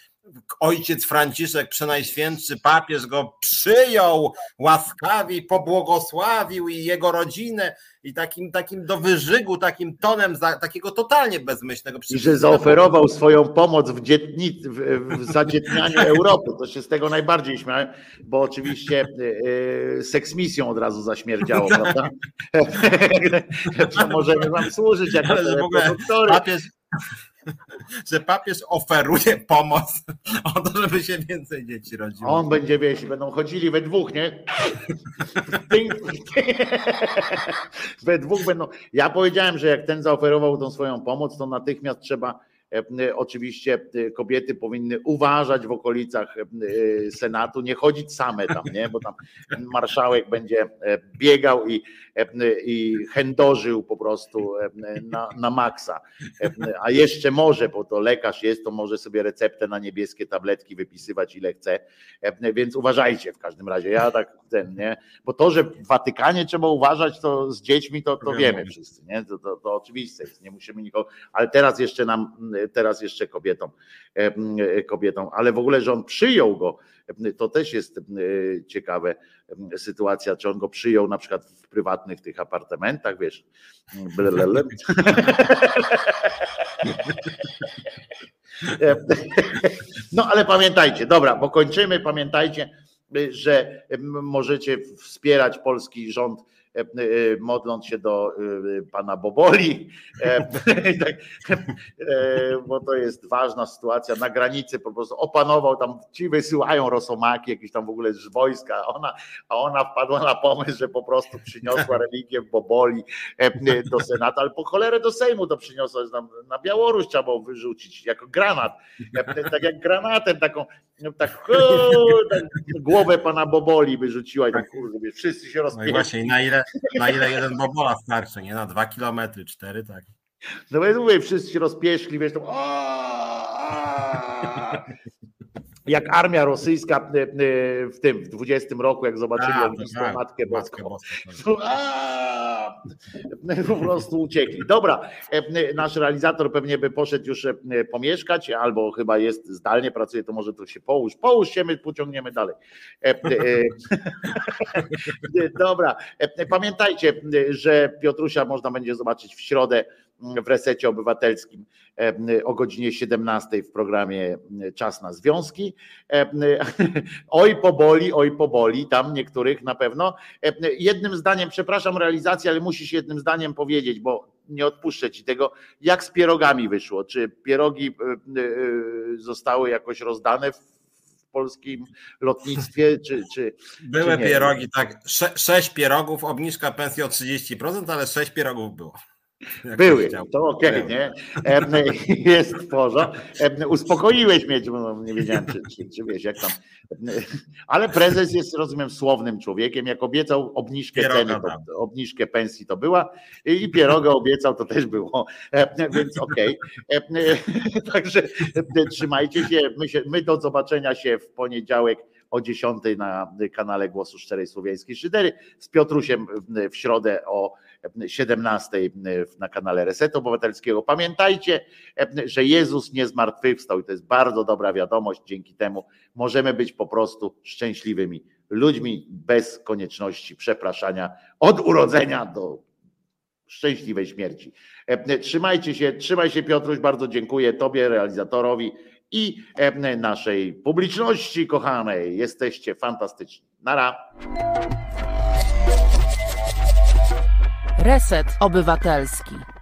ojciec Franciszek, przenajświętszy papież go przyjął łaskawie, pobłogosławił i jego rodzinę i takim, takim do wyżygu, takim tonem za, takiego totalnie bezmyślnego. I że zaoferował swoją pomoc w, dzietni, w, w zadzietnianiu Europy. To się z tego najbardziej śmiałem, bo oczywiście yy, seksmisją od razu zaśmierdziało, prawda? możemy wam służyć jako papież, że papież oferuje pomoc o to, żeby się więcej dzieci rodziło. On będzie, jeśli będą chodzili we dwóch, nie? we dwóch będą. Ja powiedziałem, że jak ten zaoferował tą swoją pomoc, to natychmiast trzeba oczywiście e, kobiety powinny uważać w okolicach e, Senatu, nie chodzić same tam, nie? bo tam marszałek będzie biegał i, i chędożył po prostu na, na maksa. A jeszcze może, bo to lekarz jest, to może sobie receptę na niebieskie tabletki wypisywać ile chce, więc uważajcie w każdym razie. Ja tak ten, nie? Bo to, że w Watykanie trzeba uważać, to z dziećmi to, to wiemy wszyscy, nie? To, to, to oczywiste jest, nie musimy nikogo, ale teraz jeszcze nam teraz jeszcze kobietom, e, kobietom, ale w ogóle, że on przyjął go, to też jest ciekawe sytuacja, czy on go przyjął na przykład w prywatnych tych apartamentach, wiesz. No ale pamiętajcie, dobra, bo kończymy, pamiętajcie, że możecie wspierać polski rząd E, e, modląc się do e, pana Boboli, tak, bo to jest ważna sytuacja na granicy, po prostu opanował tam, ci wysyłają rosomaki, jakieś tam w ogóle z wojska, a ona, a ona wpadła na pomysł, że po prostu przyniosła religię Boboli do Senatu, ale po cholerę do Sejmu to przyniosła, na Białoruś trzeba było wyrzucić jako granat, tak jak granatem taką, tak, tak głowę pana Boboli wyrzuciła i tak kurde, wszyscy się rozpięli. No właśnie, na ile, na ile jeden bobola starczy, nie? Na dwa kilometry, cztery, tak. No więc mówię, wszyscy rozpieszli, wiesz, to, jak armia rosyjska e, e, w tym, w 20 roku, jak zobaczyli A, tak, Matkę Boską. Tak. Po prostu uciekli. Dobra, e, nasz realizator pewnie by poszedł już pomieszkać, albo chyba jest zdalnie, pracuje, to może to się połóż. Połóż się, my pociągniemy dalej. Dobra, pamiętajcie, że Piotrusia można będzie zobaczyć w środę w resecie obywatelskim o godzinie 17 w programie Czas na Związki. Oj poboli, oj poboli, tam niektórych na pewno. Jednym zdaniem, przepraszam realizację, ale musisz jednym zdaniem powiedzieć, bo nie odpuszczę ci tego, jak z pierogami wyszło. Czy pierogi zostały jakoś rozdane w polskim lotnictwie, czy, czy Były czy pierogi, tak. Sze, sześć pierogów, obniżka pensji o 30%, ale sześć pierogów było. Były, to okej, okay, nie? Jest w porządku. Uspokoiłeś mnie, bo nie wiedziałem, czy, czy, czy wiesz, jak tam. Ale prezes jest, rozumiem, słownym człowiekiem. Jak obiecał obniżkę ceny, to, obniżkę pensji to była i pierogę obiecał, to też było. Więc okej. Okay. Także trzymajcie się. My, się. my do zobaczenia się w poniedziałek o 10 na kanale Głosu Szczerej Słowiańskiej Szydery, z Piotrusiem w środę o 17 na kanale Resetu Obywatelskiego. Pamiętajcie, że Jezus nie zmartwychwstał i to jest bardzo dobra wiadomość. Dzięki temu możemy być po prostu szczęśliwymi ludźmi bez konieczności przepraszania od urodzenia do szczęśliwej śmierci. Trzymajcie się, trzymaj się Piotruś, bardzo dziękuję Tobie, realizatorowi i naszej publiczności kochanej. Jesteście fantastyczni. Nara. Reset Obywatelski.